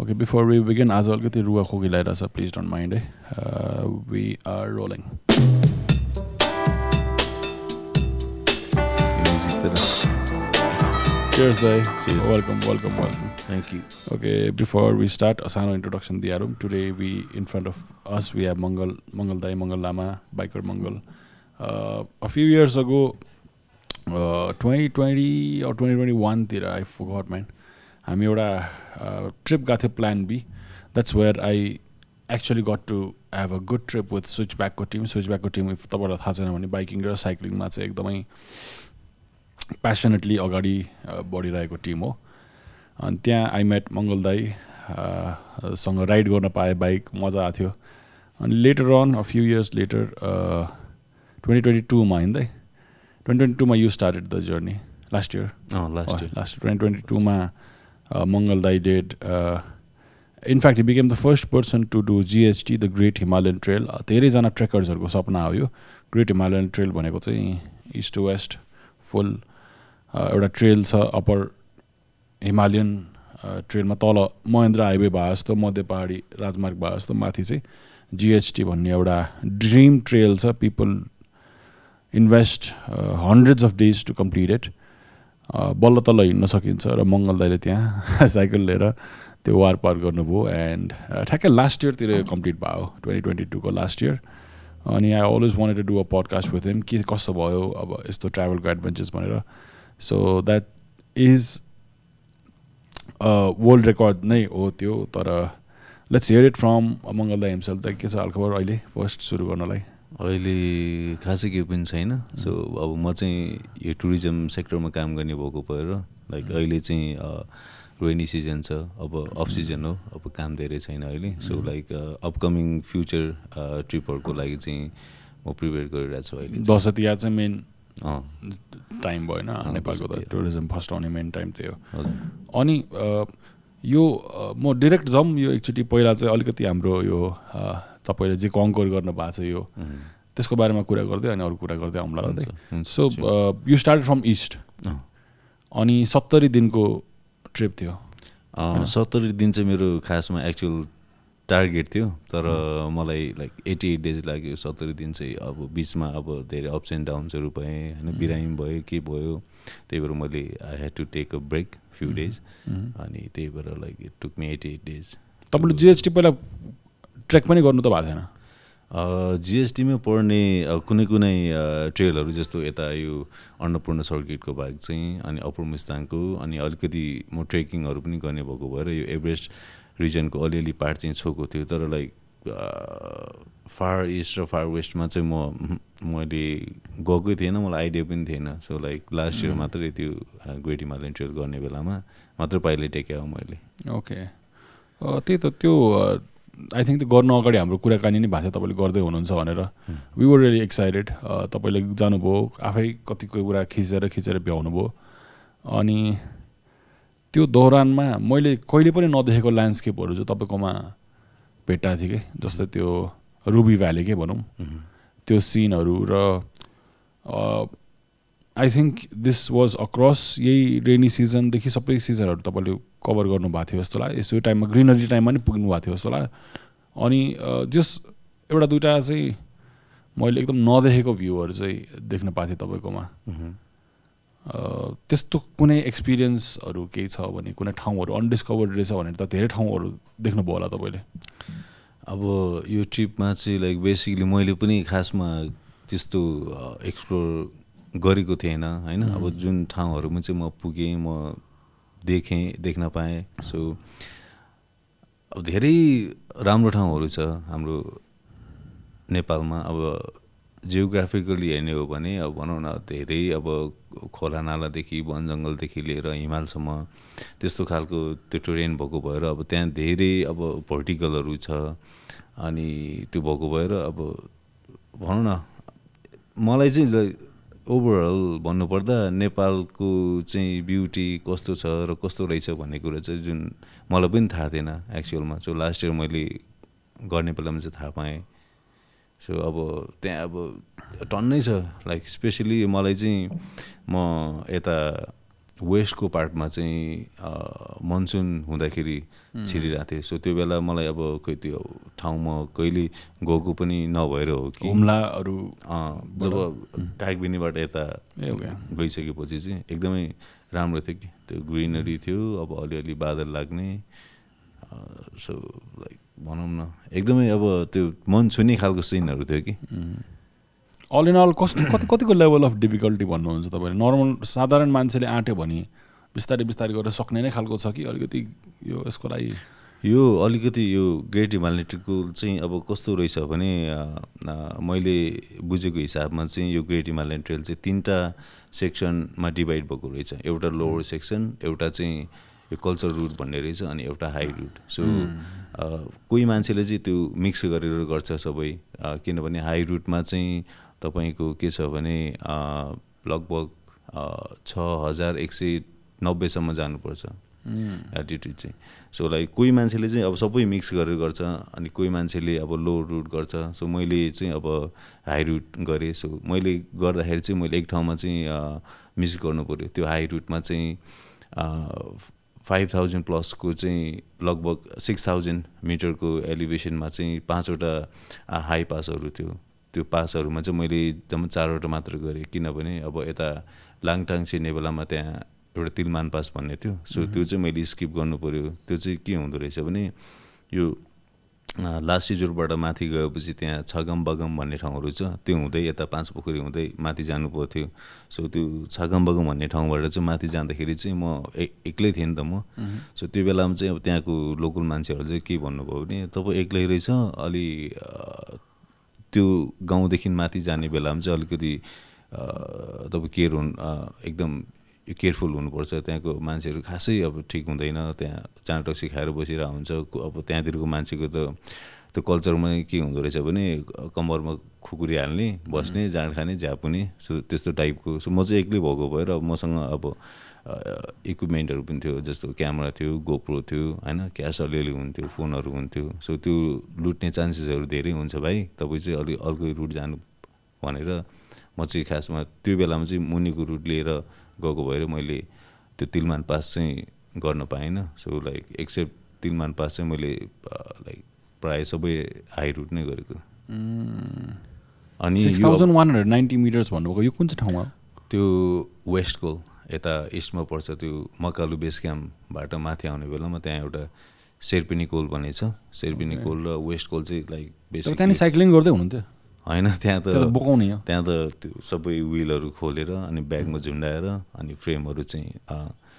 Okay, before we begin, as अलिकति रुवा खोकी लगाइरहेछ प्लिज डोन्ट माइन्ड है we are rolling Cheers, Dai. Cheers. Welcome, welcome, welcome. Thank you. Okay, before we start, a sano introduction diarum. Today, we in front of us we have Mangal, Mangal Dai, Mangal Lama, biker Mangal. Uh, a few years ago, uh, 2020 or 2021 तिर I forgot man. हामी एउटा trip गएको थियो plan B that's where I actually got to have a good trip with switch ब्याकको team switch ब्याकको team if तपाईँलाई थाहा छैन भने बाइकिङ र साइक्लिङमा चाहिँ एकदमै प्यासनेटली अगाडि अ, बढिरहेको टिम हो। अनि त्यहाँ आई मेट मङ्गल दाई अ, सँग राइड गर्न पाएँ बाइक मजा आएको थियो। अनि later on a few years later twenty twenty टूमा हिँड्दै twenty twenty टूमा you started the journey last year last year last twenty twenty टूमा Mangal दाई did in fact he became the first person to do GHT the great Himalayan trail धेरैजना ट्रेकर्सहरूको सपना हो यो। Great Himalayan trail भनेको चाहिँ east to west फुल एउटा trail छ upper Himalayan ट्रेलमा तल महेन्द्र हाइवे भए जस्तो मध्य पहाडी राजमार्ग भए जस्तो माथि चाहिँ जिएचटी भन्ने एउटा ड्रिम ट्रेल छ। People invest hundreds of days to complete it बल्ल तल्ल हिँड्न सकिन्छ र मङ्गल दाइले त्यहाँ साइकल लिएर त्यो वार पार गर्नुभयो एन्ड ठ्याक्कै लास्ट इयरतिर कम्प्लिट भयो ट्वेन्टी ट्वेन्टी टूको लास्ट इयर अनि I always wanted to do a podcast with him के कस्तो भयो अब यस्तो ट्राभलको एडभेन्चर्स भनेर। So that is world record नै हो त्यो तर let's hear it from Mangal दाई हिमसेल्फ दाइ के छ हालखबर अहिले फर्स्ट सुरु गर्नलाई। अहिले खासै केही पनि छैन। सो अब म चाहिँ यो टुरिज्म सेक्टरमा काम गर्ने भएको भएर लाइक अहिले चाहिँ रेनी सिजन छ अब अफ सिजन हो अब काम धेरै छैन अहिले। सो लाइक अपकमिङ फ्युचर ट्रिपहरूको लागि चाहिँ म प्रिपेयर गरिरहेको छु अहिले। दसैँ तिहार चाहिँ मेन टाइम भएन नेपालको त। टुरिज्म फर्स्ट आउने मेन टाइम त्यही हो। अनि यो म डिरेक्ट जाउँ यो एकचोटि पहिला चाहिँ अलिकति हाम्रो यो तपाईँले जे कङ्कर गर्नु भएको छ यो। त्यसको बारेमा कुरा गर्दै अनि अरू कुरा गर्दै आउँला हुन्छ, so. You start from east. अनि सत्तरी दिनको ट्रिप थियो। सत्तरी दिन चाहिँ मेरो खासमा एक्चुअल टार्गेट थियो तर मलाई लाइक एट्टी एट डेज लाग्यो सत्तरी दिन चाहिँ। अब बिचमा अब धेरै अप्स एन्ड डाउन्सहरू भएँ होइन? बिरामी भयो के भयो? त्यही भएर मैले I had to take a break few days अनि त्यही भएर like it took me eighty eight days तपाईँले जिएसटी पहिला ट्रेक पनि गर्नु त भएको थिएन जिएसटीमै पढ्ने अ, कुनै कुनै ट्रेलहरू जस्तो यता यो अन्नपूर्ण सर्किटको भाग चाहिँ अनि अप्पर मुस्ताङको अनि अलिकति म ट्रेकिङहरू पनि गर्ने भएको भएर यो एभरेस्ट रिजनको अलिअलि पार्ट चाहिँ छोएको थियो तर लाइक फार इस्ट र फार वेस्टमा चाहिँ म मैले गएकै थिएन मलाई आइडिया पनि थिएन। सो लाइक लास्ट इयर मात्रै त्यो ग्रेट हिमालयन ट्रेल गर्ने बेलामा मात्र पाइले टेक्यो मैले। ओके त्यही त त्यो आई थिङ्क त्यो गर्नु अगाडि हाम्रो कुराकानी नै भएको थियो तपाईँले गर्दै हुनुहुन्छ भनेर वी वर रियली एक्साइटेड तपाईँले जानुभयो आफै कतिको कुरा खिचेर खिचेर भ्याउनु भयो अनि त्यो दौरानमा मैले कहिले पनि नदेखेको ल्यान्डस्केपहरू चाहिँ तपाईँकोमा भेट्टाएको थिएँ कि? जस्तै त्यो रुबी भ्याली के भनौँ। त्यो सिनहरू र I think this was across यही रेनी सिजनदेखि सबै सिजनहरू तपाईँले कभर गर्नुभएको थियो जस्तो लाग्यो। यसो टाइममा ग्रिनरी टाइममा नि पुग्नु भएको थियो जस्तो लाग्यो। अनि जस एउटा दुइटा चाहिँ मैले एकदम नदेखेको भ्यूहरू चाहिँ देख्न पाएको थिएँ तपाईँकोमा। त्यस्तो कुनै एक्सपिरियन्सहरू केही छ भने कुनै ठाउँहरू अनडिस्कभर्ड रहेछ भने त धेरै ठाउँहरू देख्नुभयो होला तपाईँले। अब यो ट्रिपमा चाहिँ लाइक बेसिकली मैले पनि खासमा त्यस्तो एक्सप्लोर गरेको थिएन होइन? अब जुन ठाउँहरूमा चाहिँ म पुगेँ म देखेँ देख्न पाएँ। सो अब धेरै राम्रो ठाउँहरू छ हाम्रो नेपालमा। अब जियोग्राफिकली हेर्ने हो भने अब भनौँ न धेरै अब खोला नालादेखि वन जङ्गलदेखि लिएर हिमालसम्म त्यस्तो खालको त्यो टोरेन भएको भएर अब त्यहाँ धेरै अब भर्टिकलहरू छ। अनि त्यो भएको भएर अब भनौँ न मलाई चाहिँ ओभरअल भन्नुपर्दा नेपालको चाहिँ ब्युटी कस्तो छ र कस्तो रहेछ भन्ने कुरा चाहिँ जुन मलाई पनि थाहा थिएन एक्चुअलमा सो लास्ट इयर मैले गर्ने बेलामा चाहिँ थाहा पाएँ। सो अब त्यहाँ अब टन्नै छ। लाइक स्पेसली मलाई चाहिँ म यता वेस्टको पार्टमा चाहिँ मनसुन हुँदाखेरि छिरिरहेको थियो सो त्यो बेला मलाई अब खोइ त्यो ठाउँमा कहिले गएको पनि नभएर हो कि। हुम्लाहरू जब कागबिनीबाट यता गइसकेपछि चाहिँ एकदमै राम्रो थियो कि। त्यो ग्रिनरी थियो अब अलिअलि बादल लाग्ने। सो लाइक भनौँ न। एकदमै अब त्यो मन छुने खालको सिनहरू थियो कि। अल इन अल कस्तो कति कतिको लेभल अफ डिफिकल्टी भन्नुहुन्छ तपाईँले नर्मल साधारण मान्छेले आँट्यो भने बिस्तारै बिस्तारै गरेर सक्ने नै खालको छ कि अलिकति यो यसको लागि? यो अलिकति यो ग्रेट हिमालयन ट्रिपको चाहिँ अब कस्तो रहेछ भने मैले बुझेको हिसाबमा चाहिँ यो ग्रेट हिमालयन ट्रेल चाहिँ तिनवटा सेक्सनमा डिभाइड भएको रहेछ। एउटा लोवर सेक्सन एउटा चाहिँ यो कल्चर रुट भन्ने रहेछ अनि एउटा हाई रुट सो कोही मान्छेले चाहिँ त्यो मिक्स गरेर गर्छ सबै। किनभने हाई रुटमा चाहिँ तपाईँको के छ भने लगभग छ हजार एक सय नब्बेसम्म जानुपर्छ एटिट्युड चाहिँ। सो लाइक कोही मान्छेले चाहिँ अब सबै मिक्स गरेर गर्छ अनि कोही मान्छेले अब लो रुट गर्छ। सो मैले चाहिँ अब हाई रुट गरेँ। सो मैले गर्दाखेरि चाहिँ मैले एक ठाउँमा चाहिँ मिस गर्नु पऱ्यो त्यो हाई रुटमा चाहिँ फाइभ थाउजन्ड प्लसको चाहिँ लगभग सिक्स थाउजन्ड मिटरको एलिभेसनमा चाहिँ पाँचवटा हाई पासहरू थियो। त्यो पासहरूमा चाहिँ मैले जम्मा चारवटा मात्र गरेँ। किनभने अब यता लाङटाङ नेबेलामा त्यहाँ एउटा तिलमान पास भन्ने थियो। सो त्यो चाहिँ मैले स्किप गर्नु पऱ्यो त्यो चाहिँ के हुँदो रहेछ भने यो लास्ट सिजोरबाट माथि गएपछि त्यहाँ छगम बगम भन्ने ठाउँहरू छ त्यो हुँदै यता पाँच पोखरी हुँदै माथि जानु पर्थ्यो। सो त्यो छगम बगम भन्ने ठाउँबाट चाहिँ माथि जाँदाखेरि चाहिँ म एक्लै थिएँ नि त म। सो त्यो बेलामा चाहिँ अब त्यहाँको लोकल मान्छेहरूले चाहिँ के भन्नुभयो भने तपाईँ एक्लै रहेछ अलि त्यो गाउँदेखि माथि जाने बेलामा चाहिँ अलिकति तपाईँ केयर हुनु एकदम केयरफुल हुनुपर्छ। त्यहाँको मान्छेहरू खासै अब ठिक हुँदैन। त्यहाँ चाँटो सिकाएर बसिरहेको हुन्छ। अब त्यहाँतिरको मान्छेको त त्यो कल्चरमा के हुँदो रहेछ भने कम्मरमा खुकुरी हाल्ने बस्ने जाँड खाने झ्यापुने सो त्यस्तो टाइपको। सो म चाहिँ एक्लै भएको भएर अब मसँग अब इक्विपमेन्टहरू पनि थियो जस्तो क्यामेरा थियो गोप्रो थियो होइन? क्यास अलिअलि हुन्थ्यो फोनहरू हुन्थ्यो। सो त्यो लुट्ने चान्सेसहरू धेरै हुन्छ भाइ। तपाईँ चाहिँ अलिक अर्कै रुट जानु भनेर म चाहिँ खासमा त्यो बेलामा चाहिँ मुनिको रुट लिएर गएको भएर मैले त्यो तिलमान पास चाहिँ गर्न पाइनँ so like except Tilman pass चाहिँ मैले लाइक प्रायः सबै हाई रुट नै गरेको। अनि यो अब- thousand one hundred ninety metres भन्नुभएको यो कुन चाहिँ ठाउँमा? त्यो वेस्ट कोल यता इस्टमा पर्छ त्यो मकालु बेस क्याम्पबाट माथि आउने बेलामा त्यहाँ एउटा शेर्पिनी कोल भन्ने छ। शेर्पिनी कोल र वेस्ट कोल चाहिँ लाइक बेसिक त्यहाँनिर साइक्लिङ गर्दै हुनुहुन्थ्यो। होइन त्यहाँ त्यो त बोकाउने हो। त्यहाँ त त्यो सबै विलहरू खोलेर अनि ब्यागमा झुन्डाएर अनि फ्रेमहरू चाहिँ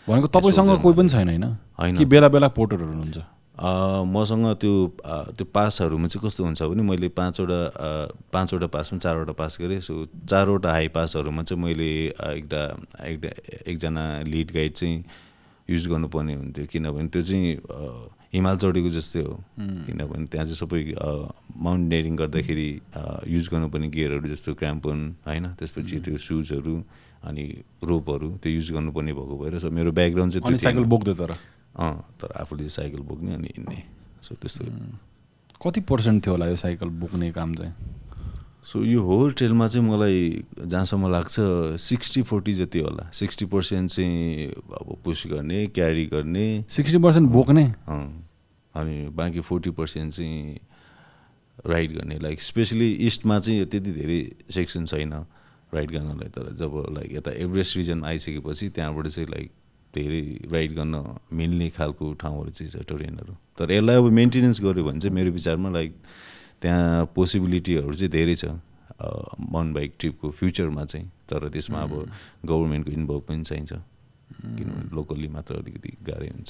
भनेको तपाईँसँग कोही पनि छैन होइन? बेला बेला पोर्टरहरू हुनुहुन्छ? मसँग त्यो त्यो पासहरूमा चाहिँ कस्तो हुन्छ भने मैले पाँचवटा पाँचवटा पासमा चारवटा पास गरेँ। सो चारवटा हाई पासहरूमा चाहिँ मैले एउटा एउटा एकजना लिड गाइड चाहिँ युज गर्नुपर्ने हुन्थ्यो। किनभने त्यो चाहिँ हिमाल चढेको जस्तै हो। किनभने त्यहाँ चाहिँ सबै माउन्टेनियरिङ गर्दाखेरि युज गर्नुपर्ने गियरहरू जस्तो क्राम्पन होइन? त्यसपछि त्यो सुजहरू अनि रोपहरू त्यो युज गर्नुपर्ने भएको भएर सो मेरो ब्याकग्राउन्ड चाहिँ साइकल। बोक्दै तर? अँ तर आफूले साइकल बोक्ने अनि हिँड्ने सो त्यस्तो कति पर्सेन्ट थियो होला यो साइकल बोक्ने काम चाहिँ सो यो होल ट्रेलमा चाहिँ मलाई जहाँसम्म लाग्छ सिक्सटी फोर्टी जति होला सिक्सटी पर्सेन्ट चाहिँ अब पुस गर्ने क्यारी गर्ने सिक्सटी पर्सेन्ट बोक्ने अनि बाँकी फोर्टी पर्सेन्ट चाहिँ राइड गर्ने लाइक स्पेसली इस्टमा चाहिँ त्यति धेरै सेक्सन छैन राइड गर्नलाई तर जब लाइक यता एभरेस्ट रिजन आइसकेपछि त्यहाँबाट चाहिँ लाइक धेरै राइड गर्न मिल्ने खालको ठाउँहरू चाहिँ छ टोरेनहरू तर यसलाई अब मेन्टेनेन्स गऱ्यो भने चाहिँ मेरो विचारमा लाइक त्यहाँ पोसिबिलिटीहरू चाहिँ धेरै छ माउन्ट बाइक ट्रिपको फ्युचरमा चाहिँ। तर त्यसमा अब गभर्मेन्टको इन्भल्भ पनि चाहिन्छ। किनभने लोकल्ली मात्र अलिकति गाह्रै हुन्छ।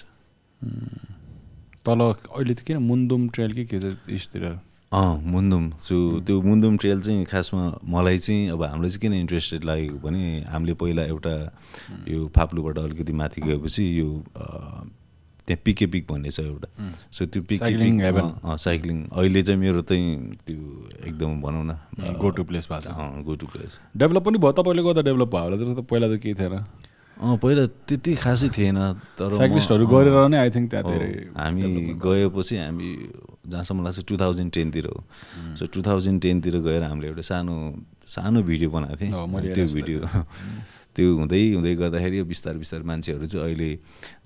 तल अहिले त किन मुन्दुम ट्रेल कि के छ इस्टतिर अँ मुन्दुम। सो त्यो मुन्दुम ट्रेल चाहिँ खासमा मलाई चाहिँ अब हामीलाई चाहिँ किन इन्ट्रेस्टेड लागेको भने हामीले पहिला एउटा यो फाप्लुबाट अलिकति माथि गएपछि यो त्यहाँ पिके पिक भन्ने छ एउटा। सो त्यो पिके साइक्लिङ अहिले चाहिँ मेरो चाहिँ त्यो एकदम भनौँ न Go to place भएको छ। गो टु प्लेस डेभलप पनि भयो तपाईँले गर्दा डेभलप भयो होला पहिला त केही थिएन। अँ पहिला त्यति खासै थिएन तर साइक्लिस्टहरू गरेर नै आई थिङ्क त्यहाँ धेरै हामी गएपछि हामी जहाँसम्म लाग्छ टु थाउजन्ड टेनतिर हो। सो टु थाउजन्ड टेनतिर गएर हामीले एउटा सानो सानो भिडियो बनाएको थिएँ। त्यो भिडियो त्यो हुँदै हुँदै गर्दाखेरि बिस्तारै बिस्तारै मान्छेहरू चाहिँ अहिले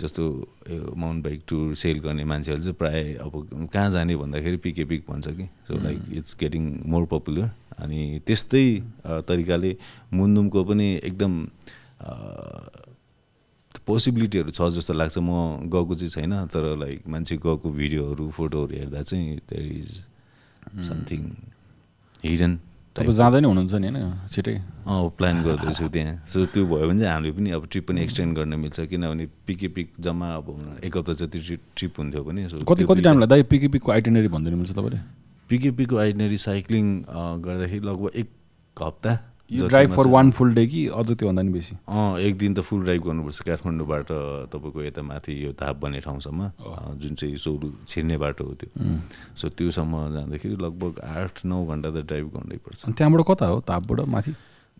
जस्तो यो माउन्ट बाइक टुर सेल गर्ने मान्छेहरू चाहिँ प्रायः अब कहाँ जाने भन्दाखेरि पिके पिक भन्छ कि। So like it's getting more popular अनि त्यस्तै तरिकाले मुन्दुमको पनि एकदम पोसिबिलिटीहरू छ जस्तो लाग्छ। म गएको चाहिँ छैन तर लाइक मान्छे गएको भिडियोहरू फोटोहरू हेर्दा चाहिँ देयर इज समथिङ हिडन तपाईँ जाँदै नै हुनुहुन्छ नि होइन? छिटै अँ प्लान गर्दैछु त्यहाँ। सो त्यो भयो भने चाहिँ हामीले पनि अब ट्रिप पनि एक्सटेन्ड गर्न मिल्छ। किनभने पिके पिक जम्मा अब एक हप्ता जति ट्रिप ट्रिप हुन्थ्यो भने सो कति कति टाइम लाग्दा पिके पिकको आइटिनरी भनिदिनु मिल्छ तपाईँले? पिके पिकको आइडनेरी साइक्लिङ गर्दाखेरि लगभग एक हप्ता you drive for one full day कि अझ त्योभन्दा नि बेसी? अँ एक दिन त फुल ड्राइभ गर्नुपर्छ। काठमाडौँबाट तपाईँको यता माथि यो धाप भन्ने ठाउँसम्म जुन चाहिँ सोरु छिर्ने बाटो हो त्यो। सो त्योसम्म जाँदाखेरि लगभग आठ नौ घन्टा त ड्राइभ गर्नै पर्छ। त्यहाँबाट कता हो? तापबाट माथि?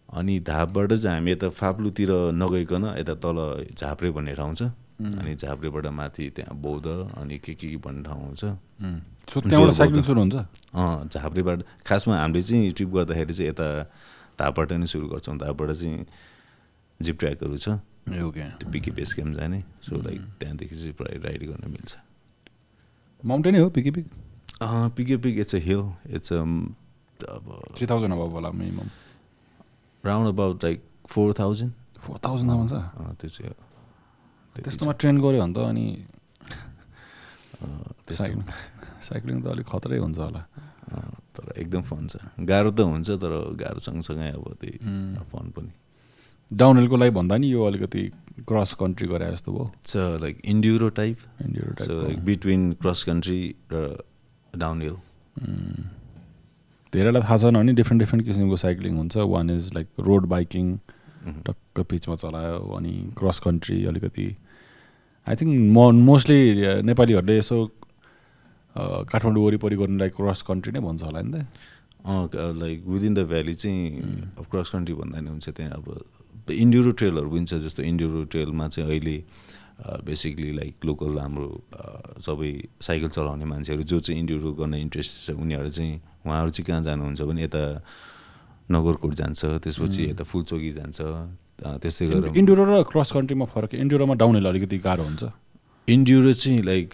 अनि धापबाट चाहिँ हामी यता फाप्लुतिर नगइकन यता तल झाप्रे भन्ने ठाउँ छ। अनि झाप्रेबाट माथि त्यहाँ बौद्ध अनि के के भन्ने ठाउँ छ सो त्यहाँबाट जोर साइक्लिङ बौद्ध। सुरु हुन्छ? अँ झाप्रेबाट खासमा हामीले चाहिँ ट्रिप गर्दाखेरि चाहिँ यता धापबाट नै सुरु गर्छौँ धापबाट चाहिँ जिप ट्र्याकहरू छ। ओके। त्यो पिके बेस क्याम्प जाने। सो लाइक त्यहाँदेखि चाहिँ प्रायः राइड गर्न मिल्छ। माउन्टेनै हो Pikey peak? Pikey peak it's a hill it's अब थ्री थाउजन्ड अब होला minimum round about like four thousand four थाउजन्डसम्म छ? त्यो चाहिँ त्यस्तोमा ट्रेन गऱ्यो भने त अनि साइक्लिङ साइक्लिङ त अलिक खतरै हुन्छ होला। तर एकदम फन छ। गाह्रो त हुन्छ तर गाह्रो सँगसँगै अब त्यही फन पनि। डाउन हिलको लागि भन्दा नि यो अलिकति क्रस कन्ट्री गरे जस्तो भयो। It's like enduro type India so type like between cross country र डाउन हिल धेरैलाई थाहा छैन भने डिफ्रेन्ट डिफ्रेन्ट किसिमको साइक्लिङ हुन्छ। One is like road biking टक्क पिचमा चलायो अनि क्रस कन्ट्री अलिकति। आई थिङ्क म मोस्टली नेपालीहरूले यसो काठमाडौँ वरिपरि गर्नुलाई क्रस कन्ट्री नै भन्छ होला नि त। लाइक विदिन द भ्याली चाहिँ अब क्रस कन्ट्री भन्दा नि हुन्छ त्यहाँ अब इन्ड्युरो ट्रेलहरू पनि छ जस्तो इन्ड्युरो ट्रेलमा चाहिँ अहिले बेसिकली लाइक लोकल हाम्रो सबै साइकल चलाउने मान्छेहरू जो चाहिँ इन्ड्युरो गर्न इन्ट्रेस्ट छ उनीहरू चाहिँ उहाँहरू चाहिँ कहाँ जानुहुन्छ भने यता नगरकोट जान्छ त्यसपछि यता फुलचोकी जान्छ त्यस्तै गरेर इन्डोरो र क्रस कन्ट्रीमा फरक इन्डोरोमा डाउन हिल अलिकति गाह्रो हुन्छ। इन्ड्युरो चाहिँ लाइक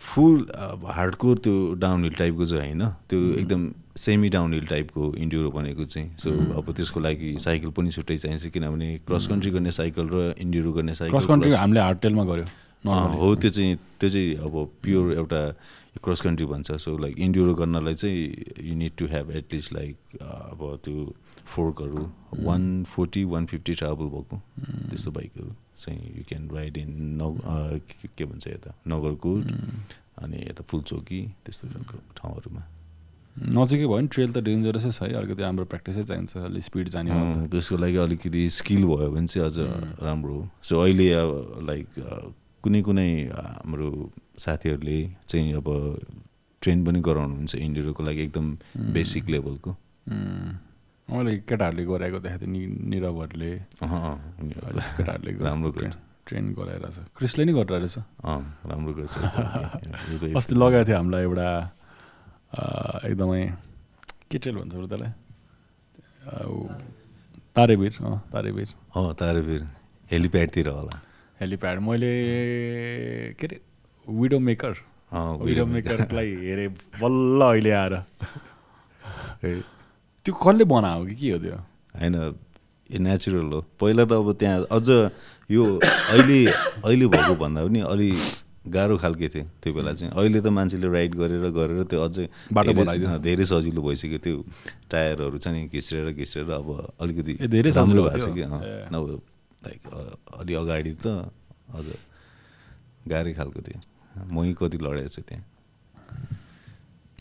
फुल हार्डकोर त्यो डाउन हिल टाइपको चाहिँ होइन। त्यो एकदम सेमी डाउन हिल टाइपको इन्ड्युरो भनेको चाहिँ। सो अब त्यसको लागि साइकल पनि छुट्टै चाहिन्छ किनभने क्रस कन्ट्री गर्ने साइकल र इन्ड्युरो गर्ने साइकल क्रस कन्ट्री हामीले हार्ड टेलमा गऱ्यो। हो त्यो चाहिँ त्यो चाहिँ अब प्योर एउटा क्रस कन्ट्री भन्छ। सो लाइक इन्ड्युरो गर्नलाई चाहिँ you need to have at least like अब त्यो फोर्कहरू one forty one fifty travel भएको। त्यस्तो बाइकहरू चाहिँ यु क्यान राइड इन नग के- भन्छ यता? नगरकोट अनि यता फुलचोकी त्यस्तो खालको ठाउँहरूमा। नजिकै भयो भने ट्रेल त डेन्जरसै छ है अलिकति हाम्रो प्र्याक्टिसै चाहिन्छ अलिक स्पिड जाने त्यसको लागि अलिकति स्किल भयो भने चाहिँ अझ राम्रो हो। सो अहिले अब लाइक कुनै कुनै हाम्रो साथीहरूले चाहिँ अब ट्रेन पनि गराउनुहुन्छ इन्डियोको लागि एकदम बेसिक लेभलको उम्, मैले केटाहरूले गराएको देखाएको थिएँ नि निरवहरूले केटाहरूले राम्रो ट्रेन गराइरहेछ। क्रिसले नि गरिरहेछ। राम्रो गर्छ। अस्ति लगाएको थियो हामीलाई एउटा एकदमै के ट्रेल भन्छ त्यसलाई? तारेभिर अँ तारेभिर अँ तारेभिर हेलिप्याडतिर होला। हेलिप्याड। मैले के अरे विडो मेकर विडो। मेकरलाई हेरेँ बल्ल अहिले आएर। त्यो कसले बनायो कि के हो त्यो? होइन यो नेचुरल हो। पहिला त अब त्यहाँ अझ यो अहिले अहिले भएको भन्दा पनि अलि गाह्रो खालके थियो त्यो बेला चाहिँ। अहिले त मान्छेले राइड गरेर गरेर त्यो अझै बाटो बनाइदियो। अँ, धेरै सजिलो भइसक्यो। त्यो टायरहरू छ नि घिच्रेर घिच्रेर अब अलिकति ए, धेरै राम्रो सजिलो भएको छ कि त्यो? अँ, ए। नभए लाइक अलि अगाडि त अझ गाह्रै खालको थियो। मै कति लडेको छु त्यहाँ?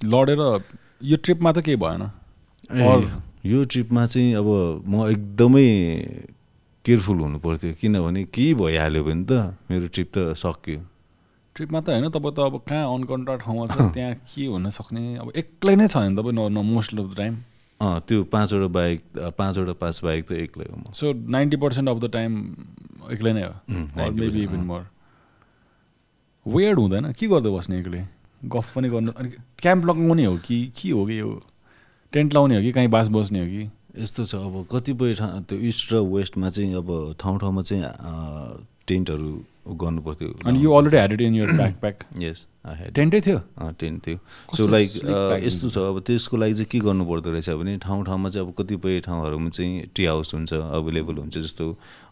लडेर यो ट्रिपमा त केही भएन। यो ट्रिपमा चाहिँ अब म एकदमै केयरफुल हुनु पर्थ्यो। किनभने केही भइहाल्यो भने त मेरो ट्रिप त सक्यो। ट्रिपमा त होइन तपाईँ त अब कहाँ अनकन्ट्रा ठाउँमा छ त्यहाँ के हुन सक्ने? अब एक्लै नै छ भने तपाईँ न मोस्ट अफ द टाइम अँ त्यो पाँचवटा बाइक पाँचवटा पास बाइक त एक्लै हो म so ninety percent of the time एक्लै नै हो? उम्, or 90% maybe even. More weird हुँदैन? के गर्दै बस्ने एक्लै? गफ पनि गर्नु अनि क्याम्प लगाउने हो कि के हो कि यो? टेन्ट लाउने हो कि कहीँ बास बस्ने हो कि? यस्तो छ अब कतिपय ठाउँ त्यो इस्ट र वेस्टमा चाहिँ अब ठाउँ ठाउँमा चाहिँ टेन्टहरू गर्नु पर्थ्यो अनि you already had it in your backpack यस टेन्टै थियो? टेन्ट थियो। सो लाइक यस्तो छ अब त्यसको लागि चाहिँ के गर्नु पर्दो रहेछ भने ठाउँ ठाउँमा चाहिँ अब कतिपय ठाउँहरूमा चाहिँ टी हाउस हुन्छ अभाइलेबल हुन्छ जस्तो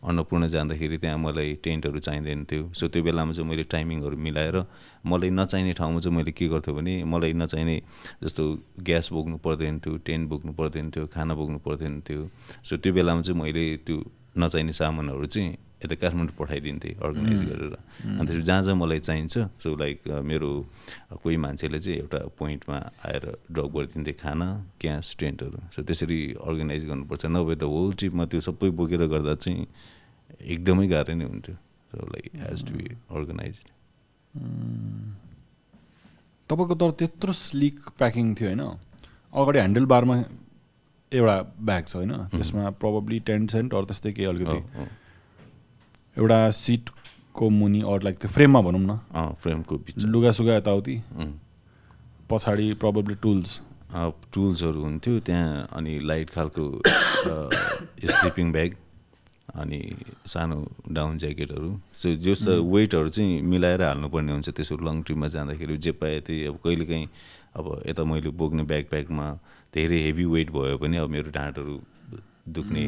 अन्नपूर्ण जाँदाखेरि त्यहाँ मलाई टेन्टहरू चाहिँदैन थियो। सो त्यो बेलामा चाहिँ मैले टाइमिङहरू मिलाएर मलाई नचाहिने ठाउँमा चाहिँ मैले के गर्थेँ भने मलाई नचाहिने जस्तो ग्यास बोक्नु पर्दैन थियो टेन्ट बोक्नु पर्दैन थियो खाना बोक्नु पर्दैन थियो। सो त्यो बेलामा चाहिँ मैले त्यो नचाहिने सामानहरू चाहिँ यता काठमाडौँ पठाइदिन्थेँ अर्गनाइज गरेर। अनि त्यसपछि जहाँ जहाँ मलाई चाहिन्छ सो लाइक मेरो कोही मान्छेले चाहिँ एउटा पोइन्टमा आएर ड्रप गरिदिन्थे खाना ग्यास टेन्टहरू। सो त्यसरी अर्गनाइज गर्नुपर्छ। नभए त होल ट्रिपमा त्यो सबै बोकेर गर्दा चाहिँ एकदमै गाह्रो नै हुन्थ्यो। So like has to be organise तपाईँको तर त्यत्रो स्लिक प्याकिङ थियो होइन? अगाडि ह्यान्डल बारमा एउटा ब्याग छ होइन? त्यसमा प्रब्लली टेन सेन्ट अरू त्यस्तै केही अलिकति। एउटा सिटको मुनि अरू लाइक त्यो फ्रेममा भनौँ न। फ्रेमको बिच लुगासुगा यताउति. पछाडि प्रब्लली टुल्स टुल्सहरू हुन्थ्यो। त्यहाँ अनि लाइट खालको स्लिपिङ ब्याग अनि सानो डाउन ज्याकेटहरू सो जस वेटहरू चाहिँ मिलाएर हाल्नुपर्ने हुन्छ त्यसो लङ ट्रिपमा जाँदाखेरि जे पाए त्यही अब कहिलेकाहीँ अब यता मैले बोक्ने ब्याग प्याकमा धेरै हेभी वेट भयो भने अब मेरो ढाँटहरू दुख्ने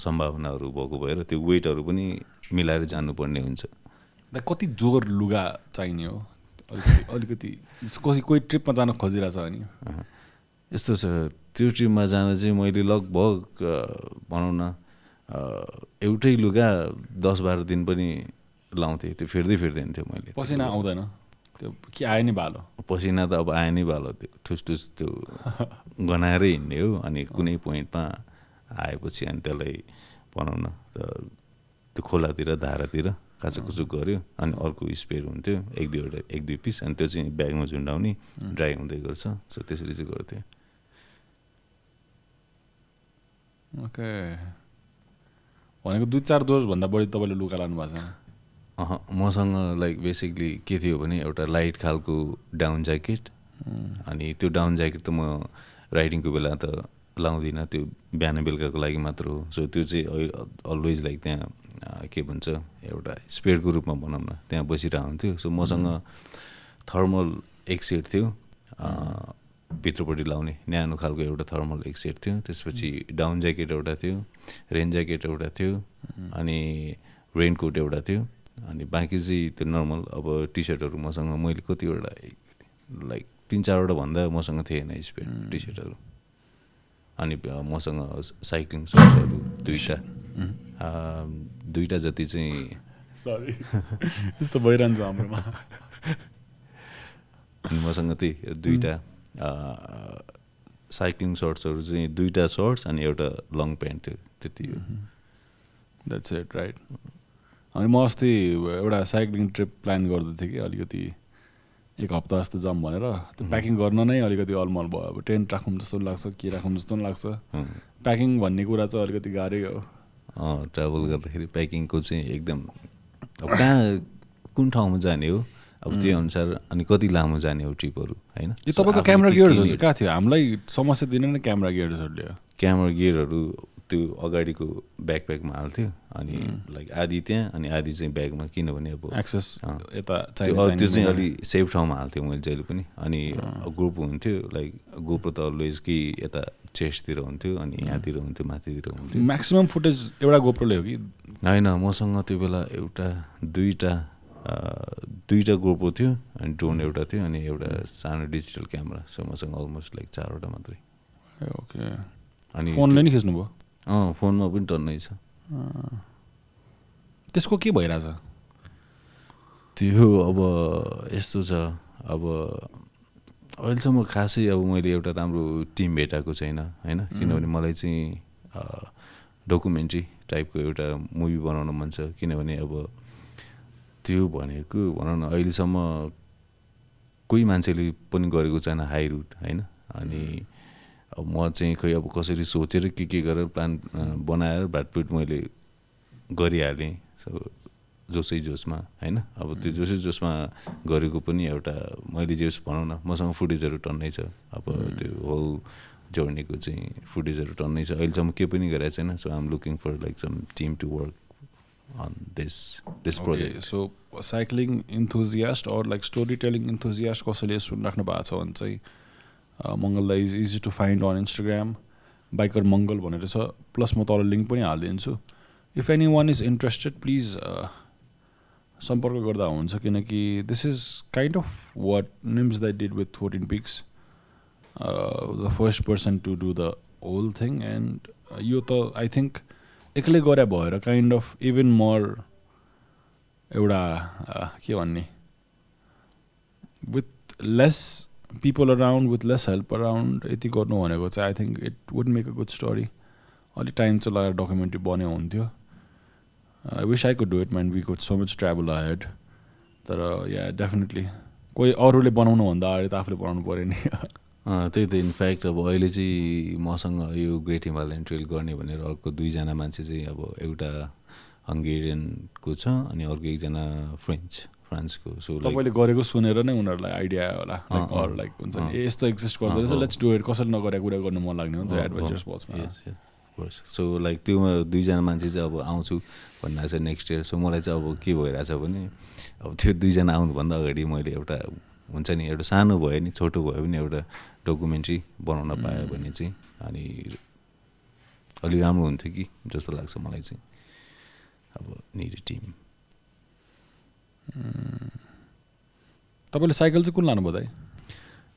सम्भावनाहरू भएको भएर त्यो वेटहरू पनि मिलाएर जानुपर्ने हुन्छ। कति जोर लुगा चाहिने हो? अलिकति अलिकति कसै कोही ट्रिपमा जान खोजिरहेछ भने। यस्तो छ त्यो ट्रिपमा जाँदा चाहिँ मैले लगभग भनौँ न एउटै लुगा दस बाह्र दिन पनि लाउँथेँ त्यो फेर्दै फिर्दैन थियो मैले। पसिना आउँदैन? त्यो के आयो नि भालो? पसिना त अब आए नै भालो त्यो ठुस ठुस त्यो गनाएरै हिँड्ने हो अनि कुनै पोइन्टमा आएपछि अनि त्यसलाई भनौँ न त- त्यो खोलातिर धारातिर काचुकुचुक गऱ्यो अनि अर्को स्पेयर हुन्थ्यो एक दुईवटा एक दुई पिस अनि त्यो चाहिँ ब्यागमा झुन्डाउने ड्राई हुँदै गर्छ। सो त्यसरी चाहिँ गर्थ्यो। ओके। भनेको दुई चार डोजभन्दा बढी तपाईँले लुगा लानु भएको अह मसँग लाइक बेसिकली के थियो भने एउटा लाइट खालको डाउन ज्याकेट अनि त्यो डाउन ज्याकेट त म राइडिङको बेला त लाउँदिनँ त्यो बिहान बेलुकाको लागि मात्र हो। सो त्यो चाहिँ अलवेज लाइक त्यहाँ के भन्छ एउटा स्पेयरको रूपमा भनौँ न त्यहाँ बसिरहेको हुन्थ्यो सो मसँग थर्मल एक सेट थियो। अ, भित्रपट्टि लाउने न्यानो खालको एउटा थर्मल एक सेट थियो। त्यसपछि डाउन ज्याकेट एउटा थियो रेन ज्याकेट एउटा थियो अनि रेनकोट एउटा थियो। अनि बाँकी चाहिँ त्यो नर्मल अब टी सर्टहरू मसँग मैले कतिवटा लाइक तिन चारवटा भन्दा मसँग थिएन स्पेड टी सर्टहरू अनि मसँग साइक्लिङ सर्ट्सहरू दुईवटा। अ, दुईवटा जति चाहिँ सरी यस्तो भइरहन्छ हाम्रोमा। अनि मसँग त्यही दुईवटा साइक्लिङ सर्ट्सहरू चाहिँ दुईवटा सर्ट्स अनि एउटा लङ प्यान्ट थियो त्यति हो। द्याट्स इट राइट अनि म अस्ति एउटा साइक्लिङ ट्रिप प्लान गर्दै थिएँ कि अलिकति। एक हप्ता जस्तो जाऊँ भनेर त्यो प्याकिङ गर्न नै अलिकति अलमल भयो। अब टेन्ट राखौँ जस्तो पनि लाग्छ के राखौँ जस्तो पनि लाग्छ। प्याकिङ भन्ने कुरा चाहिँ अलिकति गाह्रै हो। ट्राभल गर्दाखेरि प्याकिङको चाहिँ एकदम अब कहाँ कुन ठाउँमा जाने हो? अब त्यही अनुसार अनि कति लामो जाने हो ट्रिपहरू होइन? यो तपाईँको क्यामेरा गियर्सहरू चाहिँ कहाँ थियो? हामीलाई समस्या दिने नै क्यामेरा गियर्सहरूले क्यामेरा गियरहरू त्यो अगाडिको ब्याकप्याकमा हाल्थ्यो। अनि लाइक आधी त्यहाँ अनि आधी चाहिँ ब्यागमा किनभने अब एक्सेस। यता त्यो चाहिँ चाहिने अलि सेफ ठाउँमा हाल्थ्यो मैले जहिले पनि। अनि ग्रुप हुन्थ्यो लाइक गोप्रो त अलवेज कि यता चेस्टतिर हुन्थ्यो अनि यहाँतिर हुन्थ्यो माथितिर हुन्थ्यो। म्याक्सिमम् फुटेज एउटा गोप्रोले हो कि? होइन मसँग त्यो बेला एउटा दुईवटा दुईवटा गोप्रो थियो अनि ड्रोन एउटा थियो अनि एउटा सानो डिजिटल क्यामेरा सो मसँग अलमोस्ट लाइक चारवटा मात्रै। ओके। अनि फोनले नि खिच्नुभयो? अँ फोनमा पनि टन्नै छ। त्यसको के भइरहेछ? त्यो अब यस्तो छ अब अहिलेसम्म खासै अब मैले एउटा राम्रो टिम भेटाएको छैन होइन? किनभने मलाई चाहिँ डकुमेन्ट्री टाइपको एउटा मुभी बनाउन मन छ। किनभने अब त्यो भनेको भनौँ न अहिलेसम्म कोही मान्छेले पनि गरेको छैन हाई रुट होइन? अनि अब म चाहिँ खै अब कसरी सोचेर के के गरेर प्लान बनाएर भाटपुट मैले गरिहालेँ। सो जोसै जोसमा होइन? अब त्यो जोसै जोसमा गरेको पनि एउटा मैले जे होस् भनौँ न मसँग फुटेजहरू टन्नै छ। अब त्यो होल जर्नीको चाहिँ फुटेजहरू टन्नै छ। अहिलेसम्म केही पनि गरेको छैन। So I'm looking for like some team to work on this this project so cycling enthusiast or like story telling enthusiast कसैले सुनिराख्नु भएको छ भने चाहिँ Mangal the is easy to find on Instagram biker Mangal भनेर छ। Plus म तल लिङ्क पनि हालिदिन्छु। If any one is interested please सम्पर्क गर्दा हुन्छ किनकि this is kind of what Nims that did with fourteen peaks the first person to do the whole thing and यो त आई थिङ्क एक्लै गरे भएर काइन्ड अफ इभन मोर एउटा के भन्ने? With less people around with less help around यति गर्नु भनेको चाहिँ I think it would make a good story अलिक टाइम चाहिँ लगाएर डकुमेन्ट्री बन्यो हुन्थ्यो। I wish I could do it man we could so much travel had तर या डेफिनेटली कोही अरूले बनाउनुभन्दा अगाडि त आफूले बनाउनु पऱ्यो नि। त्यही त इनफ्याक्ट अब अहिले चाहिँ मसँग यो ग्रेट हिमालयन ट्रेल गर्ने भनेर अर्को दुईजना मान्छे चाहिँ अब एउटा हङ्गेरियनको छ अनि अर्को एकजना फ्रेन्च फ्रान्सको सो तपाईँले गरेको सुनेर नै उनीहरूलाई आइडिया आयो होला लाइक लाइक हुन्छ। नि यस्तो एक्जिस्ट गर्दो रहेछ लेट्स डु इट कसैले नगरेको कुरा गर्नु मन लाग्ने हो नि त एडभेन्चर यस सो लाइक त्योमा दुईजना मान्छे चाहिँ अब आउँछु भनिरहेको छ नेक्स्ट इयर सो मलाई चाहिँ अब के भइरहेछ भने अब त्यो दुईजना आउनुभन्दा अगाडि मैले एउटा हुन्छ नि एउटा सानो भयो नि छोटो भयो भने एउटा डकुमेन्ट्री बनाउन पायो भने चाहिँ अनि अलि राम्रो हुन्थ्यो कि जस्तो लाग्छ मलाई चाहिँ अब निड टिम तपाईँले साइकल चाहिँ कुन लानुभयो दाइ?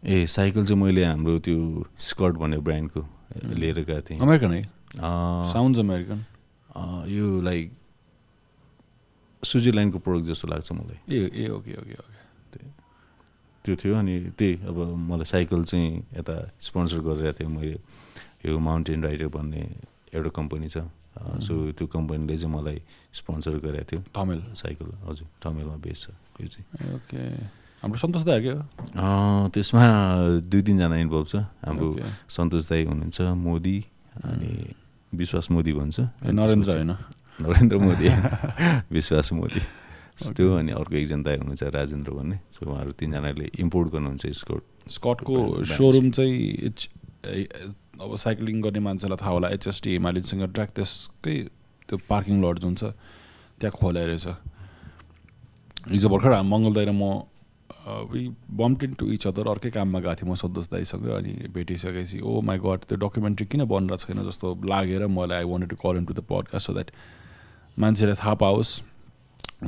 ए साइकल चाहिँ मैले हाम्रो त्यो स्कर्ट भन्ने ब्रान्डको लिएर गएको थिएँ। अमेरिकन है? अँ, साउन्ड्स अमेरिकन। यो लाइक स्विजरल्यान्डको प्रोडक्ट जस्तो लाग्छ मलाई। ए ए ओके ओके ओके। त्यो थियो अनि त्यही अब मलाई साइकल चाहिँ यता स्पोन्सर गरिरहेको थियो मैले यो माउन्टेन राइडर भन्ने एउटा कम्पनी छ। सो त्यो कम्पनीले चाहिँ मलाई स्पोन्सर गरेको थियो। थमेल साइकल। हजुर ठमेलमा बेच्छ यो चाहिँ। ए ओके। हाम्रो सन्तोष दाइ के हो त्यसमा दुई तिनजना इन्भल्भ छ। हाम्रो. सन्तोष दाई हुनुहुन्छ मोदी अनि विश्वास मोदी भन्छ। नरेन्द्र होइन। नरेन्द्र मोदी। विश्वास मोदी। त्यो अनि अर्को एकजना दाई हुनुहुन्छ राजेन्द्र भन्ने। सो उहाँहरू तिनजनाले इम्पोर्ट गर्नुहुन्छ स्कोट स्कटको सोरुम चाहिँ एच अब साइक्लिङ गर्ने मान्छेलाई थाहा होला एचएसटी हिमालयनसँग ट्र्याक त्यसकै त्यो पार्किङ लड जुन छ त्यहाँ खोलाइ रहेछ हिजो भर्खर मङ्गल दाइ र म वी टु इच अदर अर्कै काममा गएको थिएँ म सन्तोष दाइसँग अनि भेटिसकेपछि ओ माई गड त्यो डकुमेन्ट्री किन बनिरहेको छैन जस्तो लागेर मलाई I want to call in to the podcast so that मान्छेले थाहा पाओस्।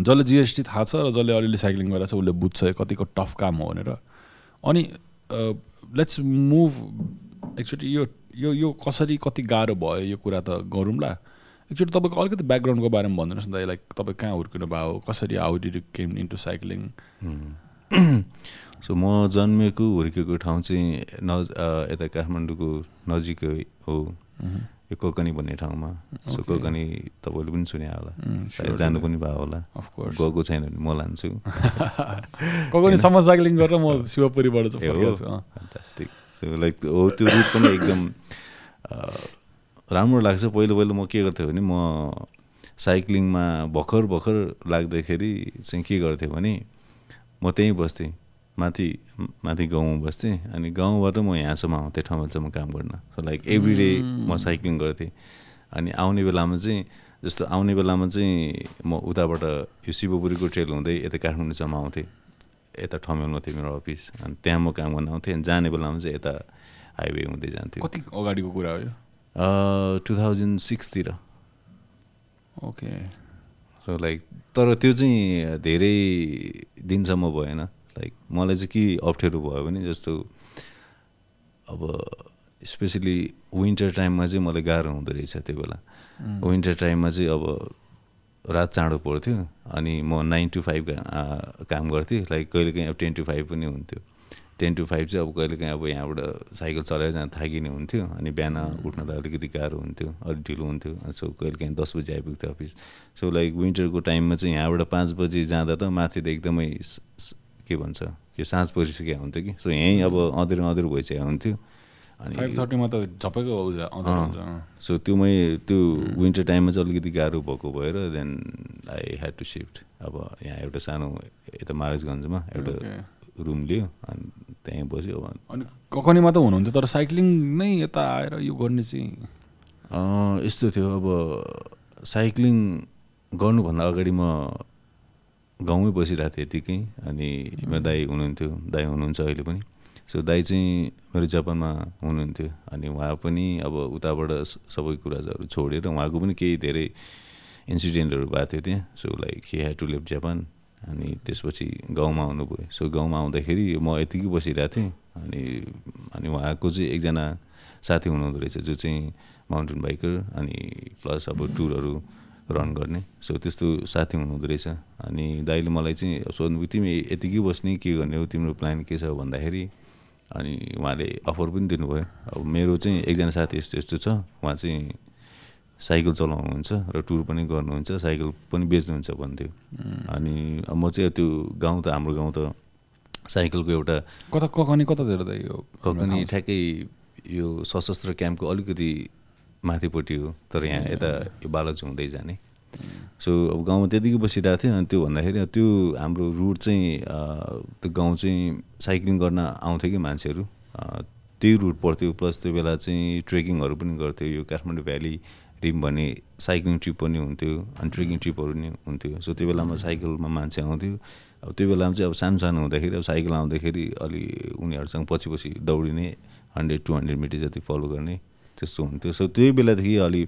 जसले जिएसटी थाहा छ र जसले अलिअलि साइक्लिङ गरेर छ उसले बुझ्छ कतिको टफ काम हो भनेर। अनि लेट्स मुभ एकचोटि यो यो यो कसरी कति गाह्रो भयो यो कुरा त गरौँला। एकचोटि तपाईँको अलिकति ब्याकग्राउन्डको बारेमा भनिदिनुहोस् न त लाइक तपाईँ कहाँ हुर्किनु भयो कसरी how did you came into cycling so म जन्मेको हुर्केको ठाउँ चाहिँ नज यता काठमाडौँको नजिकै हो। यो कोकनी भन्ने ठाउँमा। सो. कोकनी तपाईँले पनि सुने होला। Mm, sure, जानु. पनि भयो होला। अफकोर्स गएको छैन भने म लान्छु। कोकनीसम्म साइक्लिङ गरेर म शिवपुरीबाट सो लाइक हो त्यो रुट पनि एकदम राम्रो लाग्छ। पहिलो पहिलो म के गर्थेँ भने म साइक्लिङमा भर्खर भर्खर लाग्दाखेरि चाहिँ के गर्थेँ भने म त्यहीँ बस्थेँ। माथि माथि गाउँमा बस्थेँ अनि गाउँबाट म यहाँसम्म आउँथेँ ठाउँसम्म काम गर्न। सो लाइक एभ्री डे म साइक्लिङ गर्थेँ। अनि आउने बेलामा चाहिँ जस्तो आउने बेलामा चाहिँ म उताबाट यो शिवपुरीको ट्रेल हुँदै यता काठमाडौँसम्म आउँथेँ। यता ठमेलमा थियो मेरो अफिस अनि त्यहाँ म काम गर्न आउँथेँ अनि जाने बेलामा चाहिँ यता हाइवे हुँदै जान्थ्यो। कति अगाडिको कुरा हो यो? टु थाउजन्ड सिक्सतिर। ओके। सो लाइक तर त्यो चाहिँ धेरै दिनसम्म भएन। लाइक मलाई चाहिँ के अप्ठ्यारो भयो भने जस्तो अब स्पेसली विन्टर टाइममा चाहिँ मलाई गाह्रो हुँदो रहेछ त्यो बेला। विन्टर टाइममा चाहिँ अब रात चाँडो पर्थ्यो अनि म नाइन टु फाइभ काम गर्थेँ। लाइक कहिलेकाहीँ अब टेन टु फाइभ पनि हुन्थ्यो। टेन टु फाइभ चाहिँ अब कहिलेकाहीँ अब यहाँबाट साइकल चलाएर जान थाकिने हुन्थ्यो अनि बिहान उठ्नलाई अलिकति गाह्रो हुन्थ्यो अलिक ढिलो हुन्थ्यो। सो कहिलेकाहीँ दस बजी आइपुग्थ्यो अफिस। सो लाइक विन्टरको टाइममा चाहिँ यहाँबाट पाँच बजी जाँदा त माथि त एकदमै के भन्छ यो साँझ परिसकेको हुन्थ्यो कि। सो यहीँ अब अँधेरो अँधेरो भइसकेको हुन्थ्यो। फाइभ अनि थर्टीमा त झपैको। सो त्यो मै त्यो विन्टर टाइममा चाहिँ अलिकति गाह्रो भएको भएर then I had to shift अब यहाँ एउटा सानो यता महाराजगञ्जमा एउटा. रुम लियो अनि त्यहीँ बस्यो अब। अनि ककनीमा त हुनुहुन्थ्यो तर साइक्लिङ नै यता आएर यो गर्ने चाहिँ यस्तो थियो। अब साइक्लिङ गर्नुभन्दा अगाडि म गाउँमै बसिरहेको थिएँ यतिकै अनि मेरो दाई हुनुहुन्थ्यो दाई हुनुहुन्छ अहिले पनि। सो दाई चाहिँ मेरो जापानमा हुनुहुन्थ्यो अनि उहाँ पनि अब उताबाट सबै कुराहरू छोडेर उहाँको पनि केही धेरै इन्सिडेन्टहरू भएको थियो त्यहाँ। So like he had to leave Japan अनि त्यसपछि गाउँमा आउनुभयो। सो गाउँमा आउँदाखेरि म यतिकै बसिरहेको थिएँ अनि अनि उहाँको चाहिँ एकजना साथी हुनुहुँदो रहेछ जो चाहिँ माउन्टेन बाइकर अनि प्लस अब टुरहरू रन गर्ने। सो त्यस्तो साथी हुनुहुँदो रहेछ अनि दाइले मलाई चाहिँ सोध्नुभयो तिमी यतिकै बस्ने के गर्ने हो? तिम्रो प्लान के छ? भन्दाखेरि अनि उहाँले अफर पनि दिनुभयो। अब मेरो चाहिँ एकजना साथी यस्तो यस्तो छ उहाँ चाहिँ साइकल चलाउनुहुन्छ र टुर पनि गर्नुहुन्छ साइकल पनि बेच्नुहुन्छ भन्थ्यो। अनि म चाहिँ त्यो गाउँ त हाम्रो गाउँ त साइकलको एउटा कता ककनी कतातिर त यो ककनी ठ्याक्कै यो सशस्त्र क्याम्पको अलिकति माथिपट्टि हो तर यहाँ यता यो बालच हुँदै जाने। सो अब गाउँमा त्यतिकै बसिरहेको थियो अनि त्यो भन्दाखेरि त्यो हाम्रो रुट चाहिँ त्यो गाउँ चाहिँ साइक्लिङ गर्न आउँथ्यो कि मान्छेहरू। त्यही रुट पर्थ्यो प्लस त्यो बेला चाहिँ ट्रेकिङहरू पनि गर्थ्यो। यो काठमाडौँ भ्याली रिम भन्ने साइक्लिङ ट्रिप पनि हुन्थ्यो। अनि ट्रेकिङ ट्रिपहरू नि हुन्थ्यो। सो त्यो बेलामा साइकलमा मान्छे आउँथ्यो। अब त्यो बेलामा चाहिँ अब सानो सानो हुँदाखेरि अब साइकल आउँदाखेरि अलि उनीहरूसँग पछि पछि दौडिने हन्ड्रेड टु हन्ड्रेड मिटर जति फलो गर्ने त्यस्तो हुन्थ्यो। सो त्यही बेलादेखि अलि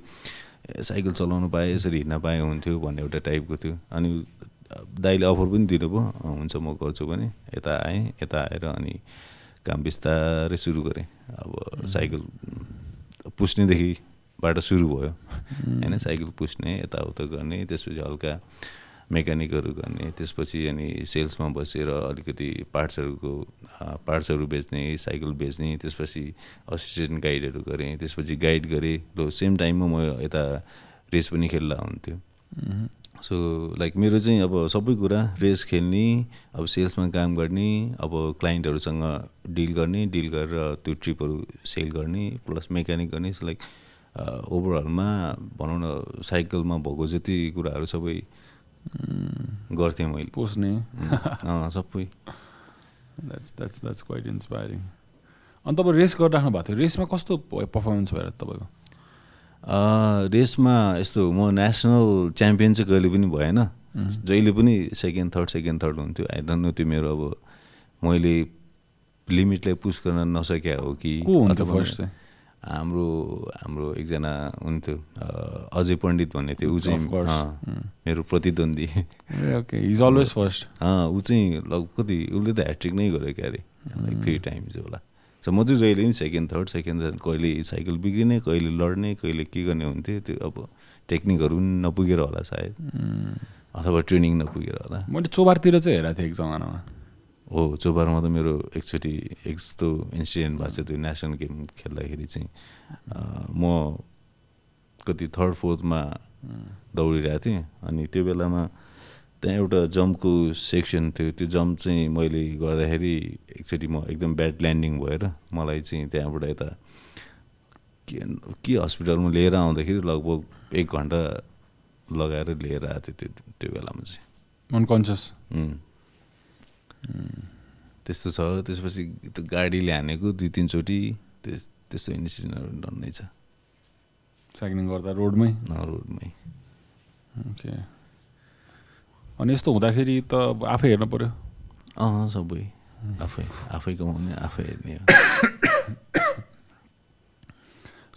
साइकल चलाउनु पाएँ यसरी हिँड्न पाएँ हुन्थ्यो भन्ने एउटा टाइपको थियो। अनि दाइले अफर पनि दिनुभयो हुन्छ म गर्छु भने। यता आएँ यता आएर अनि काम बिस्तारै सुरु गरेँ। अब साइकल पुस्नेदेखिबाट सुरु भयो। होइन साइकल पुस्ने यताउता गर्ने त्यसपछि हल्का मेकानिकहरू गर्ने त्यसपछि अनि सेल्समा बसेर अलिकति पार्ट्सहरूको पार्ट्सहरू बेच्ने साइकल बेच्ने त्यसपछि असिस्टेन्ट गाइडहरू गरेँ त्यसपछि गाइड गरेँ र सेम टाइममा म यता रेस पनि खेल्दा हुन्थ्यो। सो लाइक मेरो चाहिँ अब सबै कुरा रेस खेल्ने अब सेल्समा काम गर्ने अब क्लाइन्टहरूसँग डिल गर्ने डिल गरेर त्यो ट्रिपहरू सेल गर्ने प्लस मेकानिक गर्ने सो लाइक ओभरअलमा भनौँ न साइकलमा भएको जति कुराहरू सबै गर्थेँ मैले पोस्ने सबै that's that's that's quite inspiring अनि तपाईँ रेस गरिराख्नु भएको थियो रेसमा कस्तो पर्फर्मेन्स भएर तपाईँको रेसमा यस्तो म नेसनल च्याम्पियन चाहिँ कहिले पनि भएन जहिले पनि सेकेन्ड थर्ड सेकेन्ड थर्ड हुन्थ्यो आई डोन्ट नो त्यो मेरो अब मैले लिमिटलाई पुस गर्न नसके हो कि फर्स्ट चाहिँ हाम्रो हाम्रो एकजना हुन्थ्यो अजय पण्डित भन्ने थियो ऊ चाहिँ. अँ, मेरो प्रतिद्वन्दी ओके इज अलवेज फर्स्ट ऊ चाहिँ लग कति उसले त ह्याट्रिक नै गरेको क्या अरे लाइक थ्री टाइम्स होला। सो म चाहिँ जहिले पनि सेकेन्ड थर्ड सेकेन्ड थर्ड कहिले साइकल बिग्रिने कहिले लड्ने कहिले के गर्ने हुन्थ्यो त्यो अब टेक्निकहरू पनि नपुगेर होला सायद। अथवा ट्रेनिङ नपुगेर होला। मैले चोबारतिर चाहिँ हेरेको थिएँ एक जमानामा। हो चोपारमा त मेरो एकचोटि एक यस्तो इन्सिडेन्ट भएको छ त्यो नेसनल गेम खेल्दाखेरि चाहिँ म कति थर्ड फोर्थमा दौडिरहेको थिएँ। अनि त्यो बेलामा त्यहाँ एउटा जम्पको सेक्सन थियो। त्यो जम्प चाहिँ मैले गर्दाखेरि एकचोटि म एकदम ब्याड ल्यान्डिङ भएर मलाई चाहिँ त्यहाँबाट यता के के हस्पिटलमा लिएर आउँदाखेरि लगभग एक घन्टा लगाएर लिएर आएको थियो त्यो त्यो बेलामा चाहिँ। अनकन्सियस. त्यस्तो छ। त्यसपछि त्यो गाडीले हानेको दुई तिनचोटि त्यस त्यस्तो इन्सिडेन्टहरू डन्नै छ। साइक्लिङ गर्दा रोडमै? न रोडमै। ओके। अनि यस्तो हुँदाखेरि त आफै हेर्नु पऱ्यो अँ सबै। आफै आफै कमाउने आफै हेर्ने हो।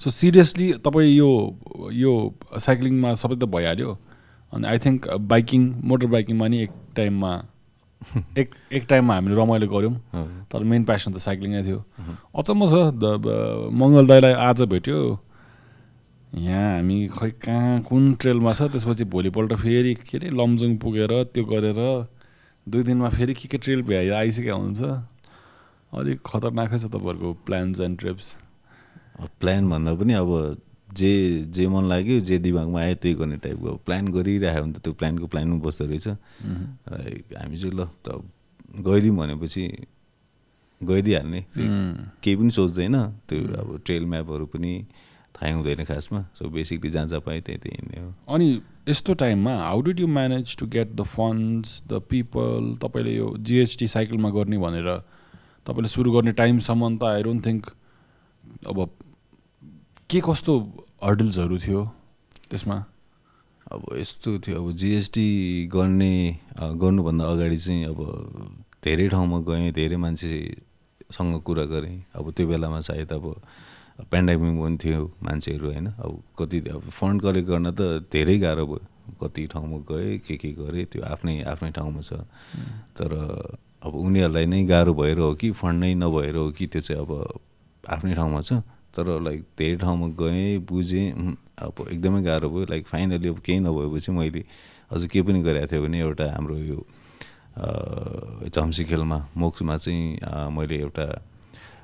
सो सिरियसली तपाईँ यो यो साइक्लिङमा सबै त भइहाल्यो। अनि आई थिङ्क बाइकिङ मोटर बाइकिङमा नि एक टाइममा एक एक टाइममा हामीले रमाइलो गऱ्यौँ। तर मेन प्यासन त साइक्लिङै थियो। अचम्म छ मङ्गल दाईलाई आज भेट्यो। यहाँ हामी खै कहाँ कुन ट्रेलमा छ? त्यसपछि भोलिपल्ट फेरि के अरे लमजुङ पुगेर त्यो गरेर दुई दिनमा फेरि के के ट्रेल भ्याएर आइसकेको हुन्छ अलिक खतरनाकै छ तपाईँहरूको प्लान्स एन्ड ट्रिप्स प्लान भन्दा पनि अब जे जे मन लाग्यो जे दिमागमा आयो त्यही गर्ने टाइपको प्लान गरिरहेको हुन्छ त्यो प्लानको प्लानमा बस्दो रहेछ। हामी चाहिँ ल त गइदिउँ भनेपछि गइदिइहाल्ने केही पनि सोच्दैन। त्यो अब ट्रेल म्यापहरू पनि थाहै हुँदैन खासमा। सो बेसिकली जहाँ जहाँ पाएँ त्यहीँ त्यहीँ हिँड्ने हो। अनि यस्तो टाइममा how did you manage to get the funds the people तपाईँले यो जिएसटी साइकलमा गर्ने भनेर तपाईँले सुरु गर्ने टाइमसम्म त आई डोन्ट थिङ्क अब के कस्तो हर्डल्सहरू थियो। त्यसमा? अब यस्तो थियो अब जिएसटी गर्ने गर्नुभन्दा अगाडि चाहिँ अब धेरै ठाउँमा गएँ धेरै मान्छेसँग कुरा गरेँ। अब त्यो बेलामा सायद अब पेन्डामिक पनि थियो मान्छेहरू होइन? अब कति अब फन्ड कलेक्ट गर्न त धेरै गाह्रो भयो। कति ठाउँमा गएँ के के गरेँ त्यो आफ्नै आफ्नै ठाउँमा छ। तर अब उनीहरूलाई नै गाह्रो भएर हो कि फन्ड नै नभएर हो कि त्यो चाहिँ अब आफ्नै ठाउँमा छ। तर लाइक धेरै ठाउँमा गएँ बुझेँ अब एकदमै गाह्रो भयो। लाइक फाइनली अब केही नभएपछि मैले अझ केही पनि गरेको थियो भने एउटा हाम्रो यो झम्सी खेलमा मोक्समा चाहिँ मैले एउटा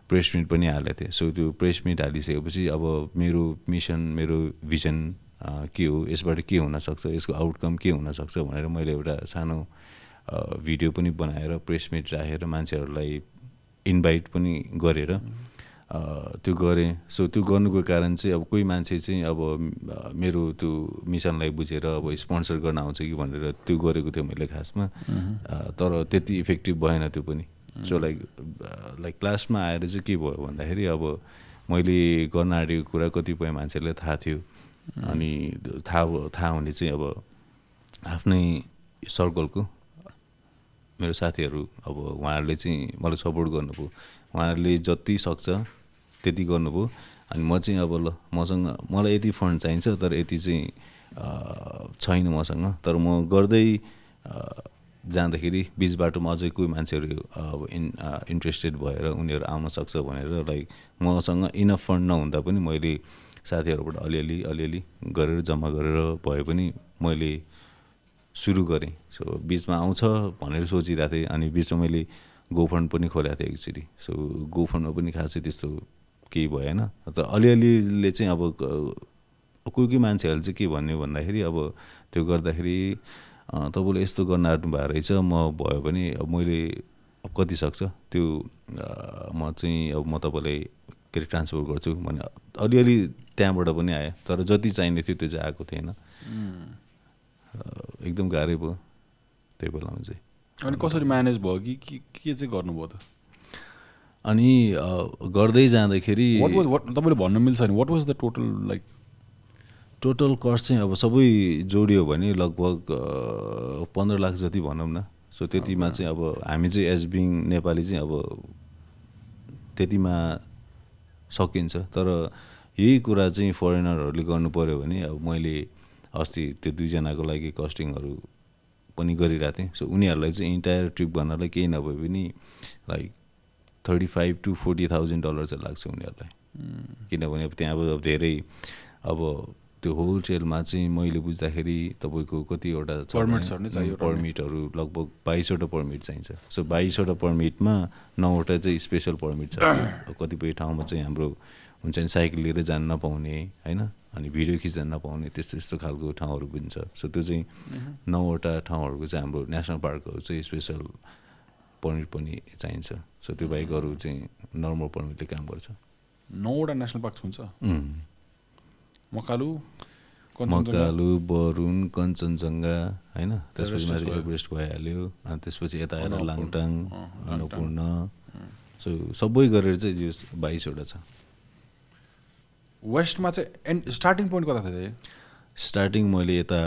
प्रेस मिट पनि हालेको थिएँ। सो त्यो प्रेस मिट हालिसकेपछि अब मेरो मिसन मेरो भिजन के हो यसबाट के हुनसक्छ यसको आउटकम के हुनसक्छ भनेर मैले एउटा सानो भिडियो पनि बनाएर प्रेस मिट राखेर मान्छेहरूलाई इन्भाइट पनि गरेर त्यो गरेँ। सो त्यो गर्नुको कारण चाहिँ अब कोही मान्छे चाहिँ अब मेरो त्यो मिसनलाई बुझेर अब स्पोन्सर गर्न आउँछ कि भनेर त्यो गरेको थियो मैले खासमा। तर त्यति इफेक्टिभ भएन त्यो पनि। सो लाइक लाइक क्लासमा आएर चाहिँ के भयो भन्दाखेरि अब मैले गर्न आँटेको कुरा कतिपय मान्छेलाई थाहा थियो। अनि थाहा थाहा हुने चाहिँ अब आफ्नै सर्कलको मेरो साथीहरू अब उहाँहरूले चाहिँ मलाई सपोर्ट गर्नुभयो। उहाँहरूले जति सक्छ त्यति गर्नुभयो। अनि म चाहिँ अब ल मसँग मलाई यति फन्ड चाहिन्छ तर यति चाहिँ छैन मसँग। तर म गर्दै जाँदाखेरि बिच बाटोमा अझै कोही मान्छेहरू अब इन इन्ट्रेस्टेड भएर उनीहरू आउन सक्छ भनेर लाइक मसँग इनफ फन्ड नहुँदा पनि मैले साथीहरूबाट अलिअलि अलिअलि गरेर जम्मा गरेर भए पनि मैले सुरु गरेँ। सो बिचमा आउँछ भनेर सोचिरहेको थिएँ अनि बिचमा मैले गोफन्ड पनि खोलेको थिएँ एक्चुली सो गोफन्डमा पनि खासै त्यस्तो केही भएन। त अलिअलिले चाहिँ अब कोही कोही मान्छेहरूले चाहिँ के भन्यो भन्दाखेरि अब त्यो गर्दाखेरि तपाईँले यस्तो गर्न आँट्नु भएको रहेछ म भयो भने अब मैले अब कति सक्छ? त्यो म चाहिँ अब म तपाईँलाई के अरे ट्रान्सफर गर्छु भने अलिअलि त्यहाँबाट पनि आयो। तर जति चाहिने थियो त्यो चाहिँ आएको थिएन। एकदम गाह्रै भयो। त्यही बेलामा चाहिँ। अनि कसरी म्यानेज भयो के के चाहिँ गर्नुभयो त? अनि गर्दै जाँदाखेरि तपाईँले भन्न मिल्छ नि what was the total like total cost चाहिँ अब सबै जोडियो भने लगभग पन्ध्र लाख जति भनौँ न। सो त्यतिमा चाहिँ अब हामी चाहिँ एज बिङ नेपाली चाहिँ अब त्यतिमा सकिन्छ। तर यही कुरा चाहिँ फरेनरहरूले गर्नु पऱ्यो भने अब मैले अस्ति त्यो दुईजनाको लागि कस्टिङहरू पनि गरिरहेको थिएँ। सो उनीहरूलाई चाहिँ इन्टायर ट्रिप गर्नलाई केही नभए पनि like thirty five to forty thousand dollar चाहिँ लाग्छ उनीहरूलाई किनभने अब त्यहाँ अब धेरै अब त्यो होल ट्रेलमा चाहिँ मैले बुझ्दाखेरि तपाईँको कतिवटा पर्मिटहरू लगभग बाइसवटा पर्मिट चाहिन्छ सो बाइसवटा पर्मिटमा नौवटा चाहिँ स्पेसल पर्मिट छ कतिपय ठाउँमा चाहिँ हाम्रो हुन्छ नि साइकल लिएर जान नपाउने होइन? अनि भिडियो खिच्न नपाउने त्यस्तो त्यस्तो खालको ठाउँहरू पनि छ। सो त्यो चाहिँ नौवटा ठाउँहरूको चाहिँ हाम्रो नेसनल पार्कहरू चाहिँ स्पेसल पर्मिट पनि चाहिन्छ। सो त्यो बाहेक अरू चाहिँ नर्मल पर्मिटले काम गर्छ। नौवटा नेसनल पार्क हुन्छ. मकालु मकालु बरुण कञ्चनजङ्घा होइन? त्यसपछि एभरेस्ट माथि। एभरेस्ट भइहाल्यो। अनि त्यसपछि यता आएर लाङटाङ। अन्नपूर्ण। सो सबै गरेर चाहिँ यो बाइसवटा छ। वेस्टमा चाहिँ एन्ड स्टार्टिङ पोइन्ट कता थियो स्टार्टिङ मैले यता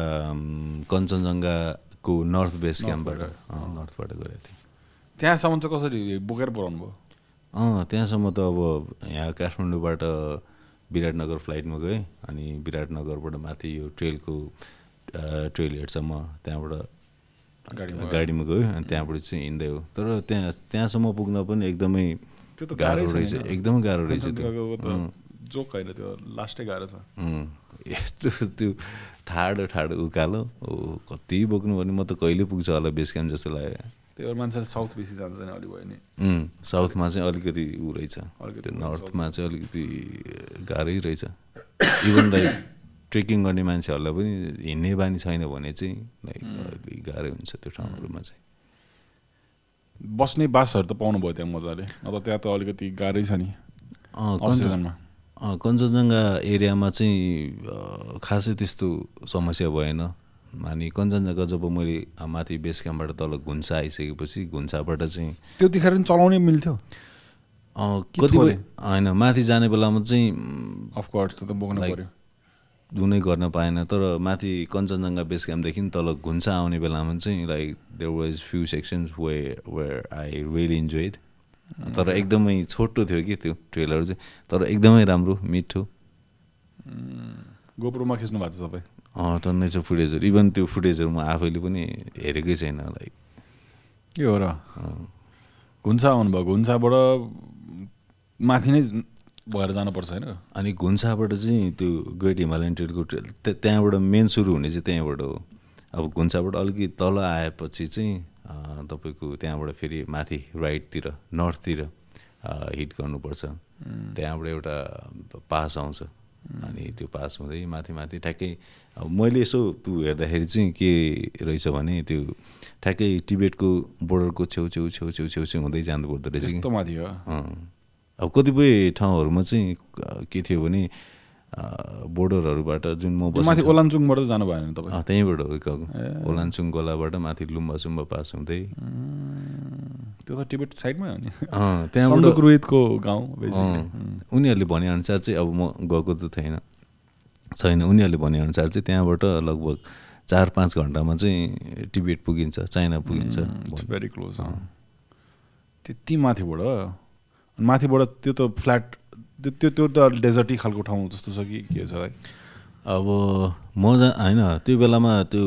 कञ्चनजङ्घाको नर्थ बेस क्याम्पबाट नर्थबाट गरेको थिएँ। त्यहाँसम्म चाहिँ कसरी बोकेर पुऱ्याउनु भयो? अँ त्यहाँसम्म त अब यहाँ काठमाडौँबाट विराटनगर फ्लाइटमा गएँ अनि विराटनगरबाट माथि यो ट्रेलको ट्रेल हेडसम्म त्यहाँबाट गाडीमा गाडीमा गयो अनि त्यहाँबाट चाहिँ हिँड्दै हो। तर त्यहाँ त्यहाँसम्म पुग्न पनि एकदमै त्यो त गाह्रो रहेछ? एकदमै गाह्रो रहेछ त्यो। जोक होइन त्यो लास्टै गाह्रो छ। यस्तो त्यो ठाडो ठाडो उकालो। ओ कति बोक्नु भने म त कहिले पुग्छ होला बेस क्याम्प जस्तो लाग्यो। त्यही भएर मान्छेले साउथ बेसी जान्छ नि अलि भयो नि साउथमा चाहिँ अलिकति ऊ रहेछ अलिकति नर्थमा चाहिँ अलिकति गाह्रै रहेछ इभन लाइक ट्रेकिङ गर्ने मान्छेहरूलाई पनि हिँड्ने बानी छैन भने चाहिँ लाइक अलिक गाह्रै हुन्छ त्यो ठाउँहरूमा चाहिँ बस्ने बासहरू त पाउनु भयो त्यहाँ मजाले अब त्यहाँ त अलिकति गाह्रै छ नि सिजनमा कञ्चनजङ्घा एरियामा चाहिँ खासै त्यस्तो समस्या भएन अनि कञ्चनजङ्घा जब मैले माथि बेस क्याम्पबाट तल घुन्सा आइसकेपछि घुन्साबाट चाहिँ त्यतिखेर चलाउनै मिल्थ्यो? कतिपय? होइन माथि जाने बेलामा चाहिँ अफकोर्स त बोक्नु पऱ्यो जुनै गर्न पाएन तर माथि कञ्चनजङ्घा बेस क्याम्पदेखि तल घुन्सा आउने बेलामा चाहिँ like there was few sections way where I really enjoyed तर एकदमै छोटो थियो कि त्यो ट्रेलर चाहिँ तर एकदमै राम्रो मिठो। गोप्रोमा खिच्नु भएको छ सबै। अँ टन्नै छ फुटेजहरू। इभन त्यो फुटेजहरू म आफैले पनि हेरेकै छैन लाइक के हो र। घुन्सा आउनुभयो घुन्साबाट माथि नै भएर जानुपर्छ होइन? अनि घुन्साबाट चाहिँ त्यो ग्रेट हिमालयन ट्रेलको ट्रेल त्य- त्यहाँबाट मेन सुरु हुने चाहिँ त्यहाँबाट हो। अब घुन्साबाट अलिकति तल आएपछि चाहिँ तपाईँको त्यहाँबाट फेरि माथि राइटतिर नर्थतिर हिट गर्नुपर्छ। त्यहाँबाट एउटा पास आउँछ। अनि त्यो पास हुँदै माथि माथि ठ्याक्कै अब मैले यसो हेर्दाखेरि चाहिँ के रहेछ भने त्यो ठ्याक्कै टिबेटको बोर्डरको छेउ छेउ छेउ छेउ छेउ छेउ हुँदै जानु पर्दो रहेछ माथि। अब कतिपय ठाउँहरूमा चाहिँ के थियो भने बोर्डरहरूबाट जुन म माथि ओलानचुङबाट जानु भएन तपाईँ? त्यहीँबाट गएको। ओलानचुङ गोलाबाट माथि लुम्बा सुम्बा पास हुँदै। त्यो त टिबेट साइडमै हो नि। त्यहाँबाट रोहितको गाउँ उनीहरूले भनेअनुसार चाहिँ अब म गएको त थिएन छैन उनीहरूले भनेअनुसार चाहिँ त्यहाँबाट लगभग चार पाँच घन्टामा चाहिँ टिबेट पुगिन्छ चाइना पुगिन्छ भेरी क्लोज त्यति माथिबाट माथिबाट त्यो त फ्ल्याट त्यो त्यो त्यो त डेजर्टी खालको ठाउँ जस्तो छ कि के छ लाइक अब मजा होइन त्यो बेलामा त्यो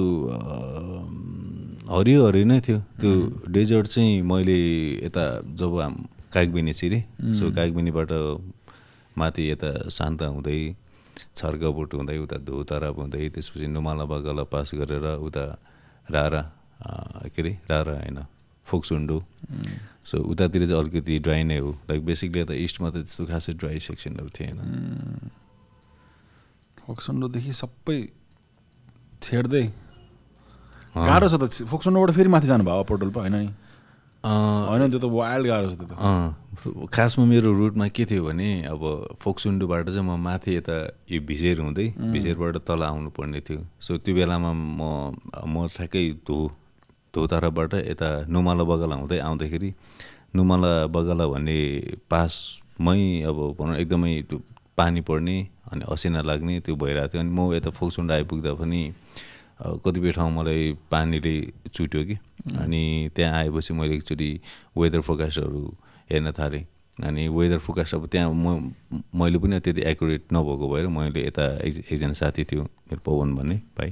हरियो हरियो नै थियो। त्यो डेजर्ट चाहिँ मैले यता जब कागबिनी छिरेँ सो कागबिनीबाट माथि यता शान्त हुँदै छर्कबुट हुँदै उता धोतारा हुँदै त्यसपछि नुमाला बगला पास गरेर उता रारा के अरे रारा होइन फोक्सुन्डो। सो उतातिर चाहिँ अलिकति ड्राई नै हो। लाइक बेसिकली यता इस्टमा त त्यस्तो खासै ड्राई सेक्सनहरू थिएन। फोक्सन्डोदेखि सबै छेड्दै। गाह्रो छ त। फोक्सन्डोबाट फेरि माथि जानुभयो अप्पर पो होइन नि? होइन त्यो त वाइल्ड गाह्रो छ त्यो त। खासमा मेरो रुटमा के थियो भने अब फोक्सुन्डुबाट चाहिँ म माथि यता यो भिजेर हुँदै भिजेरबाट तल आउनु पर्ने थियो। सो त्यो बेलामा म म ठ्याक्कै धो। धोताराबाट यता नुमाला बगला हुँदै आउँदाखेरि नुमाला बगला भन्ने पासमै अब भनौँ एकदमै त्यो पानी पर्ने अनि असिना लाग्ने त्यो भइरहेको थियो। अनि म यता फोक्सुन्ड आइपुग्दा पनि कतिपय ठाउँ मलाई पानीले चुट्यो कि। अनि त्यहाँ आएपछि मैले एकचोटि वेदर फोकास्टहरू हेर्न थालेँ। अनि वेदर फोकास्ट अब त्यहाँ म मैले पनि त्यति एकुरेट नभएको भएर मैले यता एक एकजना साथी थियो मेरो पवन भन्ने भाइ।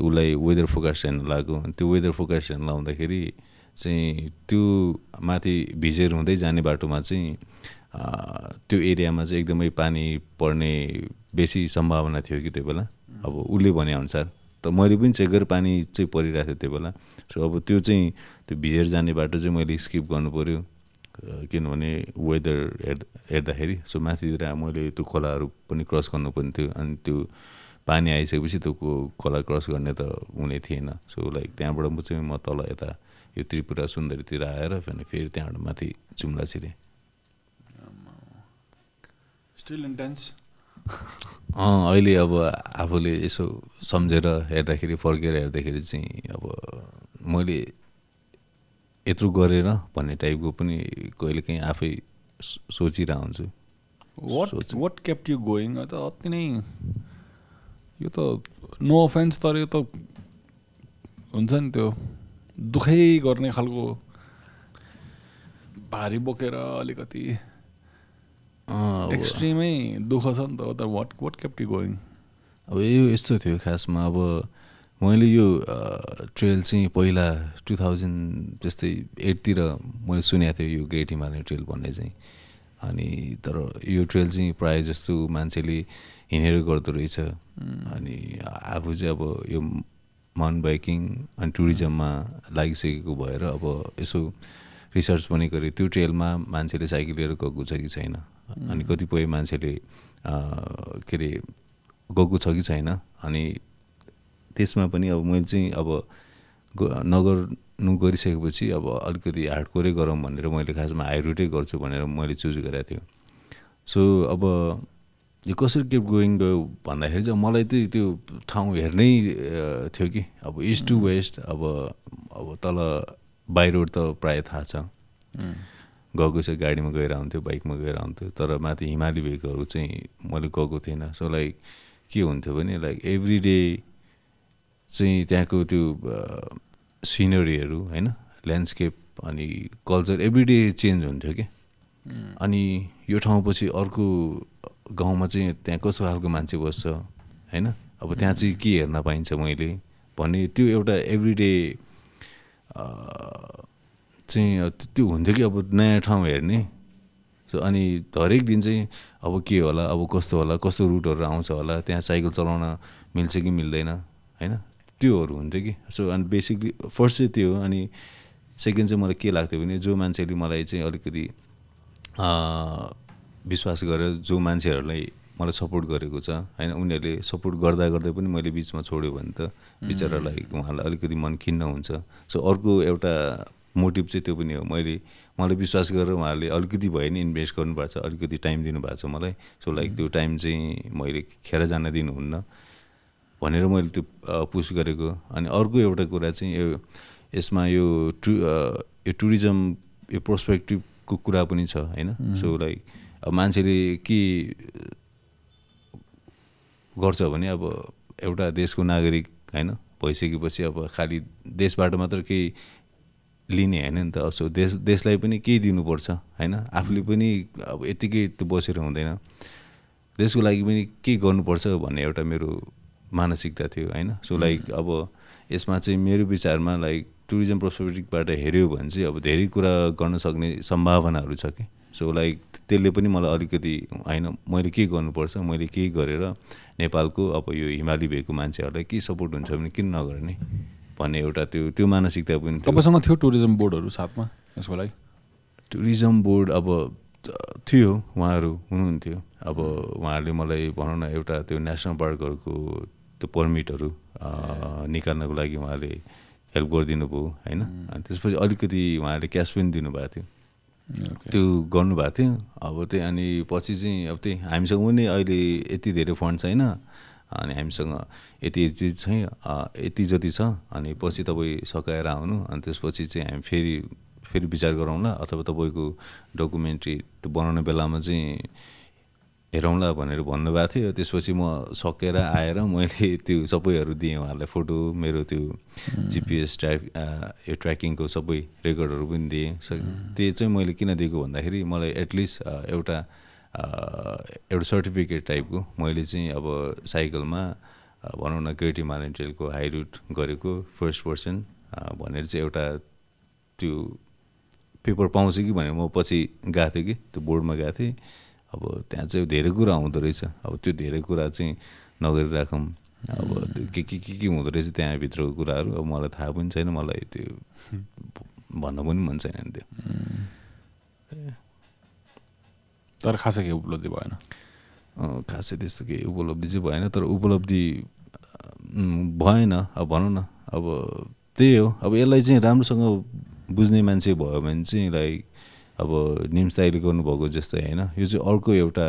उसलाई वेदर फोकास्ट हेर्न लाग्यो अनि त्यो वेदर फोकास्ट हेर्न लाउँदाखेरि चाहिँ त्यो माथि भिजेर हुँदै जाने बाटोमा चाहिँ त्यो एरियामा चाहिँ एकदमै पानी पर्ने बेसी सम्भावना थियो कि त्यो बेला। अब उसले भनेअनुसार त मैले पनि चेक गरेर पानी चाहिँ परिरहेको थियो त्यो बेला। सो अब त्यो चाहिँ त्यो भिजेर जाने बाटो चाहिँ मैले स्किप पऱ्यो किनभने वेदर हेर् हेर्दाखेरि। सो माथितिर मैले त्यो खोलाहरू पनि क्रस गर्नुपर्ने थियो। अनि त्यो पानी आइसकेपछि त्यो को- खोला क्रस गर्ने त हुने थिएन। सो लाइक त्यहाँबाट म चाहिँ म तल यता यो त्रिपुरा सुन्दरीतिर आएर अनि फेरि त्यहाँबाट माथि जुम्ला छिरेँ। स्टिल इन्टेन्स अँ अहिले अब आफूले यसो सम्झेर हेर्दाखेरि फर्केर हेर्दाखेरि चाहिँ अब मैले यत्रो गरेर भन्ने टाइपको पनि कहिलेकाहीँ आफै सो- सोचिरहेको हुन्छु what what kept you going त अति नै यो त नो अफेन्स तर यो त हुन्छ नि त्यो दुखै गर्ने खालको भारी बोकेर अलिकति एक्सट्रिमै दुःख छ नि त what what kept you going अब यो यस्तो थियो खासमा अब मैले यो ट्रेल चाहिँ पहिला टु थाउजन्ड त्यस्तै एटतिर मैले सुनेको थिएँ यो ग्रेट हिमालयन ट्रेल भन्ने चाहिँ। अनि तर यो ट्रेल चाहिँ प्रायः जस्तो मान्छेले हिँडेर गर्दो रहेछ। अनि आफू चाहिँ अब यो माउन्ट बाइकिङ अनि टुरिज्ममा लागिसकेको भएर अब यसो रिसर्च पनि गरेँ। त्यो ट्रेलमा मान्छेले साइकल लिएर गएको छ कि छैन? अनि कतिपय मान्छेले के अरे गएको छ कि छैन? अनि त्यसमा पनि अब मैले चाहिँ अब नगर्नु गरिसकेपछि अब अलिकति हार्डकोरै गरौँ भनेर मैले खासमा हाई रुटै गर्छु भनेर मैले चुज गरेको थियो सो अब यो कसरी केप गोइङ गयो भन्दाखेरि चाहिँ मलाई चाहिँ त्यो ठाउँ हेर्नै थियो कि। अब इस्ट टु वेस्ट अब अब तल बाई रोड त प्रायः थाहा छ। गएको चाहिँ गाडीमा गएर आउँथ्यो बाइकमा गएर आउँथ्यो तर माथि हिमाली भेकहरू चाहिँ मैले गएको थिइनँ। सो लाइक के हुन्थ्यो भने लाइक एभ्री डे चाहिँ त्यहाँको त्यो सिनरीहरू होइन ल्यान्डस्केप अनि कल्चर एभ्री डे चेन्ज हुन्थ्यो कि। अनि यो ठाउँ पछि अर्को गाउँमा चाहिँ त्यहाँ कस्तो खालको मान्छे बस्छ होइन? अब त्यहाँ चाहिँ के हेर्न पाइन्छ मैले? भन्ने त्यो एउटा एभ्री डे चाहिँ त्यो हुन्थ्यो कि अब नयाँ ठाउँ हेर्ने। सो अनि हरेक दिन चाहिँ अब के होला अब कस्तो होला कस्तो रुटहरू आउँछ होला त्यहाँ साइकल चलाउन मिल्छ कि मिल्दैन होइन? त्योहरू हुन्थ्यो कि। सो अनि बेसिकली फर्स्ट चाहिँ त्यो अनि सेकेन्ड चाहिँ मलाई के लाग्थ्यो भने जो मान्छेले मलाई चाहिँ अलिकति विश्वास गरेर जो मान्छेहरूलाई मलाई सपोर्ट गरेको छ होइन उनीहरूले सपोर्ट गर्दा गर्दै पनि मैले बिचमा छोड्यो भने त बिचरालाई उहाँलाई अलिकति मन खिन्न हुन्छ। सो अर्को एउटा मोटिभ चाहिँ त्यो पनि हो। मैले मलाई विश्वास गरेर उहाँहरूले अलिकति भए नि इन्भेस्ट गर्नुपर्छ अलिकति टाइम दिनुभएको छ मलाई। सो लाइक त्यो टाइम चाहिँ मैले खेर जान दिनुहुन्न भनेर मैले त्यो पुस गरेको। अनि अर्को एउटा कुरा चाहिँ यो यसमा यो टु यो टुरिज्म यो पर्सपेक्टिभको कुरा पनि छ होइन। सो लाइक मान्छेले के गर्छ भने अब एउटा देशको नागरिक होइन भइसकेपछि अब खालि देशबाट मात्र केही लिने होइन नि त। सो देश देशलाई पनि केही दिनुपर्छ होइन? आफूले पनि अब यत्तिकै त्यो बसेर हुँदैन। देशको लागि पनि के गर्नुपर्छ भन्ने एउटा मेरो मानसिकता थियो होइन? सो लाइक अब यसमा चाहिँ मेरो विचारमा लाइक टुरिज्म पर्सपेक्टिभबाट हेऱ्यो भने चाहिँ अब धेरै कुरा गर्न सक्ने सम्भावनाहरू छ कि? सो लाइक त्यसले पनि मलाई अलिकति होइन मैले के गर्नुपर्छ मैले के गरेर नेपालको अब यो हिमाली भएको मान्छेहरूलाई के सपोर्ट हुन्छ भने किन नगर्ने भन्ने एउटा त्यो त्यो मानसिकता पनि। तपाईँसँग थियो टुरिज्म बोर्डहरू साथमा यसको लागि? टुरिज्म बोर्ड अब थियो उहाँहरू हुनुहुन्थ्यो। अब उहाँहरूले मलाई भनौँ न एउटा त्यो नेसनल पार्कहरूको त्यो पर्मिटहरू निकाल्नको लागि उहाँले हेल्प गरिदिनु भयो होइन अनि त्यसपछि अलिकति उहाँहरूले क्यास पनि दिनुभएको थियो। त्यो गर्नुभएको थियो। अब त्यही अनि पछि चाहिँ अब त्यही हामीसँग पनि अहिले यति धेरै फन्ड छैन। अनि हामीसँग यति यति अ, यति जति छ। अनि पछि तपाईँ सकाएर आउनु। अनि त्यसपछि चाहिँ हामी फेरि फेरि विचार गरौँला। अथवा तपाईँको डकुमेन्ट्री त्यो बनाउने बेलामा चाहिँ हेरौँला भनेर भन्नुभएको थियो। त्यसपछि म सकेर आएर मैले त्यो सबैहरू दिएँ उहाँहरूलाई फोटो मेरो त्यो जिपिएस ट्र्याक यो ट्र्याकिङको सबै रेकर्डहरू पनि दिएँ। त्यो चाहिँ मैले किन दिएको भन्दाखेरि मलाई एटलिस्ट एउटा एउटा सर्टिफिकेट टाइपको मैले चाहिँ अब साइकलमा भनौँ न ग्रेट हिमालयन ट्रेलको हाई रुट गरेको फर्स्ट पर्सन भनेर चाहिँ एउटा त्यो पेपर पाउँछ कि भनेर म पछि गएको थिएँ कि त्यो बोर्डमा गएको थिएँ। अब त्यहाँ चाहिँ धेरै कुरा हुँदो रहेछ। अब त्यो धेरै कुरा चाहिँ नगरिराखौँ। अब के के के के हुँदो रहेछ त्यहाँभित्रको कुराहरू? अब मलाई थाहा पनि छैन मलाई त्यो भन्न पनि मन छैन नि त्यो। तर खासै केही उपलब्धि भएन। खासै त्यस्तो केही उपलब्धि चाहिँ भएन तर उपलब्धि भएन। अब भनौँ न अब त्यही हो। अब यसलाई चाहिँ राम्रोसँग बुझ्ने मान्छे भयो भने चाहिँ लाइक अब निम्स दाइले गर्नुभएको जस्तै होइन। यो चाहिँ अर्को एउटा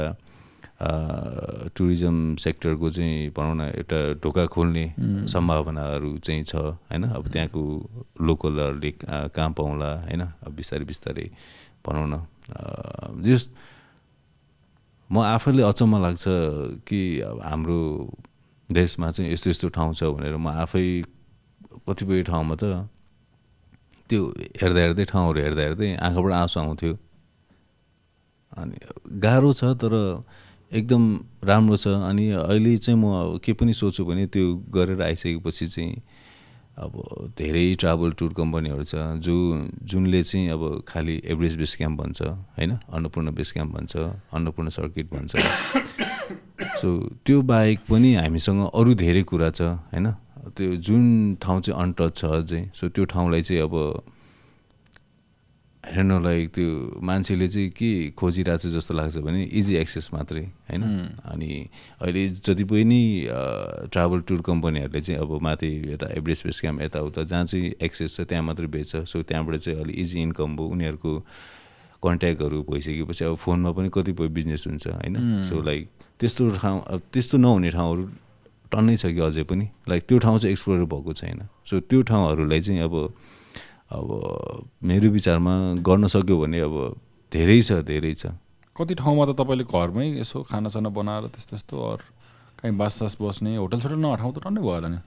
टुरिज्म सेक्टरको चाहिँ भनौँ न एउटा ढोका खोल्ने सम्भावनाहरू चाहिँ छ होइन? अब त्यहाँको लोकलहरूले काम पाउँला होइन? अब बिस्तारै बिस्तारै भनौँ न जस म आफैले अचम्म लाग्छ कि अब हाम्रो देशमा चाहिँ यस्तो यस्तो ठाउँ छ भनेर म आफै कतिपय ठाउँमा त त्यो हेर्दा हेर्दै ठाउँहरू हेर्दा हेर्दै आँखाबाट आँसु आउँथ्यो अनि गाह्रो छ तर एकदम राम्रो छ। अनि अहिले चाहिँ म के पनि सोच्छु भने त्यो गरेर आइसकेपछि चाहिँ अब धेरै ट्राभल टुर कम्पनीहरू छ जो जुनले चाहिँ अब खालि एभरेज बेस क्याम्प भन्छ होइन? अन्नपूर्ण बेस क्याम्प भन्छ अन्नपूर्ण सर्किट भन्छ। सो त्यो बाहेक पनि हामीसँग अरू धेरै कुरा छ होइन? त्यो जुन ठाउँ चाहिँ अनटच छ अझै सो त्यो ठाउँलाई चाहिँ अब हेर्न लाइक त्यो मान्छेले चाहिँ के खोजिरहेको छ जस्तो लाग्छ भने इजी एक्सेस मात्रै होइन? अनि अहिले जति पनि ट्राभल टुर कम्पनीहरूले चाहिँ अब माथि यता एभरेस्ट बेस क्याम्प यताउता जहाँ चाहिँ एक्सेस छ त्यहाँ मात्रै बेच्छ सो त्यहाँबाट चाहिँ अलिक इजी इन्कम भयो उनीहरूको कन्ट्याक्टहरू भइसकेपछि अब फोनमा पनि कतिपय बिजनेस हुन्छ होइन? सो लाइक त्यस्तो ठाउँ अब त्यस्तो नहुने ठाउँहरू टन्नै छ कि अझै पनि। लाइक त्यो ठाउँ चाहिँ एक्सप्लोर भएको छैन। सो त्यो ठाउँहरूलाई चाहिँ अब अब मेरो विचारमा गर्न सक्यो भने अब धेरै छ धेरै छ। कति ठाउँमा त तपाईँले घरमै यसो खानासाना बनाएर त्यस्तो त्यस्तो अरू काहीँ बाससास बस्ने होटल सोटल नभए ठाउँ त टन्नै भयो होला नि।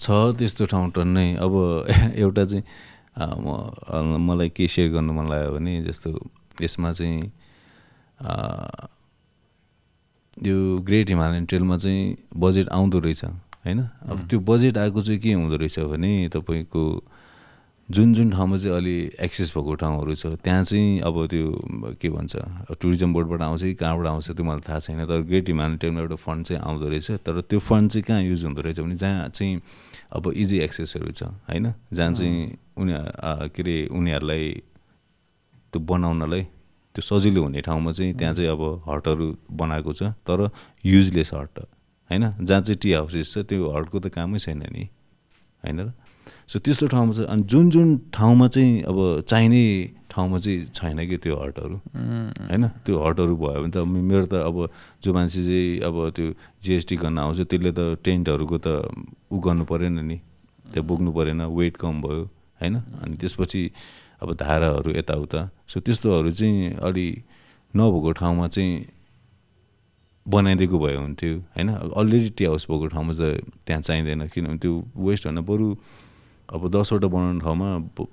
छ त्यस्तो ठाउँ टन्नै। अब एउटा चाहिँ म मलाई के सेयर गर्नु मन लाग्यो भने जस्तो यसमा चाहिँ यो ग्रेट हिमालयन ट्रेलमा चाहिँ बजेट आउँदो रहेछ होइन? अब त्यो बजेट आएको चाहिँ के हुँदो रहेछ भने तपाईँको जुन जुन ठाउँमा चाहिँ अलि एक्सेस भएको ठाउँहरू छ त्यहाँ चाहिँ अब त्यो के भन्छ टुरिज्म बोर्डबाट आउँछ कि कहाँबाट आउँछ त्यो मलाई थाहा छैन तर ग्रेट हिमालयन ट्रेनमा एउटा फन्ड चाहिँ आउँदो रहेछ तर त्यो फन्ड चाहिँ कहाँ युज हुँदो रहेछ भने जहाँ चाहिँ अब इजी एक्सेसहरू छ होइन? जहाँ चाहिँ उनीहरू के अरे उनीहरूलाई त्यो बनाउनलाई त्यो सजिलो हुने ठाउँमा चाहिँ त्यहाँ चाहिँ अब हटहरू बनाएको छ तर युजलेस हट होइन? जहाँ चाहिँ टी हाउसेस छ त्यो हटको त कामै छैन नि होइन र? सो त्यस्तो ठाउँमा चाहिँ अनि जुन जुन ठाउँमा चाहिँ अब चाहिने ठाउँमा चाहिँ छैन कि त्यो हटहरू होइन? त्यो हटहरू भयो भने त मेरो त अब जो मान्छे चाहिँ अब त्यो जिएसटी गर्न आउँछ त्यसले त टेन्टहरूको त उ गर्नु परेन नि त्यो बोक्नु परेन वेट कम भयो होइन? अनि त्यसपछि अब धाराहरू यताउता। सो त्यस्तोहरू चाहिँ अलि नभएको ठाउँमा चाहिँ बनाइदिएको भए हुन्थ्यो होइन? अलरेडी टी हाउस भएको ठाउँमा चाहिँ त्यहाँ चाहिँदैन किनभने त्यो वेस्टभन्दा बरु अब दसवटा बनाउने ठाउँमा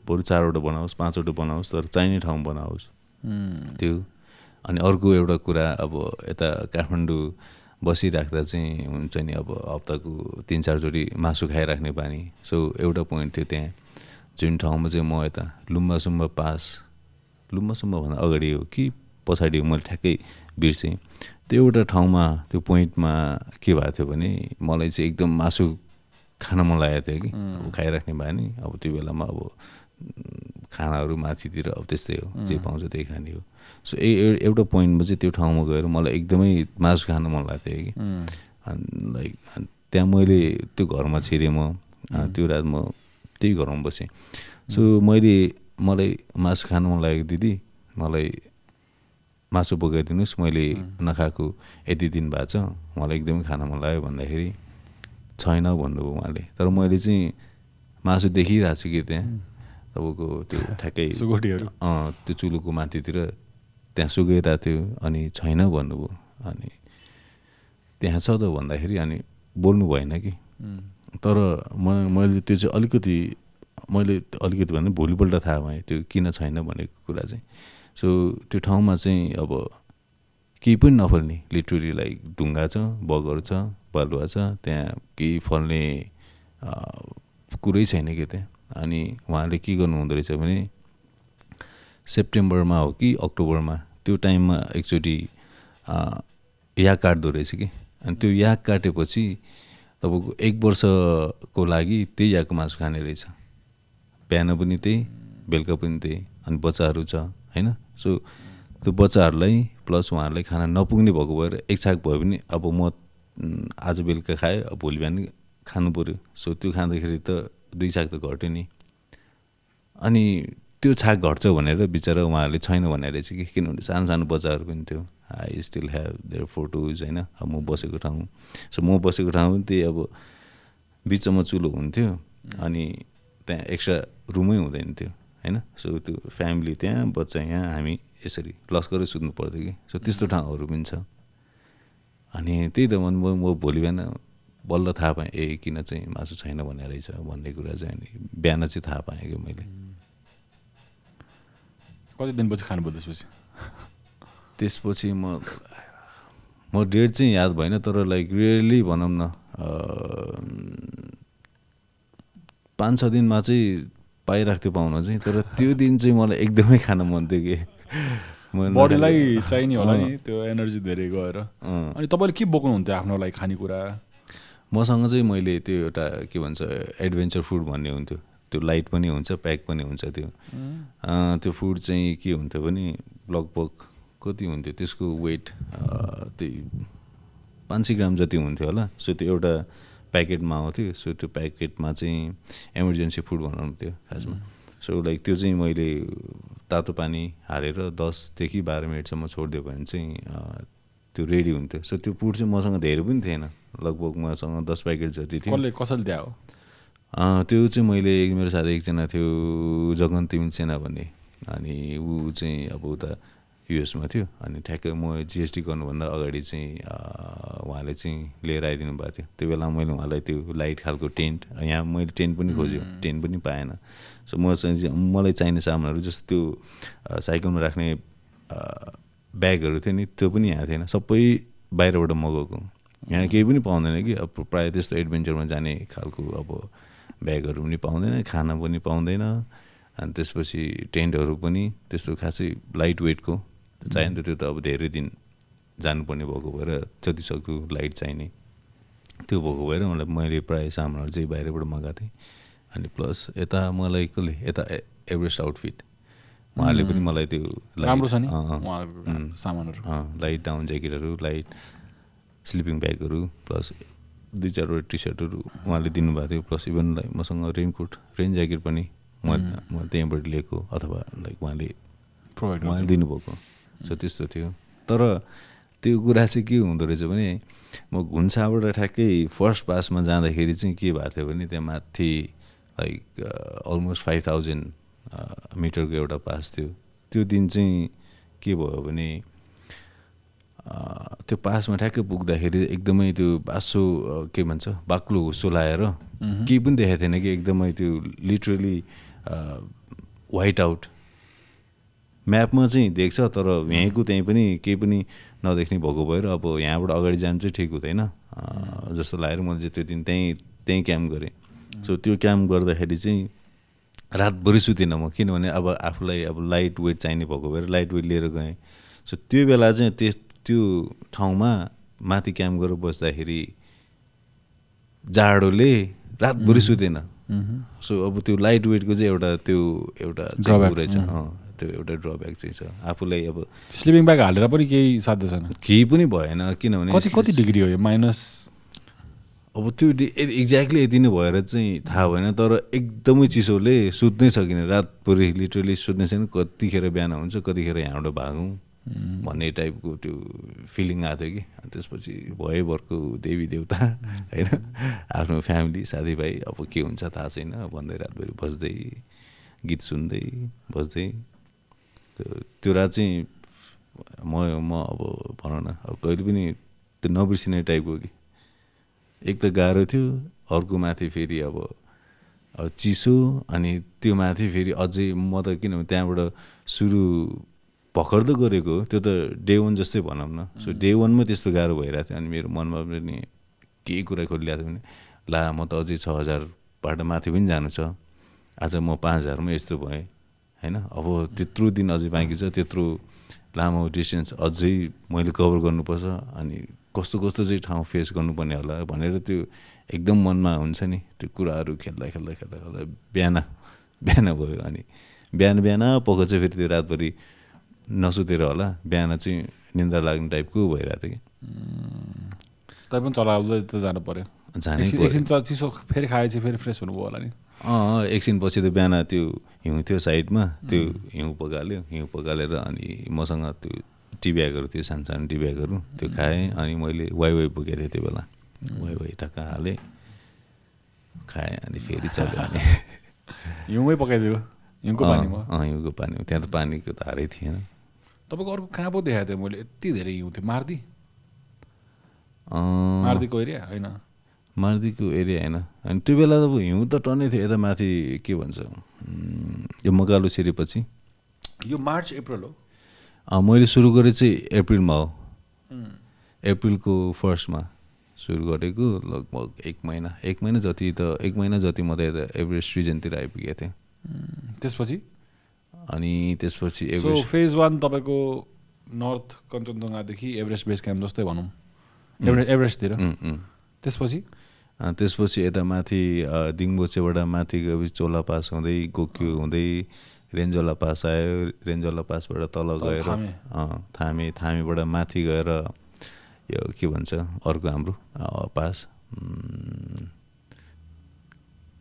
बरु चारवटा बनाओस् पाँचवटा बनाओस् तर चाहिने ठाउँ बनाओस्। त्यो। अनि अर्को एउटा कुरा अब यता काठमाडौँ बसिराख्दा चाहिँ हुन्छ नि अब हप्ताको तिन चारचोटि मासु खाइराख्ने बानी सो एउटा पोइन्ट थियो त्यहाँ। जुन ठाउँमा चाहिँ म यता लुम्बा सुम्बा पास लुम्बा सुम्बा भन्दा अगाडि हो कि पछाडि हो मैले ठ्याक्कै बिर्सेँ। त्यो एउटा ठाउँमा त्यो पोइन्टमा के भएको थियो भने मलाई चाहिँ एकदम मासु खान मन लागेको थियो कि। अब खाइराख्ने बानी अब त्यो बेलामा अब खानाहरू माथितिर अब त्यस्तै हो जे पाउँछ त्यही खाने हो। सो ए एउटा पोइन्टमा चाहिँ त्यो ठाउँमा गएर मलाई एकदमै मासु खान मन लाग्थ्यो कि। अनि लाइक त्यहाँ मैले त्यो घरमा छिरेँ म। त्यो रात म त्यही घरमा बसेँ। सो मैले मलाई मासु खानु मन लागेको दिदी मलाई मासु बोकाइदिनुहोस् मैले नखाएको यति दिन भएको छ मलाई एकदमै खान मन लाग्यो भन्दाखेरि छैन भन्नुभयो उहाँले। तर मैले चाहिँ मासु देखिरहेको छु कि त्यहाँ। तपाईँको त्यो ठ्याक्कै त्यो चुलोको माथितिर त्यहाँ सुकाइरहेको थियो अनि छैन भन्नुभयो। अनि त्यहाँ छ त भन्दाखेरि अनि बोल्नु भएन कि। तर म मैले त्यो चाहिँ अलिकति मैले अलिकति भने भोलिपल्ट थाहा भएँ त्यो किन छैन भनेको कुरा चाहिँ। सो त्यो ठाउँमा चाहिँ अब केही पनि नफल्ने लिटरली लाइक ढुङ्गा छ बगहरू छ बालुवा छ त्यहाँ केही फल्ने कुरै छैन कि त्यहाँ। अनि उहाँले के गर्नु हुँदो रहेछ भने सेप्टेम्बरमा हो कि अक्टोबरमा त्यो टाइममा एकचोटि याक काट्दो रहेछ कि। अनि त्यो याक काटेपछि तपाईँको एक वर्षको लागि त्यही याको मासु खाने रहेछ। बिहान पनि त्यही बेलुका पनि त्यही अनि बच्चाहरू छ होइन? सो त्यो बच्चाहरूलाई प्लस उहाँहरूलाई खाना नपुग्ने भएको भएर एक छाक भयो भने अब म आज बेलुका खाएँ अब भोलि बिहान खानु पऱ्यो सो त्यो खाँदाखेरि त दुई छाक त घट्यो नि। अनि त्यो छाक घट्छ भनेर बिचरा उहाँहरूले छैन भनेर रहेछ कि किनभने सानो सानो बच्चाहरू पनि थियो। I still have their photos होइन? अब म बसेको ठाउँ। सो म बसेको ठाउँ त्यही अब बिचमा चुलो हुन्थ्यो अनि त्यहाँ एक्स्ट्रा रुमै हुँदैन थियो होइन? सो त्यो फ्यामिली त्यहाँ बच्चा यहाँ हामी यसरी लस्करै सुत्नु पर्थ्यो कि। सो त्यस्तो ठाउँहरू पनि छ। अनि त्यही त म म भोलि बिहान बल्ल थाहा पाएँ ए किन चाहिँ मासु छैन भन्ने रहेछ भन्ने कुरा चाहिँ अनि बिहान चाहिँ थाहा पाएँ कि मैले। कति दिनपछि खानुभयो त्यसपछि? त्यसपछि म म डेट चाहिँ याद भएन तर लाइक रियली भनौँ न पाँच छ दिनमा चाहिँ पाइरहेको थियो पाउन चाहिँ तर त्यो दिन चाहिँ मलाई एकदमै खान मन थियो कि। बडीलाई चाहिने होला नि त्यो एनर्जी धेरै गएर। अनि तपाईँले के बोक्नुहुन्थ्यो आफ्नो लागि खानेकुरा? मसँग चाहिँ मैले त्यो एउटा के भन्छ एडभेन्चर फुड भन्ने हुन्थ्यो। त्यो लाइट पनि हुन्छ प्याक पनि हुन्छ त्यो। त्यो फुड चाहिँ के हुन्थ्यो भने लगभग कति हुन्थ्यो त्यसको वेट त्यही पाँच सय ग्राम जति हुन्थ्यो होला। सो त्यो एउटा प्याकेटमा आउँथ्यो सो त्यो प्याकेटमा चाहिँ इमर्जेन्सी फुड बनाउनु थियो खासमा। सो लाइक त्यो चाहिँ मैले तातो पानी हालेर दसदेखि बाह्र मिनटसम्म छोडिदियो भने चाहिँ त्यो रेडी हुन्थ्यो। सो त्यो पुट चाहिँ मसँग धेरै पनि थिएन। लगभग मसँग दस प्याकेट जति थियो। कसले कसैले दिए हो? अँ, त्यो चाहिँ मैले मेरो साथी एकजना थियो जगन तिमिन सेना भन्ने। अनि ऊ चाहिँ अब उता युएसमा थियो। अनि ठ्याक्कै म जिएसटी गर्नुभन्दा अगाडि चाहिँ उहाँले चाहिँ लिएर आइदिनु भएको थियो। त्यो बेला मैले उहाँलाई त्यो लाइट खालको टेन्ट यहाँ मैले टेन्ट पनि खोज्यो टेन्ट पनि पाएन। सो म चाहिँ मलाई चाहिने सामानहरू जस्तो त्यो साइकलमा राख्ने ब्यागहरू थियो नि त्यो पनि यहाँ थिएन। सबै बाहिरबाट मगाएको। यहाँ केही पनि पाउँदैन कि। अब प्रायः त्यस्तो एडभेन्चरमा जाने खालको अब ब्यागहरू पनि पाउँदैन खाना पनि पाउँदैन अनि त्यसपछि टेन्टहरू पनि त्यस्तो खासै लाइट वेटको चाहियो नि त त्यो त अब धेरै दिन जानुपर्ने भएको भएर जति सक्दो लाइट चाहिने। त्यो भएको भएर मलाई मैले प्रायः सामानहरू चाहिँ बाहिरबाट मगाएको थिएँ अनि प्लस यता मलाई कसले यता एभरेस्ट आउटफिट उहाँहरूले पनि मलाई त्यो राम्रो छ नि. सामानहरू। लाइट डाउन ज्याकेटहरू लाइट स्लिपिङ ब्यागहरू प्लस दुई चारवटा टी सर्टहरू उहाँले दिनुभएको थियो प्लस इभन लाइक मसँग रेनकोट रेन ज्याकेट पनि म म त्यहीँबाट लिएको अथवा लाइक उहाँले प्रोभाइड उहाँले दिनुभएको। सो त्यस्तो थियो। तर त्यो कुरा चाहिँ के हुँदो रहेछ भने म घुन्साबाट ठ्याक्कै फर्स्ट पासमा जाँदाखेरि चाहिँ के भएको थियो भने त्यहाँ माथि लाइक अलमोस्ट फाइभ थाउजन्ड मिटरको एउटा पास थियो। त्यो दिन चाहिँ के भयो भने त्यो पासमा ठ्याक्कै पुग्दाखेरि एकदमै त्यो बासो के भन्छ बाक्लो हुस्सो लाएर केही पनि देखाएको थिएन कि एकदमै त्यो लिटरली वाइट आउट म्यापमा चाहिँ देख्छ तर यहीँको त्यहीँ पनि केही पनि नदेख्ने भएको भएर अब यहाँबाट अगाडि जानु चाहिँ ठिक हुँदैन। जस्तो लागेर मैले चाहिँ त्यो दिन त्यहीँ त्यहीँ क्याम्प गरेँ। सो त्यो क्याम्प गर्दाखेरि चाहिँ रातभरि सुतिनँ म किनभने अब आफूलाई अब लाइट वेट चाहिने भएको भएर लाइट वेट लिएर गएँ। सो त्यो बेला चाहिँ त्यस त्यो ठाउँमा माथि क्याम्प गरेर बस्दाखेरि जाडोले रातभरि सुतेन सो अब त्यो लाइट वेटको चाहिँ एउटा त्यो एउटा ऊ रहेछ त्यो एउटा ड्रब्याक चाहिँ छ। आफूलाई अब स्लिपिङ ब्याग हालेर पनि केही साध्य छैन। केही पनि भएन किनभने कति कति डिग्री हो यो? माइनस? अब त्यो एक्ज्याक्टली यति नै भएर चाहिँ थाहा भएन तर एकदमै चिसोले सुत्नै सकिनँ। रातभरि लिटरली सुत्नै छैन कतिखेर बिहान हुन्छ कतिखेर यहाँबाट भागौँ। भन्ने टाइपको त्यो फिलिङ आएको थियो कि। अनि त्यसपछि भए भरको देवी देवता होइन आफ्नो फ्यामिली साथीभाइ अब के हुन्छ थाहा छैन। भन्दै रातभरि बस्दै गीत सुन्दै बस्दै त्यो- रात चाहिँ म म अब भनौँ न अब कहिले पनि त्यो नबिर्सिने टाइपको कि। एक त गाह्रो थियो अर्को माथि फेरि अब चिसो अनि त्यो माथि फेरि अझै म त किनभने त्यहाँबाट सुरु भर्खर त गरेको त्यो त डे वान जस्तै भनौँ न। सो डे वानमै त्यस्तो गाह्रो भइरहेको थियो अनि मेरो मनमा पनि केही कुरा खोलिरहेको थियो भने ला म त अझै छ हजारबाट माथि पनि जानु छ। आज म पाँच हजारमा यस्तो भएँ। होइन? अब त्यत्रो दिन अझै बाँकी छ। त्यत्रो लामो डिस्टेन्स अझै मैले कभर गर्नुपर्छ अनि कस्तो कस्तो चाहिँ ठाउँ फेस गर्नुपर्ने होला भनेर त्यो एकदम मनमा हुन्छ नि त्यो कुराहरू खेल्दा खेल्दा खेल्दा खेल्दा बिहान बिहान भयो अनि बिहान बिहान पख चाहिँ फेरि त्यो रातभरि नसुतेर होला। बिहान चाहिँ निन्द्रा लाग्ने टाइपको भइरहेको थियो तै पनि चलाउँदै त जानु पऱ्यो कि जानै एकछिन चिसो फेरि खाएपछि फेरि फ्रेस हुनुभयो होला नि। अँ एकछिनपछि त बिहान त्यो हिउँ थियो साइडमा त्यो हिउँ पकाल्यो। हिउँ पकालेर अनि मसँग त्यो टी ब्यागहरू थियो सानो सानो टी ब्यागहरू त्यो खाएँ। अनि मैले वाइवाई पुगेको थिएँ त्यो बेला। वाइवाई टक्क हालेँ खाएँ अनि फेरि चल्यो अनि। हिउँमै पकाइदियो। हिउँको पानीमा। अँ हिउँको पानी त्यहाँ त पानीको धारै थिएन। तपाईँको अर्को कहाँ पो देखाएको थियो मैले? यति धेरै हिउँ थियो। मार्दी? मार्दीको एरिया होइन। मार्दीको एरिया होइन। अनि त्यो बेला त अब हिउँ त टन्नै थियो। यता माथि के भन्छ? यो मकालु छिरेपछि यो मार्च अप्रिल हो? मैले सुरु गरेँ चाहिँ अप्रिलमा हो। अप्रिलको फर्स्टमा सुरु गरेको लगभग एक महिना। एक महिना जति त एक महिना जति म त यता एभरेस्ट रिजनतिर आइपुगेको थिएँ। त्यसपछि? अनि त्यसपछि एभरेस्ट फेज वान तपाईँको नर्थ कञ्चनजङ्घादेखि एभरेस्ट बेस क्याम्प जस्तै भनौँ। एभरेस्ट एभरेस्टतिर। त्यसपछि? त्यसपछि यता माथि दिङबोचेबाट माथि गएपछि चोला पास हुँदै गोक्यो हुँदै रेन्जोला पास आयो। रेन्जोला पासबाट तल गएर थामे। थामेबाट माथि गएर यो के भन्छ अर्को हाम्रो पास।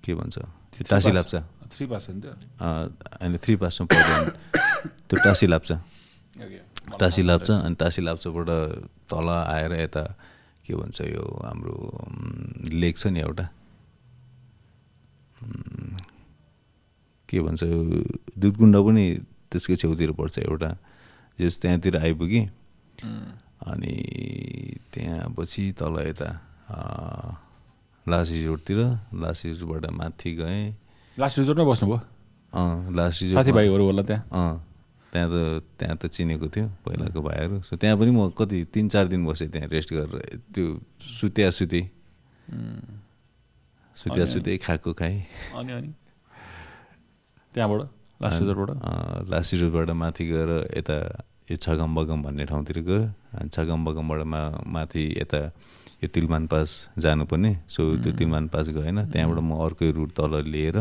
के भन्छ? Tashi pass. Lapcha. Three pass थियो अँ, होइन थ्री पढ्यो भने त्यो टासी लाप्चा टासी लाप्चा अनि टासी लाप्चाबाट तल आएर यता के भन्छ यो हाम्रो लेक छ नि एउटा के भन्छ यो दुधकुण्ड पनि त्यसकै छेउतिर पर्छ एउटा जस त्यहाँतिर आइपुगेँ अनि त्यहाँ पछि तल यता लासी रोडतिर लासी रोडबाट माथि गएँ लास्ट रिजोर्टमै बस्नुभयो? अँ लासी रोडमा- साथीभाइहरू होला त्यहाँ? अँ त्यहाँ त त्यहाँ त चिनेको थियो पहिलाको भाइहरू। सो त्यहाँ पनि म कति तिन चार दिन बसेँ त्यहाँ रेस्ट गरेर। त्यो सुत्या सुते सुत्या सुते खाएको खाएँ। अनि अनि? त्यहाँबाट? लास्ट रिजोर्टबाट अँ, लासी रोडबाट माथि गएर यता यो छगम बगम भन्ने ठाउँतिर गयो। अनि छगम बगमबाट मा माथि यता यो तिलमान पास जानुपर्ने। सो त्यो तिलमान पास गएन। त्यहाँबाट म अर्कै रुट तल लिएर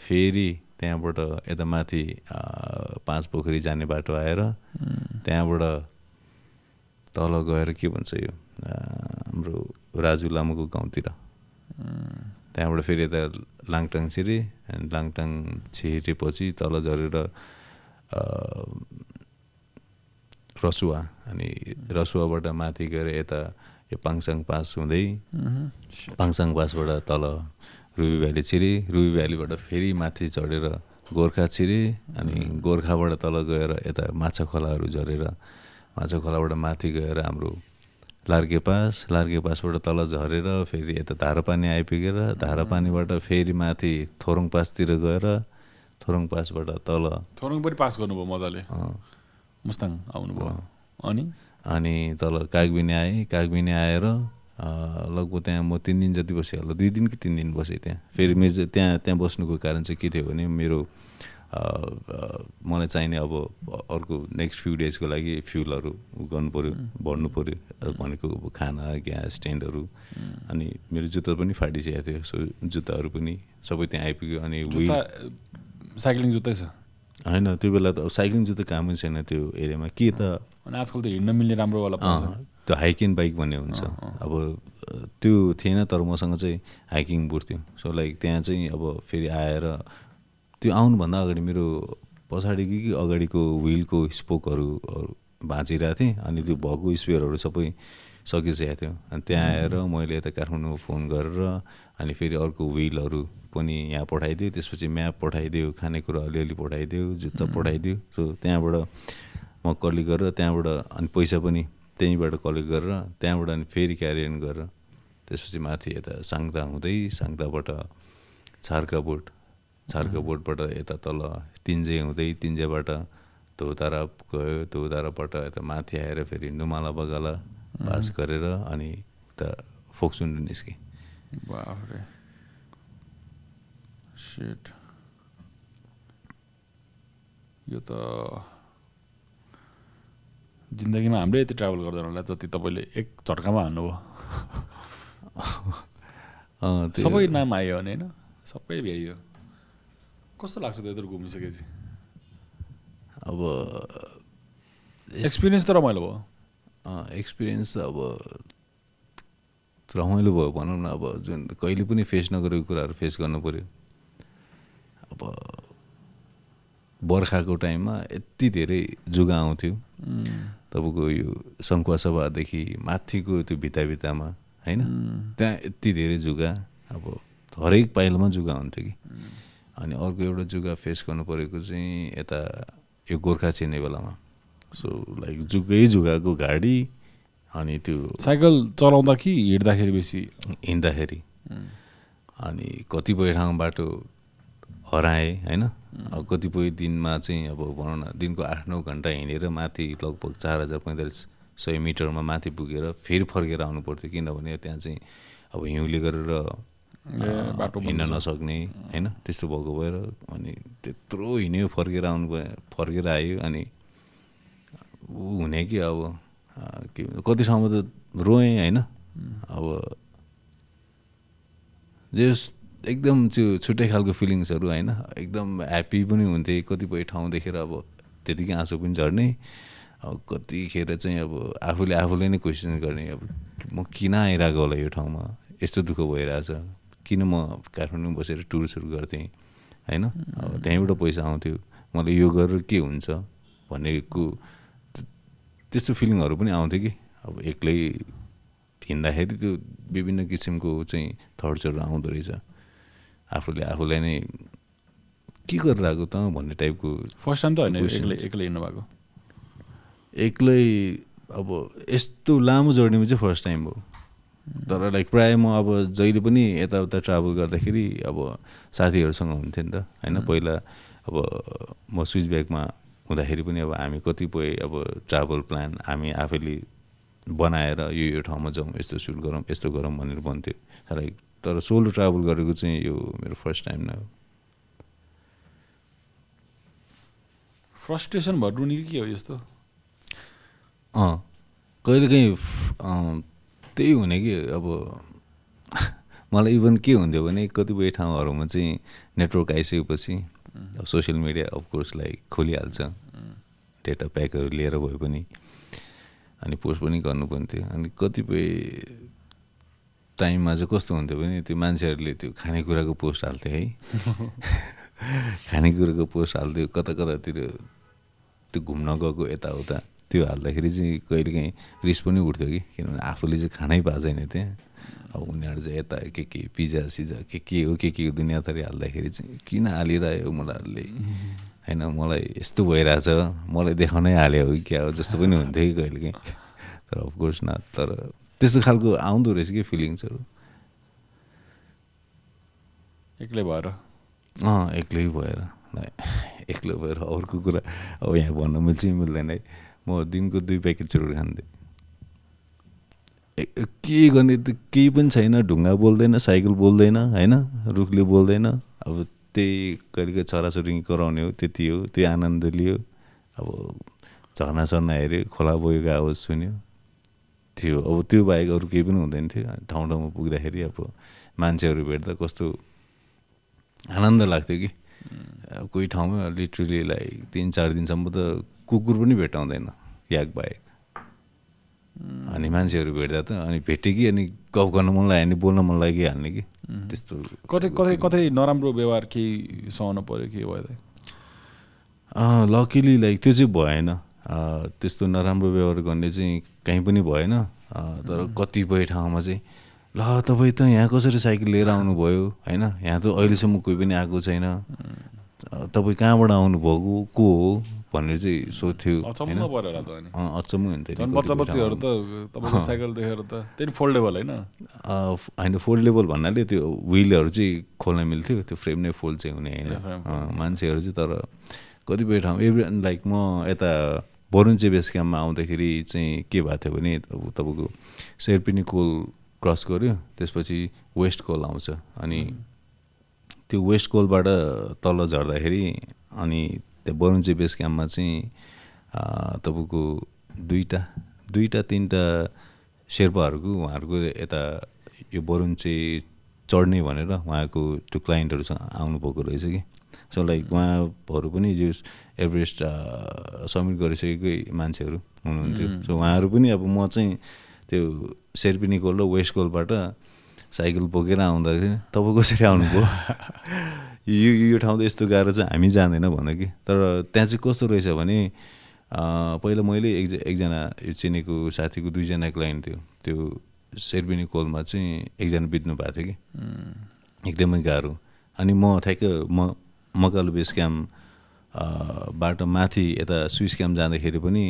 फेरि त्यहाँबाट यता माथि पाँच पोखरी जाने बाटो आएर त्यहाँबाट तल गएर के भन्छ यो हाम्रो राजु लामाको गाउँतिर। त्यहाँबाट फेरि यता लाङटाङ छिरे अनि लाङटाङ छिरेपछि तल झरेर रसुवा अनि रसुवाबाट माथि गएर यता यो पाङसाङ पास हुँदै पाङसाङ पासबाट तल रुबी भ्याली छिरे रुबी भ्यालीबाट फेरि माथि चढेर गोर्खा छिरे अनि गोर्खाबाट तल गएर यता माछा खोलाहरू झरेर माछा खोलाबाट माथि गएर हाम्रो लार्के पास लार्के पासबाट तल झरेर फेरि यता धारापानी आइपुगेर धारापानीबाट फेरि माथि थोरङ पासतिर गएर थोरङ पासबाट तल थोरङ पनि पास गर्नुभयो मजाले। मुस्ताङ आउनुभयो। अनि? अनि तल कागबिनी आएँ। कागबिनी आएर लगभग त्यहाँ म तिन दिन जति बसेँ होला दुई दिन कि तिन दिन बसेँ त्यहाँ। फेरि मेरो त्यहाँ त्यहाँ बस्नुको कारण चाहिँ के थियो भने मेरो मलाई चाहिने अब अर्को नेक्स्ट फ्यु डेजको लागि फ्युलहरू गर्नु पऱ्यो भर्नु पऱ्यो भनेको अब खाना ग्यास टेन्टहरू अनि मेरो जुत्ता पनि फाटिसकेको थियो सो जुत्ताहरू पनि सबै त्यहाँ आइपुग्यो अनि विल साइक्लिङ जुत्तै छ? होइन त्यो बेला त अब साइक्लिङ जुत्ता कामै छैन त्यो एरियामा। के त अनि आजकल त हिँड्न मिल्ने राम्रोवाला त्यो हाइकिङ बाइक भन्ने हुन्छ। अब त्यो थिएन तर मसँग चाहिँ हाइकिङ बुट थियो। सो लाइक त्यहाँ चाहिँ अब फेरि आएर त्यो आउनुभन्दा अगाडि मेरो पछाडिको कि अगाडिको विलको स्पोकहरू भाँचिरहेको थिएँ। अनि त्यो भएको स्पेयरहरू सबै सकिसकेको थियो। अनि त्यहाँ आएर मैले यता काठमाडौँमा फोन गरेर अनि फेरि अर्को विलहरू पनि यहाँ पठाइदियो। त्यसपछि म्याप पठाइदियो खानेकुरा अलिअलि पठाइदियो जुत्ता पठाइदियो। सो त्यहाँबाट म कलेक्ट गरेर त्यहाँबाट अनि पैसा पनि त्यहीँबाट कलेक्ट गरेर त्यहाँबाट अनि फेरि क्यारियन गरेर त्यसपछि माथि यता साङ्दा हुँदै साङ्दाबाट छार्का बोट छार्का बोटबाट यता तल तिन्जे हुँदै तिन्जेबाट धोतारा गयो धोताराबाट यता माथि आएर फेरि नुमाला बगाला पास गरेर अनि उता फोक्सुन्डु निस्केँ। यो त जिन्दगीमा हाम्रै यति ट्राभल गर्दैन होला जति तपाईँले एक झट्कामा हान्नुभयो। सबै नाम आयो भने होइन सबै भ्याइयो। कस्तो लाग्छ त्यत्रो घुमिसकेपछि? अब एक्सपिरियन्स त रमाइलो भयो। एक्सपिरियन्स अब रमाइलो भयो भनौँ न अब जुन कहिले पनि फेस नगरेको कुराहरू फेस गर्नु पऱ्यो अब बर्खाको टाइममा यति धेरै जुगा आउँथ्यो। तपाईँको यो सङ्खुवासभादेखि माथिको त्यो भित्ता भित्तामा होइन त्यहाँ यति धेरै जुगा अब हरेक पाइलामा जुगा हुन्थ्यो कि। अनि अर्को एउटा जुगा फेस गर्नु परेको चाहिँ यता यो गोर्खा छिर्ने बेलामा। सो लाइक जुगै जुगाको गाडी अनि त्यो साइकल चलाउँदा कि हिँड्दाखेरि बेसी? हिँड्दाखेरि। अनि कतिपय ठाउँ बाटो हराएँ होइन? अब कतिपय दिनमा चाहिँ अब भनौँ न दिनको आठ नौ घन्टा हिँडेर माथि लगभग चार हजार पैँतालिस सय मिटरमा माथि पुगेर फेरि फर्केर आउनु पर्थ्यो। किनभने त्यहाँ चाहिँ अब हिउँले गरेर बाटो हिँड्न। नसक्ने होइन? त्यस्तो भएको भएर अनि त्यत्रो हिँड्यो फर्केर आउनु भयो फर्केर आयो अनि ऊ हुने कि अब के कति ठाउँमा त रोएँ होइन? अब जस एकदम त्यो छुट्टै खालको फिलिङ्सहरू होइन। एकदम ह्याप्पी पनि हुन्थेँ कतिपय ठाउँ देखेर अब त्यतिकै आँसु पनि झर्ने। अब कतिखेर चाहिँ अब आफूले आफूले नै क्वेसन गर्ने अब म किन आइरहेको होला यो ठाउँमा? यस्तो दुःख भइरहेछ। किन म काठमाडौँ बसेर टुर सुरु गर्थेँ? होइन? अब त्यहीँबाट पैसा आउँथ्यो। मलाई यो गरेर के हुन्छ भनेको त्यस्तो फिलिङहरू पनि आउँथ्यो कि। अब एक्लै हिँड्दाखेरि त्यो विभिन्न किसिमको चाहिँ थट्सहरू आउँदो रहेछ। आफूले आफूलाई नै के गरेर आएको त भन्ने टाइपको फर्स्ट टाइम त होइन. एक्लै एक्लै हिँड्नु भएको एक्लै अब यस्तो लामो जर्नीमा चाहिँ फर्स्ट टाइम हो। तर लाइक प्रायः म अब जहिले पनि यताउता ट्राभल गर्दाखेरि अब साथीहरूसँग हुन्थ्यो नि त होइन? पहिला अब म स्विच ब्यागमा हुँदाखेरि पनि अब हामी कतिपय अब ट्राभल प्लान हामी आफैले बनाएर यो यो ठाउँमा जाउँ यस्तो सुट गरौँ यस्तो गरौँ भनेर भन्थ्यो। लाइक तर सोलो ट्राभल गरेको चाहिँ यो मेरो फर्स्ट टाइम नै हो। फ्रस्ट्रेसन भएर रुने कि हो यस्तो? अँ कहिलेकाहीँ त्यही हुने कि अब मलाई इभन के हुन्थ्यो भने कतिपय ठाउँहरूमा चाहिँ नेटवर्क आइसकेपछि अब social media of course like खोलिहाल्छ। Data प्याकहरू लिएर भए पनि। अनि पोस्ट पनि गर्नुपर्ने थियो। अनि कतिपय टाइममा चाहिँ कस्तो हुन्थ्यो भने त्यो मान्छेहरूले त्यो खानेकुराको पोस्ट हाल्थ्यो है। खानेकुराको पोस्ट हाल्थ्यो कता कतातिर त्यो घुम्न गएको यताउता त्यो हाल्दाखेरि चाहिँ कहिलेकाहीँ रिस पनि उठ्थ्यो कि किनभने आफूले चाहिँ खानै पाएको छैन त्यहाँ। अब उनीहरू चाहिँ यता के के पिज्जा सिजा के के हो के के हो दुनियाँ थरी हाल्दाखेरि चाहिँ किन हालिरह्यो उनीहरूले? होइन मलाई यस्तो भइरहेछ मलाई देखाउनै हाल्यो हो कि क्या हो जस्तो पनि हुन्थ्यो कि कहिलेकाहीँ। तर अफकोर्स न तर त्यस्तो खालको आउँदो रहेछ कि फिलिङ्सहरू? एक्लै भएर? अँ एक्लै भएर। एक्लै भएर अर्को कुरा अब यहाँ भन्न मिल्छ मिल्दैन है। म दिनको दुई प्याकेट चुरोट खान्थेँ। के गर्ने त? केही पनि छैन ढुङ्गा बोल्दैन साइकल बोल्दैन होइन? रुखले बोल्दैन। अब त्यही कहिले छोराछोरी कराउने हो त्यति हो त्यो आनन्द लियो। अब झर्ना सर्ना हेऱ्यो खोला बगेको आवाज सुन्यो। थियो। अब त्यो बाहेक अरू केही पनि हुँदैन थियो। ठाउँ ठाउँमा पुग्दाखेरि अब मान्छेहरू भेट्दा कस्तो आनन्द लाग्थ्यो कि। कोही ठाउँमा लिटरली लाइक तिन चार दिनसम्म त कुकुर पनि भेटाउँदैन याक बाहेक। अनि मान्छेहरू भेट्दा त अनि भेटेँ कि अनि गफ गर्न मन लाग्यो भने बोल्न मन लागिहाल्ने कि त्यस्तो कतै कतै कतै नराम्रो व्यवहार केही सहनु पऱ्यो के भयो लकिली लाइक त्यो चाहिँ भएन। त्यस्तो नराम्रो व्यवहार गर्ने चाहिँ कहीँ पनि भएन। तर कतिपय ठाउँमा चाहिँ ल तपाईँ त यहाँ कसरी साइकल लिएर आउनुभयो? होइन यहाँ त अहिलेसम्म कोही पनि आएको छैन। तपाईँ कहाँबाट आउनुभएको? को हो? भनेर चाहिँ सोध्थ्यो अचम्म होइन? फोल्डेबल भन्नाले त्यो विलहरू चाहिँ खोल्न मिल्थ्यो। त्यो फ्रेम नै फोल्ड चाहिँ हुने होइन। मान्छेहरू चाहिँ तर कतिपय ठाउँ एभ्री लाइक म यता बरुन्चे बेस क्याम्पमा आउँदाखेरि चाहिँ के भएको थियो भने तपाईँको शेर्पिनी कोल क्रस गऱ्यो त्यसपछि वेस्ट कोल आउँछ अनि त्यो वेस्ट कोलबाट तल झर्दाखेरि अनि त्यो बरुन्चे बेस क्याम्पमा चाहिँ तपाईँको दुईवटा दुईवटा तिनवटा शेर्पाहरूको उहाँहरूको यता यो बरुन्चे चढ्ने भनेर उहाँको त्यो क्लाइन्टहरूसँग आउनुभएको रहेछ कि? सो लाइक उहाँहरू पनि यो एभरेस्ट सब्मिट गरिसकेकै मान्छेहरू हुनुहुन्थ्यो। सो उहाँहरू पनि अब म चाहिँ त्यो शेर्पिनी कोल र वेस्ट कोलबाट साइकल बोकेर आउँदाखेरि तपाईँ कसरी आउनुभयो? यो यो ठाउँ त यस्तो गाह्रो चाहिँ हामी जाँदैन भन्दा कि। तर त्यहाँ चाहिँ कस्तो रहेछ भने पहिला मैले एक एकजना यो चिनेको साथीको दुईजना क्लाइन्ट थियो। त्यो शेर्पिनी कोलमा चाहिँ एकजना बित्नु भएको थियो कि। एकदमै गाह्रो। अनि म ठ्याक्क म मकालु बेस क्याम्प बाट माथि यता स्विस क्याम्प जाँदाखेरि पनि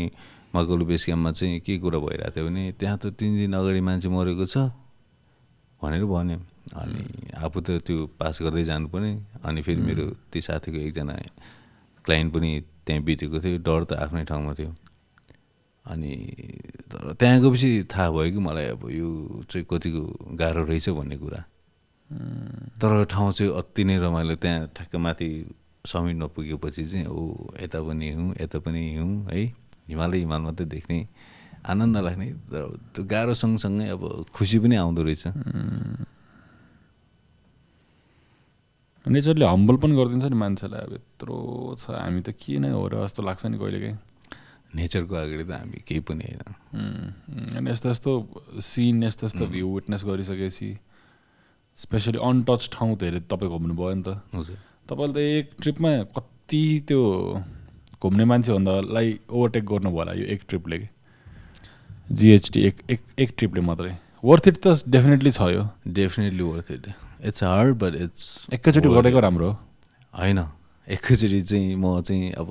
मकालु बेस क्याम्पमा चाहिँ के कुरा भइरहेको थियो भने त्यहाँ त तिन दिन अगाडि मान्छे मरेको छ भनेर भन्यो। अनि आफू त त्यो पास गर्दै जानुपर्ने। अनि फेरि मेरो त्यो साथीको एकजना क्लाइन्ट पनि त्यहाँ बितेको थियो। डर त आफ्नै ठाउँमा थियो। अनि तर त्यहाँ गएपछि थाहा भयो कि मलाई अब यो चाहिँ कतिको गाह्रो रहेछ भन्ने कुरा। तर ठाउँ चाहिँ अति नै रमाइलो। त्यहाँ ठ्याक्क माथि समिट नपुगेपछि चाहिँ ओ यता पनि हिउँ यता पनि हिउँ है? हिमालय हिमाल मात्रै देख्ने आनन्द लाग्ने तर त्यो गाह्रो सँगसँगै अब खुसी पनि आउँदो रहेछ। नेचरले हम्बल पनि गरिदिन्छ नि मान्छेलाई अब यत्रो छ। हामी त के नै हो र जस्तो लाग्छ नि कहिलेकाहीँ। नेचरको अगाडि त हामी केही पनि होइन। अनि यस्तो यस्तो सिन यस्तो यस्तो भ्यू विटनेस गरिसकेपछि स्पेसली अनटच ठाउँ त हेरे तपाईँ घुम्नु भयो नि त। हजुर। तपाईँले त एक ट्रिपमा कति त्यो घुम्ने मान्छेभन्दालाई ओभरटेक गर्नुभयो होला यो एक ट्रिपले कि जिएचटी एक एक एक ट्रिपले मात्रै। वर्थ इट त डेफिनेटली छ यो। Definitely worth it it's hard but it's एकैचोटि गरेको राम्रो हो। होइन। एकैचोटि चाहिँ म चाहिँ अब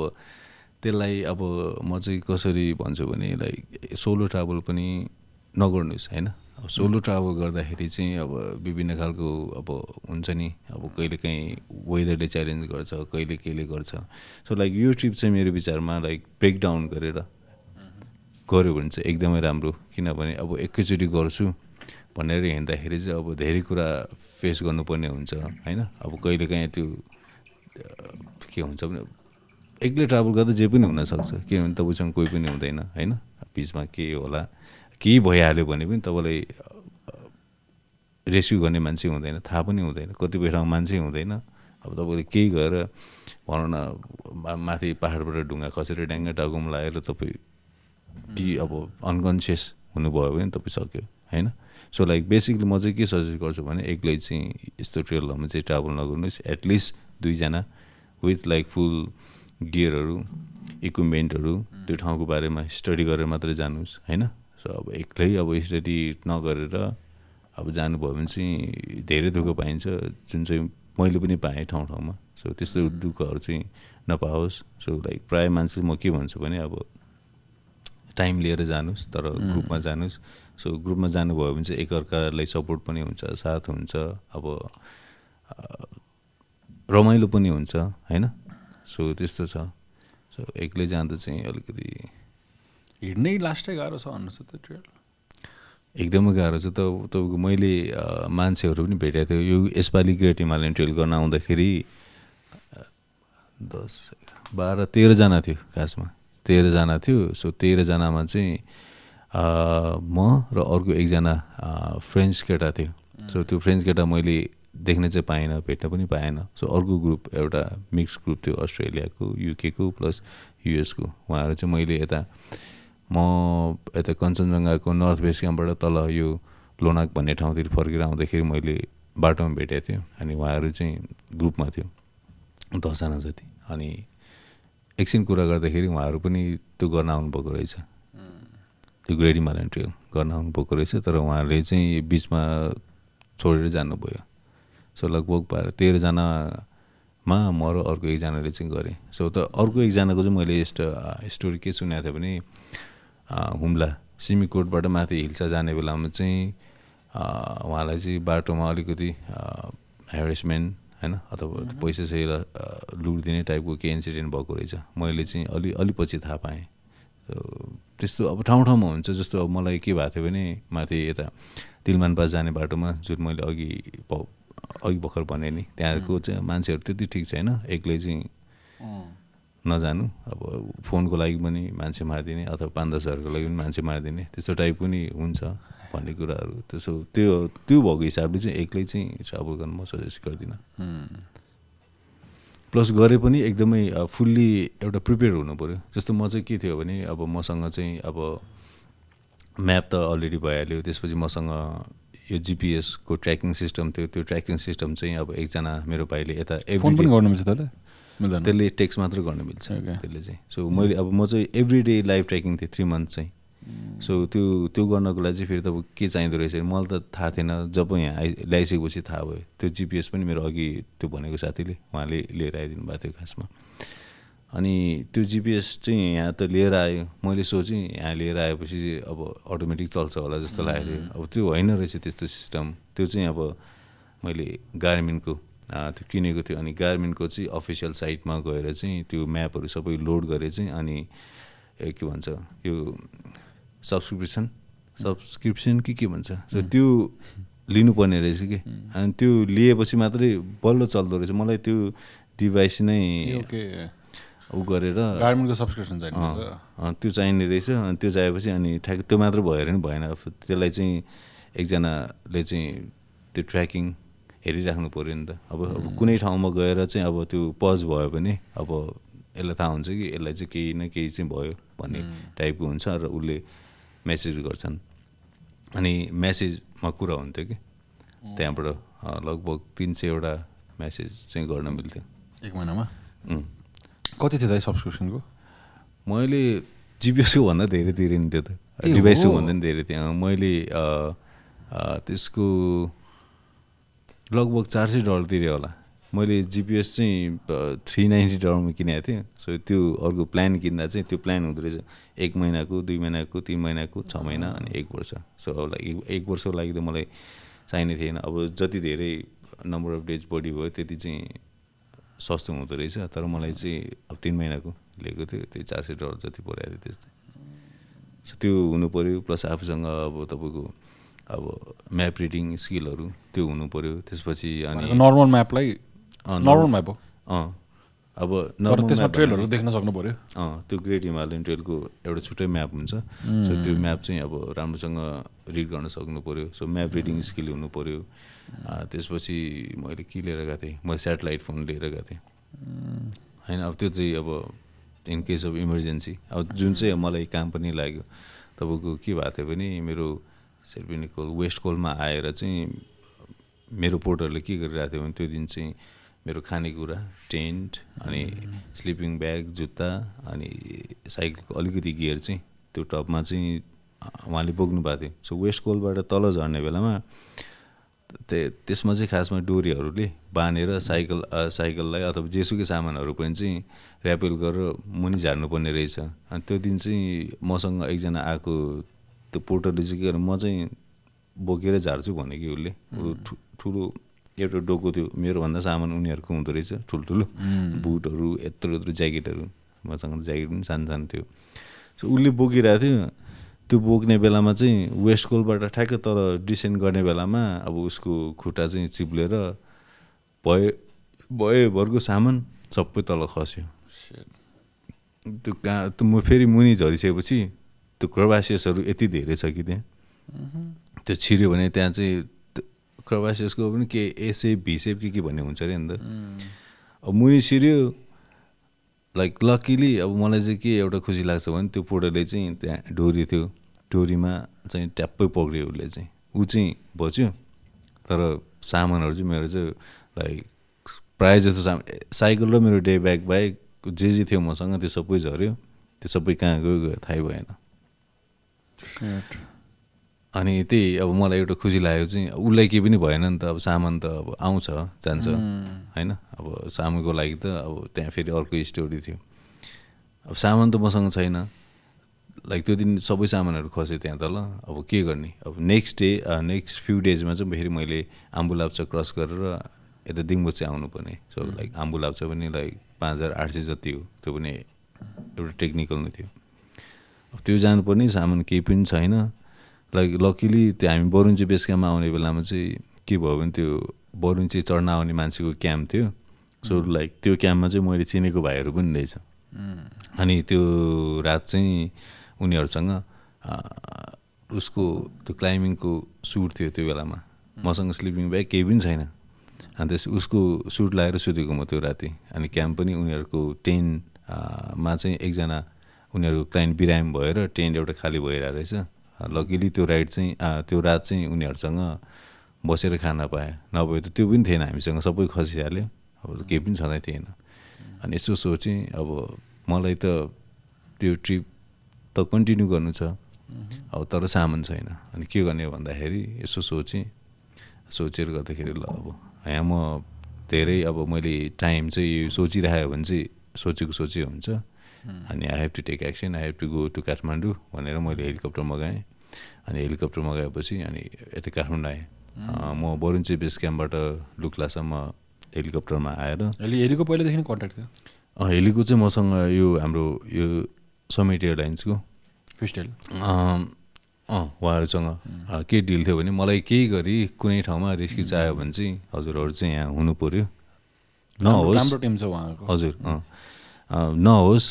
त्यसलाई अब म चाहिँ कसरी भन्छु भने लाइक सोलो ट्राभल पनि नगर्नुहोस् होइन? अब सोलो ट्राभल गर्दाखेरि चाहिँ अब विभिन्न खालको अब हुन्छ नि अब कहिले काहीँ वेदरले च्यालेन्ज गर्छ कहिले केले गर्छ। सो लाइक यो ट्रिप चाहिँ मेरो विचारमा लाइक ब्रेकडाउन गरेर गऱ्यो भने चाहिँ एकदमै राम्रो। किनभने अब एकैचोटि गर्छु भनेर हिँड्दाखेरि चाहिँ अब धेरै कुरा फेस गर्नुपर्ने हुन्छ होइन? अब कहिले काहीँ त्यो के हुन्छ भने एक्लै ट्राभल गर्दा जे पनि हुनसक्छ। किनभने तपाईँसँग कोही पनि हुँदैन होइन? बिचमा के होला? केही भइहाल्यो भने पनि तपाईँलाई रेस्क्यु गर्ने मान्छे हुँदैन थाहा पनि हुँदैन कतिपय ठाउँमा मान्छे हुँदैन। अब तपाईँले केही गएर भनौँ न माथि पाहाडबाट ढुङ्गा खसेर ड्याङ्गा टाउकोमा लागेर तपाईँ कि अब अनकन्सियस हुनुभयो भने तपाईँ सक्यो होइन? सो लाइक बेसिकली म चाहिँ के सजेस्ट गर्छु भने एक्लै चाहिँ यस्तो ट्रेलहरूमा चाहिँ ट्राभल नगर्नुहोस्। एटलिस्ट दुईजना विथ लाइक फुल गियरहरू इक्विपमेन्टहरू त्यो ठाउँको बारेमा स्टडी गरेर मात्रै जानुहोस् होइन? सो अब एक्लै अब स्टडी नगरेर अब जानुभयो भने चाहिँ धेरै दुःख पाइन्छ। जुन चाहिँ मैले पनि पाएँ ठाउँ ठाउँमा। सो त्यस्तो दुःखहरू चाहिँ नपाओस्। सो लाइक प्रायः मान्छे म के भन्छु भने अब टाइम लिएर जानुहोस् तर ग्रुपमा जानुहोस्। सो ग्रुपमा जानुभयो भने चाहिँ एकअर्कालाई सपोर्ट पनि हुन्छ साथ हुन्छ। अब रमाइलो पनि हुन्छ होइन? सो त्यस्तो छ। सो एक्लै जाँदा चाहिँ अलिकति हिँड्नै लास्टै गाह्रो छ भन्नुहोस् त्यो ट्रेल एकदमै गाह्रो छ। त तपाईँको मैले मान्छेहरू पनि भेटेको थियो यो यसपालि ग्रेट हिमालयन ट्रेल गर्न आउँदाखेरि दस बाह्र तेह्रजना थियो खासमा। तेह्रजना थियो। सो तेह्रजनामा चाहिँ म र अर्को एकजना फ्रेन्च केटा थियो। सो त्यो फ्रेन्च केटा मैले देख्न चाहिँ पाएन भेट्न पनि पाएन। सो अर्को ग्रुप एउटा मिक्स ग्रुप थियो अस्ट्रेलियाको युकेको प्लस युएसको। उहाँहरू चाहिँ मैले यता म यता कञ्चनजङ्घाको नर्थ वेस्ट क्याम्पबाट तल यो लोनाक भन्ने ठाउँतिर फर्केर आउँदाखेरि मैले बाटोमा भेटेको थिएँ अनि उहाँहरू चाहिँ ग्रुपमा थियो दसजना जति। अनि एकछिन कुरा गर्दाखेरि उहाँहरू पनि त्यो गर्न आउनुभएको रहेछ। त्यो ग्रेड हिमालयन ट्रेल गर्न आउनुभएको रहेछ तर उहाँहरूले चाहिँ बिचमा छोडेर जानुभयो। सो लगभग बाह्र तेह्रजनामा म र अर्को एकजनाले चाहिँ गरेँ। सो त अर्को एकजनाको चाहिँ मैले यस्तो स्टोरी के सुनेको थिएँ भने हुम्ला सिमीकोटबाट माथि हिल्सा जाने बेलामा चाहिँ उहाँलाई चाहिँ बाटोमा अलिकति हेरेसमेन्ट होइन अथवा पैसा चाहिँ लुट दिने टाइपको केही इन्सिडेन्ट भएको रहेछ। मैले चाहिँ अलि अलि पछि थाहा पाएँ। त्यस्तो अब ठाउँ ठाउँमा हुन्छ जस्तो अब मलाई के भएको थियो भने माथि यता तिलमान पास जाने बाटोमा जुन मैले अघि अघि भर्खर भने नि त्यहाँको चाहिँ मान्छेहरू त्यति ठिक छैन। एक्लै चाहिँ नजानु। अब फोनको लागि पनि मान्छे मारिदिने अथवा पाँच दस हजारको लागि पनि मान्छे मारिदिने त्यस्तो टाइप पनि हुन्छ भन्ने कुराहरू। त्यसो त्यो त्यो भएको हिसाबले चाहिँ एक्लै चाहिँ ट्राभल गर्नु म सजेस्ट गर्दिनँ। प्लस गरे पनि एकदमै फुल्ली एउटा प्रिपेयर हुनु पऱ्यो जस्तो म चाहिँ के थियो भने अब मसँग चाहिँ अब म्याप त अलरेडी भइहाल्यो। त्यसपछि मसँग यो जिपिएसको ट्र्याकिङ सिस्टम थियो। त्यो ट्र्याकिङ सिस्टम चाहिँ अब एकजना मेरो भाइले यता फोन पनि गर्नु मिल्छ त्यसले टेक्स्ट मात्र गर्न मिल्छ। त्यसले चाहिँ। सो मैले अब म चाहिँ एभ्री डे लाइभ ट्र्याकिङ थिएँ थ्री मन्थ चाहिँ। सो त्यो त्यो गर्नको लागि चाहिँ फेरि त के चाहिँदो रहेछ मलाई त थाहा थिएन। जब यहाँ आइ ल्याइसकेपछि थाहा भयो। त्यो जिपिएस पनि मेरो अघि त्यो भनेको साथीले उहाँले लिएर आइदिनु भएको थियो खासमा। अनि त्यो जिपिएस चाहिँ यहाँ त लिएर आयो। मैले सोचेँ यहाँ लिएर आएपछि अब अटोमेटिक चल्छ होला जस्तो लागेको थियो। अब त्यो होइन रहेछ त्यस्तो सिस्टम त्यो चाहिँ अब मैले गार्मिनको त्यो किनेको थियो अनि गार्मिनको चाहिँ अफिसियल साइटमा गएर चाहिँ त्यो म्यापहरू सबै लोड गरेँ चाहिँ अनि के भन्छ यो सब्सक्रिप्सन सब्सक्रिप्सन कि के भन्छ? सो त्यो लिनुपर्ने रहेछ कि? अनि त्यो लिएपछि मात्रै बल्ल चल्दो रहेछ। मलाई त्यो डिभाइस नै ऊ गरेर गार्मेन्टको सब्सक्रिप्सन चाहिने त्यो चाहिने रहेछ। अनि त्यो चाहिएपछि अनि ठ्याक त्यो मात्र भएर नि भएन। त्यसलाई चाहिँ एकजनाले चाहिँ त्यो ट्र्याकिङ हेरिराख्नु पऱ्यो नि त। अब अब कुनै ठाउँमा गएर चाहिँ अब त्यो पज भयो भने अब यसलाई थाहा हुन्छ कि यसलाई चाहिँ केही न केही चाहिँ भयो भन्ने टाइपको हुन्छ र उसले मेसेज गर्छन्। अनि मेसेजमा कुरा हुन्थ्यो कि। त्यहाँबाट लगभग तिन सयवटा मेसेज चाहिँ गर्न मिल्थ्यो। एक महिनामा. कति थियो दाइ सब्सक्रिप्सनको मैले जिपिएसको भन्दा धेरै तिरेँ नि त्यो त। डिभाइसको? भन्दा नि धेरै थियो। मैले त्यसको लगभग चार सय डलर तिरेँ होला। मैले जिपिएस चाहिँ थ्री नाइन्टी डलरमा किनेको थिएँ। सो त्यो अर्को प्लान किन्दा चाहिँ त्यो प्लान हुँदो रहेछ एक महिनाको दुई महिनाको तिन महिनाको छ महिना अनि एक वर्ष। सो अब लाइक एक- एक वर्षको लागि त मलाई चाहिने थिएन। अब जति धेरै नम्बर अफ डेज बढी भयो त्यति चाहिँ सस्तो हुँदो रहेछ। तर मलाई चाहिँ अब तिन महिनाको लिएको थियो। त्यही चार सय डलर जति परेको थियो त्यस्तै। सो त्यो हुनु पऱ्यो प्लस आफूसँग अब तपाईँको अब म्याप रिडिङ स्किलहरू त्यो हुनु पऱ्यो त्यसपछि अनि नर्मल म्यापलाई नर्मल म्याप हो। अँ अब normal त्यसमा ट्रेलहरू देख्न सक्नु पऱ्यो अँ त्यो ग्रेट हिमालयन ट्रेलको एउटा छुट्टै म्याप हुन्छ। सो त्यो म्याप चाहिँ अब राम्रोसँग रिड गर्न सक्नु पऱ्यो सो म्याप रिडिङ स्किल हुनु पऱ्यो त्यसपछि मैले के लिएर गएको थिएँ? मैले सेटेलाइट फोन लिएर गएको थिएँ। होइन अब त्यो चाहिँ अब इन केस अफ इमर्जेन्सी अब जुन चाहिँ मलाई काम पनि लाग्यो तपाईँको के भएको थियो भने मेरो सेर्पिनी कोल वेस्ट कोलमा आएर चाहिँ मेरो पोर्टरले के गरिरहेको थियो भने त्यो दिन चाहिँ मेरो खानेकुरा टेन्ट अनि स्लिपिङ ब्याग जुत्ता अनि साइकलको अलिकति गियर चाहिँ त्यो टपमा चाहिँ उहाँले बोक्नु भएको थियो। सो वेस्ट कोलबाट तल झर्ने बेलामा त्यो त्यसमा चाहिँ खासमा डोरीहरूले बाँधेर साइकल साइकललाई अथवा जेसुकै सामानहरू पनि चाहिँ ऱ्यापेल गरेर मुनि झार्नुपर्ने रहेछ। अनि त्यो दिन चाहिँ मसँग एकजना आएको त्यो पोर्टरले चाहिँ के गर्यो म चाहिँ बोकेर झार्छु भने कि उसले। ठुलो एउटा डोको थियो मेरोभन्दा सामान उनीहरूको हुँदो रहेछ ठुल्ठुलो बुटहरू यत्रो यत्रो ज्याकेटहरू मसँग ज्याकेट पनि सानो सानो थियो। सो उसले बोकिरहेको थियो। त्यो बोक्ने बेलामा चाहिँ वेस्ट कोलबाट ठ्याक्क तल डिसेन्ड गर्ने बेलामा अब उसको खुट्टा चाहिँ चिप्लेर भए भएभरको सामान सबै तल खस्यो। त्यो कहाँ त्यो म फेरि मुनि झरिसकेपछि त्यो क्रबासियसहरू यति धेरै छ कि त्यहाँ? त्यो छिर्यो भने त्यहाँ चाहिँ क्रबासियसको पनि के एसेप भिसेप के के भन्ने हुन्छ अरे नि त? अब मुनि छिर्यो। लाइक लकिली अब मलाई चाहिँ के एउटा खुसी लाग्छ भने त्यो पोटोले चाहिँ त्यहाँ डोरी थियो। डोरीमा चाहिँ ट्याप्पै पक्रियो उसले चाहिँ। ऊ चाहिँ बच्यो। तर सामानहरू चाहिँ मेरो चाहिँ लाइक प्रायः जस्तो सामान साइकल र मेरो डे ब्याग बाहेक जे जे थियो मसँग त्यो सबै झऱ्यो। त्यो सबै कहाँ गयो गयो थाहै भएन। अनि त्यही अब मलाई एउटा खुसी लाग्यो चाहिँ उसलाई केही पनि भएन नि त अब सामान त अब आउँछ जान्छ होइन अब सामानको लागि त अब त्यहाँ फेरि अर्को स्टोरी थियो अब सामान त मसँग छैन लाइक त्यो दिन सबै सामानहरू खस्यो त्यहाँ तल अब के गर्ने अब नेक्स्ट डे नेक्स्ट फ्यु डेजमा चाहिँ फेरि मैले आम्बुलाप्चा क्रस गरेर यता दिङबो चाहिँ आउनुपर्ने सो लाइक आम्बुलाप्चा पनि लाइक पाँच हजार आठ सय जति हो त्यो पनि एउटा टेक्निकल नै थियो त्यो जानुपर्ने सामान केही पनि छैन। लाइक लकिली त्यो हामी बरुन्ची बेस क्याम्पमा आउने बेलामा चाहिँ के भयो भने त्यो बरुन्ची चढ्न आउने मान्छेको क्याम्प थियो। सो लाइक त्यो क्याम्पमा चाहिँ मैले चिनेको भाइहरू पनि रहेछ। अनि त्यो रात चाहिँ उनीहरूसँग उसको त्यो क्लाइम्बिङको सुट थियो त्यो बेलामा। मसँग स्लिपिङ ब्याग केही पनि छैन। अनि त्यस उसको सुट लगाएर सुतेको म त्यो राति। अनि क्याम्प पनि उनीहरूको टेन्ट अ, मा चाहिँ एकजना उनीहरूको क्लाइन्ट बिराम भएर टेन्ट एउटा खाली भइरहेको रहेछ। लकिली त्यो राइड चाहिँ त्यो रात चाहिँ उनीहरूसँग बसेर खान पाएँ। नभए त त्यो पनि थिएन हामीसँग सबै खसिहाल्यो। अब केही पनि छँदै थिएन। अनि यसो सोचेँ अब मलाई त त्यो ट्रिप त कन्टिन्यू गर्नु छ। अब तर सामान छैन। अनि के गर्ने भन्दाखेरि यसो सोचेँ। सोचेर गर्दाखेरि ल अब यहाँ म धेरै अब मैले टाइम चाहिँ सोचिरहेको भने चाहिँ सोचेको सोचे हुन्छ। अनि I have to take action I have to go to Kathmandu भनेर मैले हेलिकप्टर मगाएँ। अनि हेलिकप्टर मगाएपछि अनि यता काठमाडौँ आएँ। म बरुन्चे बेस क्याम्पबाट लुक्लासम्म हेलिकप्टरमा आएर हेलीको पहिलादेखि कन्ट्याक्ट थियो? हेलीको चाहिँ मसँग यो हाम्रो यो समिट एयरलाइन्सको फिस्टेल अँ उहाँहरूसँग। के डिल थियो भने मलाई केही गरी कुनै ठाउँमा रेस्क्यु चाहियो भने चाहिँ हजुरहरू चाहिँ यहाँ हुनु पऱ्यो नहोस्। राम्रो टिम छ हजुर नहोस्।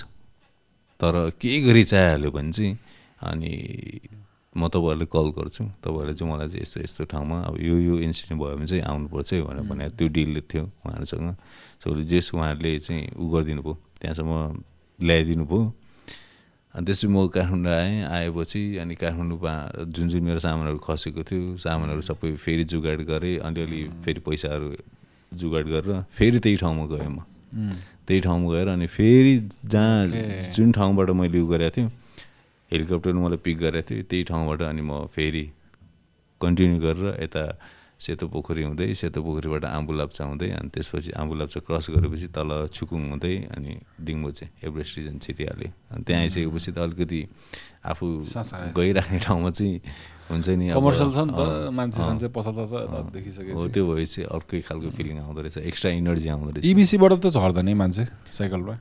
तर केही गरी चाहिहाल्यो भने चाहिँ अनि म तपाईँहरूलाई कल गर्छु। तपाईँहरूले चाहिँ मलाई चाहिँ यस्तो यस्तो ठाउँमा अब यो यो इन्सिडेन्ट भयो भने चाहिँ आउनुपर्छ है भनेर भने त्यो डिल थियो उहाँहरूसँग। सो जेस उहाँहरूले चाहिँ उ गरिदिनु भयो त्यहाँसम्म ल्याइदिनु भयो। अनि त्यसपछि म काठमाडौँ आएँ आएपछि अनि काठमाडौँमा जुन जुन मेरो सामानहरू खसेको थियो सामानहरू सबै फेरि जुगाड गरेँ। अलिअलि फेरि पैसाहरू जुगाड गरेर फेरि त्यही ठाउँमा गएँ म। त्यही ठाउँमा गएर अनि फेरि जहाँ. जुन ठाउँबाट मैले उ गरेको थिएँ हेलिकप्टरले मलाई पिक गरेको थियो त्यही ठाउँबाट अनि म फेरि कन्टिन्यू गरेर यता सेतो पोखरी हुँदै सेतो पोखरीबाट आम्बुलाप्चा हुँदै अनि त्यसपछि आम्बुलाप्चा क्रस गरेपछि तल छुकुङ हुँदै अनि दिङ्बो चाहिँ एभरेस्ट रिजन छिरिहाल्यो अनि त्यहाँ आइसकेपछि त अलिकति आफू। गइराख्ने ठाउँमा चाहिँ हुन्छ नि कमर्सियल छ नि त मान्छे सान्छे पसल हो देखिसकेपछि। त्यो भएपछि अर्कै खालको फिलिङ आउँदो रहेछ एक्स्ट्रा इनर्जी आउँदो रहेछ। इबिसीबाट त झर्दैन मान्छे साइकलमा?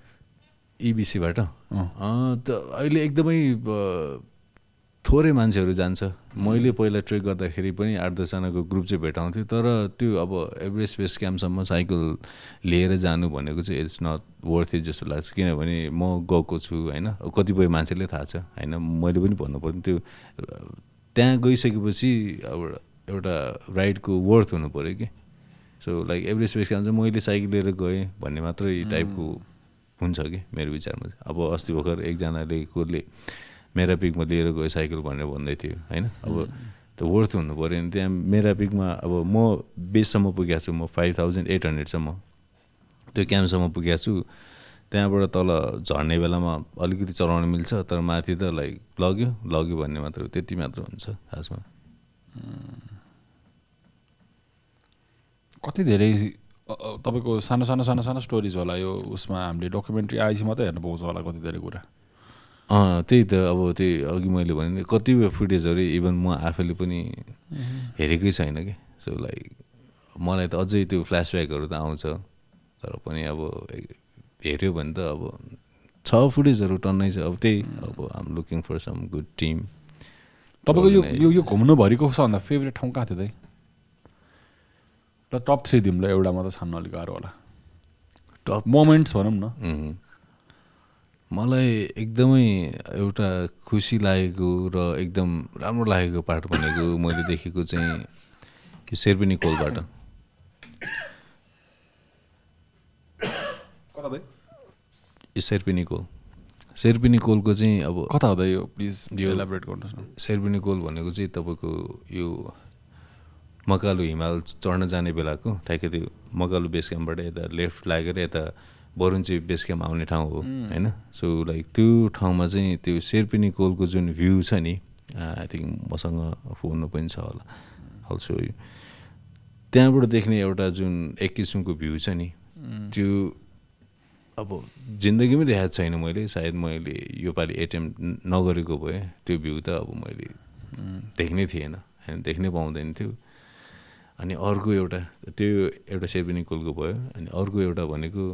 इबिसीबाट अँ। त अहिले एकदमै थोरै मान्छेहरू जान्छ। मैले पहिला ट्रेक गर्दाखेरि पनि आठ दसजनाको ग्रुप चाहिँ भेटाउँथेँ तर त्यो अब एभरेस्ट बेस क्याम्पसम्म साइकल लिएर जानु भनेको चाहिँ इट्स नट वर्थ इट जस्तो लाग्छ। किनभने म गएको छु होइन? कतिपय मान्छेले थाहा छ होइन? मैले पनि भन्नु पर्ने त्यो त्यहाँ गइसकेपछि अब एउटा राइडको वर्थ हुनु पऱ्यो कि। So like Everest base camp चाहिँ मैले साइकल लिएर गएँ भन्ने मात्रै टाइपको हुन्छ कि मेरो विचारमा चाहिँ। अब अस्ति भर्खर एकजनाले कसले मेरा पिकमा लिएर गयो साइकल भनेर भन्दै थियो होइन? अब त्यो वर्थ हुनु पऱ्यो नि। त्यहाँ मेरा पिकमा अब म बेससम्म पुगेको छु म फाइभ थाउजन्ड एट हन्ड्रेडसम्म त्यो क्याम्पसम्म पुगेको छु। त्यहाँबाट तल झर्ने बेलामा अलिकति चलाउन मिल्छ तर माथि त लाइक लग्यो लग्यो भन्ने मात्र त्यति मात्र हुन्छ खासमा। कति धेरै तपाईँको सानो सानो सानो सानो स्टोरिज होला यो उसमा? हामीले डकुमेन्ट्री आएपछि मात्रै हेर्न पाउँछ होला कति धेरै कुरा। अँ त्यही त अब त्यही अघि मैले भने कतिपय फुटेजहरू इभन म आफैले पनि हेरेकै छैन कि। सो लाइक मलाई त अझै त्यो फ्ल्यासब्याकहरू त आउँछ तर पनि अब हेऱ्यो भने त अब छ फुटेजहरू टन्नै छ। अब त्यही अब am looking for some good team तपाईँको यो यो घुम्नुभरिको सबभन्दा फेभरेट ठाउँ कहाँ थियो र टप थ्री दिउँ ल एउटा मात्र छान्न अलिक गाह्रो होला। टप मोमेन्ट्स भनौँ न. मलाई एकदमै एउटा खुसी लागेको र एकदम राम्रो लागेको पार्ट भनेको मैले देखेको चाहिँ यो शेर्पिनी कोलबाट कता यो शेर्पिनी कोल। शेर्पिनी कोलको चाहिँ अब कता हुँदा यो प्लिज यो एलाबरेट गर्नुहोस् न। शेर्पिनी कोल भनेको चाहिँ तपाईँको यो मकालु हिमाल चढ्न जाने बेलाको ठ्याक्कै त्यो मकालु बेस क्याम्पबाट यता लेफ्ट लागेर यता बरुन्ची बेस क्याम्प आउने ठाउँ हो होइन? सो लाइक त्यो ठाउँमा चाहिँ त्यो शेर्पिनी कोलको जुन भ्यू छ नि आई थिङ्क मसँग फोनमा पनि छ होला। अल्सो त्यहाँबाट देख्ने एउटा जुन एक किसिमको भ्यू छ नि त्यो अब जिन्दगीमै देखाएको छैन मैले सायद मैले योपालि एटेम्प नगरेको भए त्यो भ्यू त अब मैले देख्नै थिएन होइन देख्नै पाउँदैन थियो। अनि अर्को एउटा त्यो एउटा शेर्पिनी कोलको भयो अनि अर्को एउटा भनेको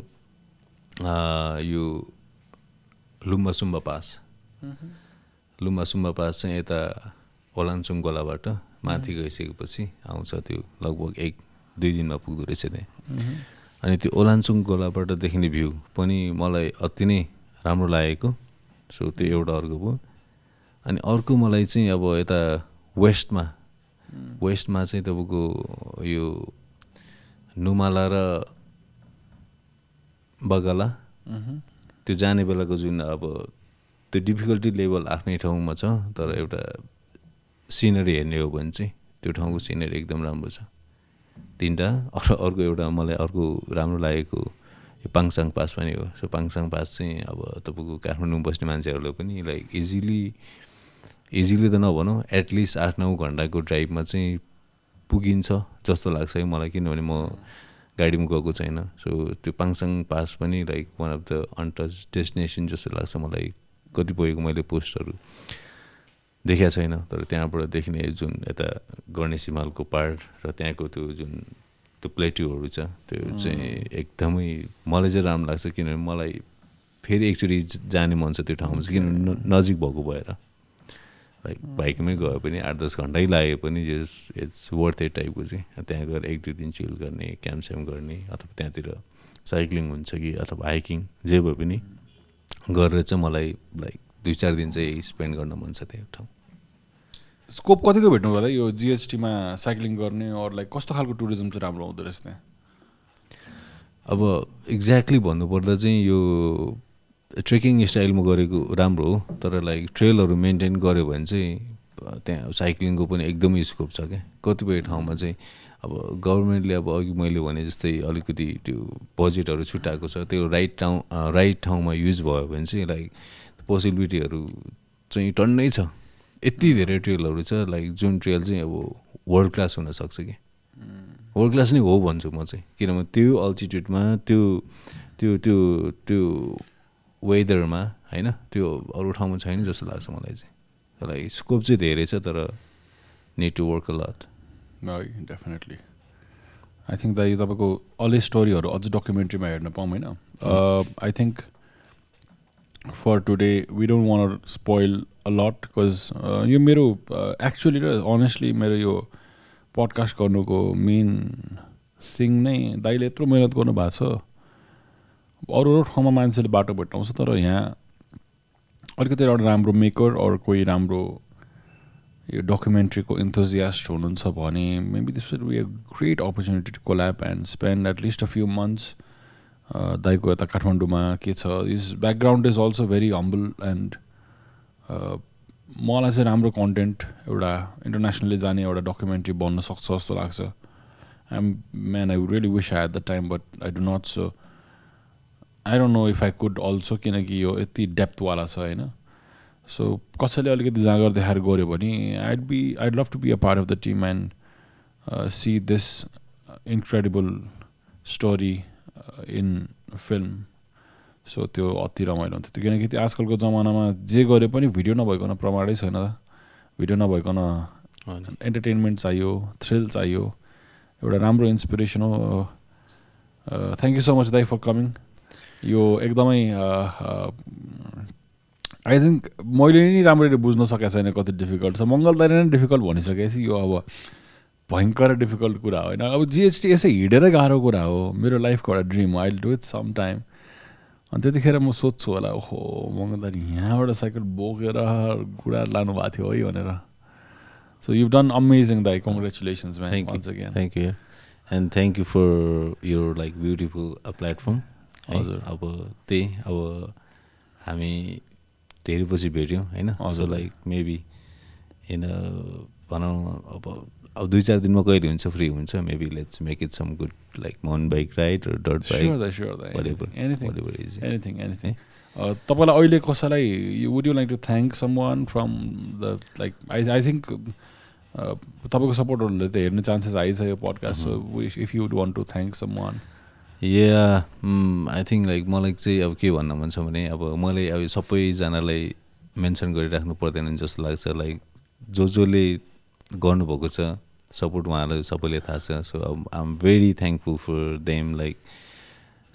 यो लुम्बा सुम्बा पास। लुम्बा सुम्बा पास चाहिँ यता ओलानसुङ गोलाबाट माथि गइसकेपछि आउँछ त्यो लगभग एक दुई दिनमा पुग्दो रहेछ त्यहाँ। अनि त्यो ओलानसुङ गोलाबाट देखिने भ्यू पनि मलाई अति नै राम्रो लागेको। सो त्यो एउटा अर्को भयो। अनि अर्को मलाई चाहिँ अब यता वेस्टमा वेस्टमा चाहिँ तपाईँको यो नुमाला र बगाला। त्यो जाने बेलाको जुन अब त्यो डिफिकल्टी लेभल आफ्नै ठाउँमा छ तर एउटा सिनरी हेर्ने हो भने चाहिँ त्यो ठाउँको सिनरी एकदम राम्रो छ। तिनवटा अरू अर्को एउटा मलाई अर्को राम्रो लागेको यो पाङसाङ पास पनि हो। सो पाङसाङ पास चाहिँ अब तपाईँको काठमाडौँमा बस्ने मान्छेहरूलाई पनि लाइक इजिली इजिली त नभनौँ एटलिस्ट आठ नौ घन्टाको ड्राइभमा चाहिँ पुगिन्छ जस्तो लाग्छ है मलाई किनभने म गाडीमा गएको छैन। सो त्यो पाङसाङ पास पनि like one of the untouched destination जस्तो लाग्छ मलाई। कतिपयको मैले पोस्टहरू। देखाएको छैन तर त्यहाँबाट देख्ने जुन यता गणेश हिमालको पार्ट र त्यहाँको त्यो जुन त्यो प्लेट्युहरू छ त्यो चाहिँ एकदमै मलाई चाहिँ राम्रो लाग्छ किनभने मलाई फेरि एकचोटि जाने मन छ त्यो ठाउँमा चाहिँ किनभने नजिक भएको भएर। लाइक बाइकमै गयो पनि आठ दस घन्टै लाग्यो पनि जस इट्स वर्थ एट टाइपको चाहिँ। त्यहाँ गएर एक दुई दिन चिल गर्ने क्याम्प स्याम्प गर्ने अथवा त्यहाँतिर साइक्लिङ हुन्छ कि अथवा हाइकिङ जे भए पनि गरेर चाहिँ मलाई लाइक दुई चार दिन चाहिँ स्पेन्ड गर्न मन छ त्यो ठाउँ। स्कोप कतिको भेट्नु होला? यो जिएसटीमा साइक्लिङ गर्ने अरू लाइक कस्तो खालको टुरिज्म चाहिँ राम्रो हुँदो रहेछ त्यहाँ? अब एक्ज्याक्टली भन्नुपर्दा चाहिँ यो ट्रेकिङ स्टाइलमा गरेको राम्रो हो तर लाइक ट्रेलहरू मेन्टेन गऱ्यो भने चाहिँ त्यहाँ साइक्लिङको पनि एकदमै स्कोप छ क्या। कतिपय ठाउँमा चाहिँ अब गभर्मेन्टले अब अघि मैले भने जस्तै अलिकति त्यो बजेटहरू छुट्याएको छ त्यो राइट ठाउँ राइट ठाउँमा युज भयो भने चाहिँ लाइक पोसिबिलिटीहरू चाहिँ टन्नै छ। यति धेरै ट्रेलहरू छ लाइक जुन ट्रेल चाहिँ अब वर्ल्ड क्लास हुनसक्छ कि। वर्ल्ड क्लास नै हो भन्छु म चाहिँ। किनभने त्यो अल्टिट्युडमा त्यो त्यो त्यो त्यो वेदरमा होइन त्यो अरू ठाउँमा छैन जस्तो लाग्छ मलाई चाहिँ। लाइक स्कोप चाहिँ धेरै छ तर need to work a lot definitely I think दाइ तपाईँको अले स्टोरीहरू अझ डकुमेन्ट्रीमा हेर्न पाऊँ होइन। I think for today we don't want spoil a lot because यो मेरो एक्चुली र अनेस्टली मेरो यो पडकास्ट गर्नुको मेन थिङ नै दाइले यत्रो मिहिनेत गर्नुभएको छ। अरू अरू ठाउँमा मान्छेले बाटो भेट्टाउँछ तर यहाँ अलिकति एउटा राम्रो मेकर अरू कोही राम्रो यो डकुमेन्ट्रीको इन्थोजियास्ट हुनुहुन्छ भने maybe this will be a great opportunity to collab and spend at least a few months दाइको यता काठमाडौँमा के छ is background is also very humble and मलाई चाहिँ राम्रो कन्टेन्ट एउटा इन्टरनेसनली जाने एउटा डकुमेन्ट्री बन्न सक्छ जस्तो लाग्छ। I'm man I really wish I at the time but I do not so I don't know if I could also किनकि यो यति डेप्थवाला छ होइन? सो कसैले अलिकति जाँगर देखाएर गऱ्यो भने I'd be I'd love to be a part of the team and see this incredible story in film so त्यो अति रमाइलो हुन्थ्यो। त्यो किनकि त्यो आजकलको जमानामा जे गरे पनि भिडियो नभइकन प्रमाणै छैन। भिडियो नभइकन इन्टरटेन्मेन्ट चाहियो थ्रिल चाहियो। एउटा राम्रो इन्सपिरेसन हो। थ्याङ्क यू सो मच दाई फर कमिङ यो एकदमै आई थिङ्क मैले नि राम्ररी बुझ्न सकेको छैन कति डिफिकल्ट छ। मङ्गलदारी नै डिफिकल्ट भनिसकेपछि यो अब भयङ्कर डिफिकल्ट कुरा होइन? अब जिएसटी यसै हिँडेरै गाह्रो कुरा हो। मेरो लाइफको एउटा ड्रिम हो I do it some time अनि त्यतिखेर म सोध्छु होला ओहो मङ्गलदारी यहाँबाट साइकल बोकेर गुडा लानुभएको थियो है भनेर। सो यु डन अमेजिङ दाई congratulations thank you and thank you for यो लाइक ब्युटिफुल प्लेटफर्म हजुर। अब त्यही अब हामी धेरै पछि भेट्यौँ होइन? सो लाइक मेबी इन भनौँ अब अब दुई चार दिनमा कहिले हुन्छ फ्री हुन्छ? Maybe let's make it some good like mount bike ride dot bike तपाईँलाई अहिले कसैलाई would you like to thank someone from the like I I think तपाईँको सपोर्टरहरूले त हेर्ने चान्सेस आइछ यो podcast so if you would want to thank someone yeah I think like मलाई चाहिँ अब के भन्न मन छ भने अब मैले अब सबैजनालाई मेन्सन गरिराख्नु पर्दैन जस्तो लाग्छ लाइक जो जसले गर्नुभएको छ. सपोर्ट उहाँलाई सबैले थाहा छ. So I am very thankful for them like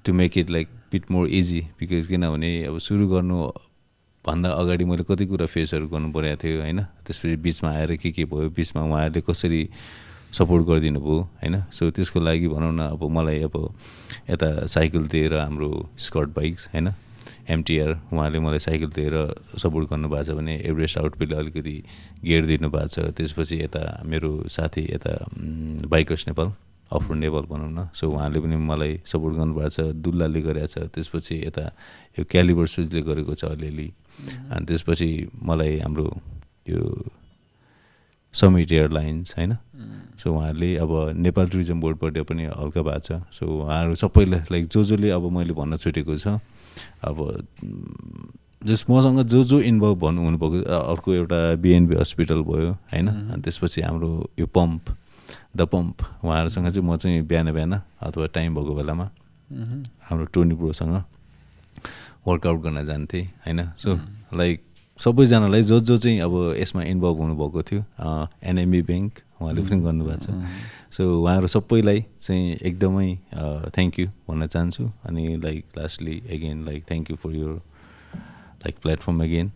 to make it like bit more easy because किनभने अब सुरु गर्नुभन्दा अगाडि मैले कति कुरा फेसहरू गर्नु परेको थियो होइन? त्यसपछि बिचमा आएर के के भयो? बिचमा उहाँहरूले कसरी सपोर्ट गरिदिनु भयो होइन? सो त्यसको लागि भनौँ न अब मलाई अब यता साइकल दिएर हाम्रो स्कर्ट बाइक्स होइन? एमटिआर उहाँले मलाई साइकल दिएर सपोर्ट गर्नुभएको छ भने एभरेस्ट आउटफिटले अलिकति गेयर दिनुभएको छ। त्यसपछि यता मेरो साथी यता बाइकर्स नेपाल अफ नेपाल भनौँ न। सो उहाँले पनि मलाई सपोर्ट गर्नुभएको छ दुल्लाले गरेको छ। त्यसपछि यता यो क्यालिबर सुजले गरेको छ अलिअलि। अनि त्यसपछि मलाई हाम्रो यो समिट एयरलाइन्स होइन? सो उहाँहरूले अब नेपाल टुरिज्म बोर्डबाट पनि हल्का भएको छ। सो उहाँहरू सबैलाई लाइक जो जसले अब मैले भन्न छुटेको छ। अब जस मसँग जो जो इन्भल्भ भन्नु हुनुभएको अर्को एउटा बिएनबी हस्पिटल भयो होइन? अनि त्यसपछि हाम्रो यो पम्प द पम्प उहाँहरूसँग चाहिँ म चाहिँ बिहान बिहान अथवा टाइम भएको बेलामा हाम्रो टोनी ब्रोसँग वर्कआउट गर्न जान्थेँ होइन? सो लाइक सबैजनालाई जो जो चाहिँ अब यसमा इन्भल्भ हुनुभएको थियो एनएमबी ब्याङ्क उहाँले पनि गर्नुभएको छ। सो उहाँहरू सबैलाई चाहिँ एकदमै थ्याङ्क यू भन्न चाहन्छु। अनि like lastly again like thank you for your like platform again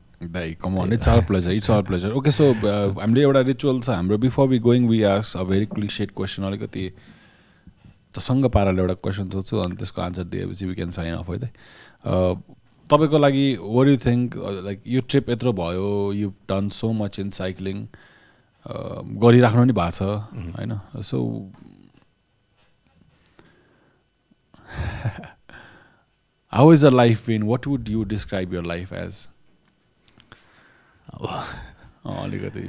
come it's our pleasure it's our pleasure okay so हामीले एउटा रिचुअल छ हाम्रो। Before be going we ask a very cliched question अलिकति तसँग पाराले एउटा क्वेसन सोध्छु अनि त्यसको आन्सर दिएपछि वी क्यान साइन अफ है तपाईँको लागि वर यु थिङ्क लाइक यो ट्रिप यत्रो भयो you done so much in cycling गरिराख्नु नि भएको छ होइन? So how is a life been what would you describe your life as अलिकति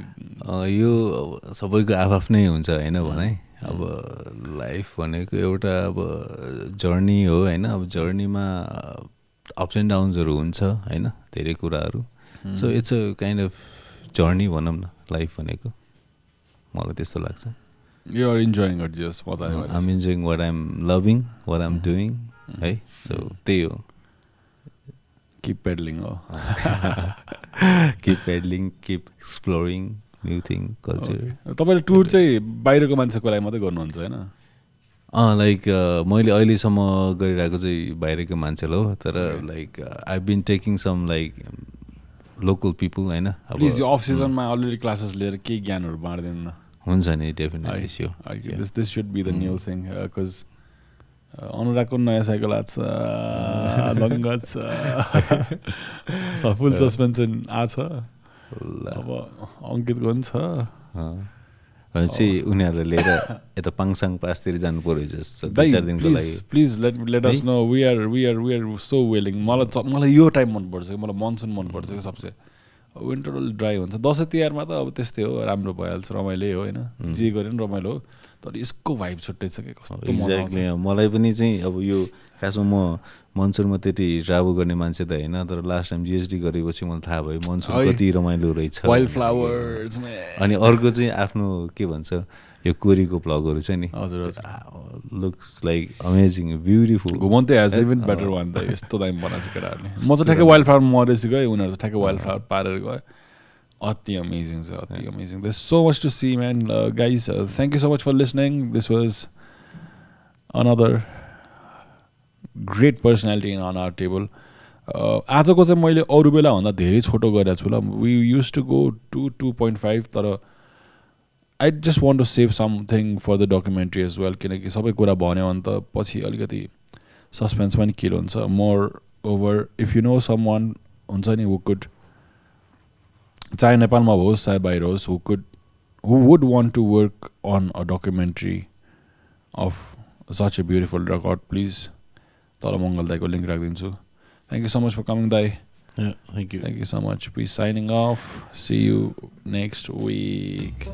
यो अब सबैको आफ्नै हुन्छ होइन भने? अब लाइफ भनेको एउटा अब जर्नी हो होइन? अब जर्नीमा अप्स एन्ड डाउन्सहरू हुन्छ होइन? धेरै कुराहरू। So it's a kind of journey भनौँ न लाइफ भनेको। मलाई त्यस्तो लाग्छ। इन्जोइङ मजा आयो am enjoying what I'm loving what I'm doing है सो त्यही हो। किप पेडलिङ हो keep pedalling keep exploring new thing culture. तपाईँले टुर चाहिँ बाहिरको मान्छेको लागि मात्रै गर्नुहुन्छ होइन? अँ लाइक मैले अहिलेसम्म गरिरहेको चाहिँ बाहिरको मान्छेलाई हो तर. Like I been taking some like local people होइन? अफ सिजनमा अलरेडी क्लासेस लिएर केही ज्ञानहरू बाँडिदिनु न। हुन्छ नि definitely so this this should be the new thing because अनुरागको नयाँ साइकल आएको छ लङ्गा छ फुल सस्पेन्सन आछ अब अङ्कितको पनि छ भनेपछि उनीहरूलाई लिएर यता पाङसाङ पासतिर जानु पऱ्यो जस्तो दुई चार दिनको प्लिज लागि। Please let let us? No we are we are we are so willing मलाई मलाई यो टाइम मनपर्छ कि मलाई मनसुन मनपर्छ कि सबसे। विन्टर अलिक ड्राई हुन्छ दसैँ तिहारमा त अब त्यस्तै हो राम्रो भइहाल्छ रमाइलो हो होइन जे गरे पनि रमाइलो हो तर यसको भाइब छुट्टै छ कि कस्तो। एक्ज्याक्टली मलाई पनि चाहिँ अब यो खासमा म मनसुनमा त्यति ट्राभल गर्ने मान्छे त होइन तर लास्ट टाइम जिएसडी गरेपछि मलाई थाहा भयो मनसुन। कति रमाइलो रहेछ वाइल्ड। फ्लावर्स अनि अर्को चाहिँ आफ्नो के भन्छ यो कोरीको भ्लगहरू छ नि। हजुर लुक्स लाइक अमेजिङ ब्युटिफुल घुमाउँदै इभन बेटर वान त यस्तो दामी बनाएको छ केटाहरूले। म चाहिँ ठ्याक्कै वाइल्ड फ्लावर मरेपछि गएँ उनीहरू चाहिँ ठ्याक्कै वाइल्ड फ्लावर पारेर गयो अति अमेजिङ छ अति amazing this so much to see man guys thank you so much for listening this was another great personality in on our table आजको चाहिँ मैले अरू बेलाभन्दा धेरै छोटो गरेको छु ल। We use to go to two point five तर I just want to save something for the documentary as well किनकि सबै कुरा भन्यो भने त पछि अलिकति सस्पेन्स पनि किल हुन्छ moreover if you know someone हुन्छ नि हु कुड चाहे नेपालमा होस् चाहे बाहिर होस् who could who would want to work on a documentary of such a beautiful record please तल मङ्गल दाईको लिङ्क राखिदिन्छु thank you so much for coming दाई thank you Thank you so much. Peace signing off. See you next week.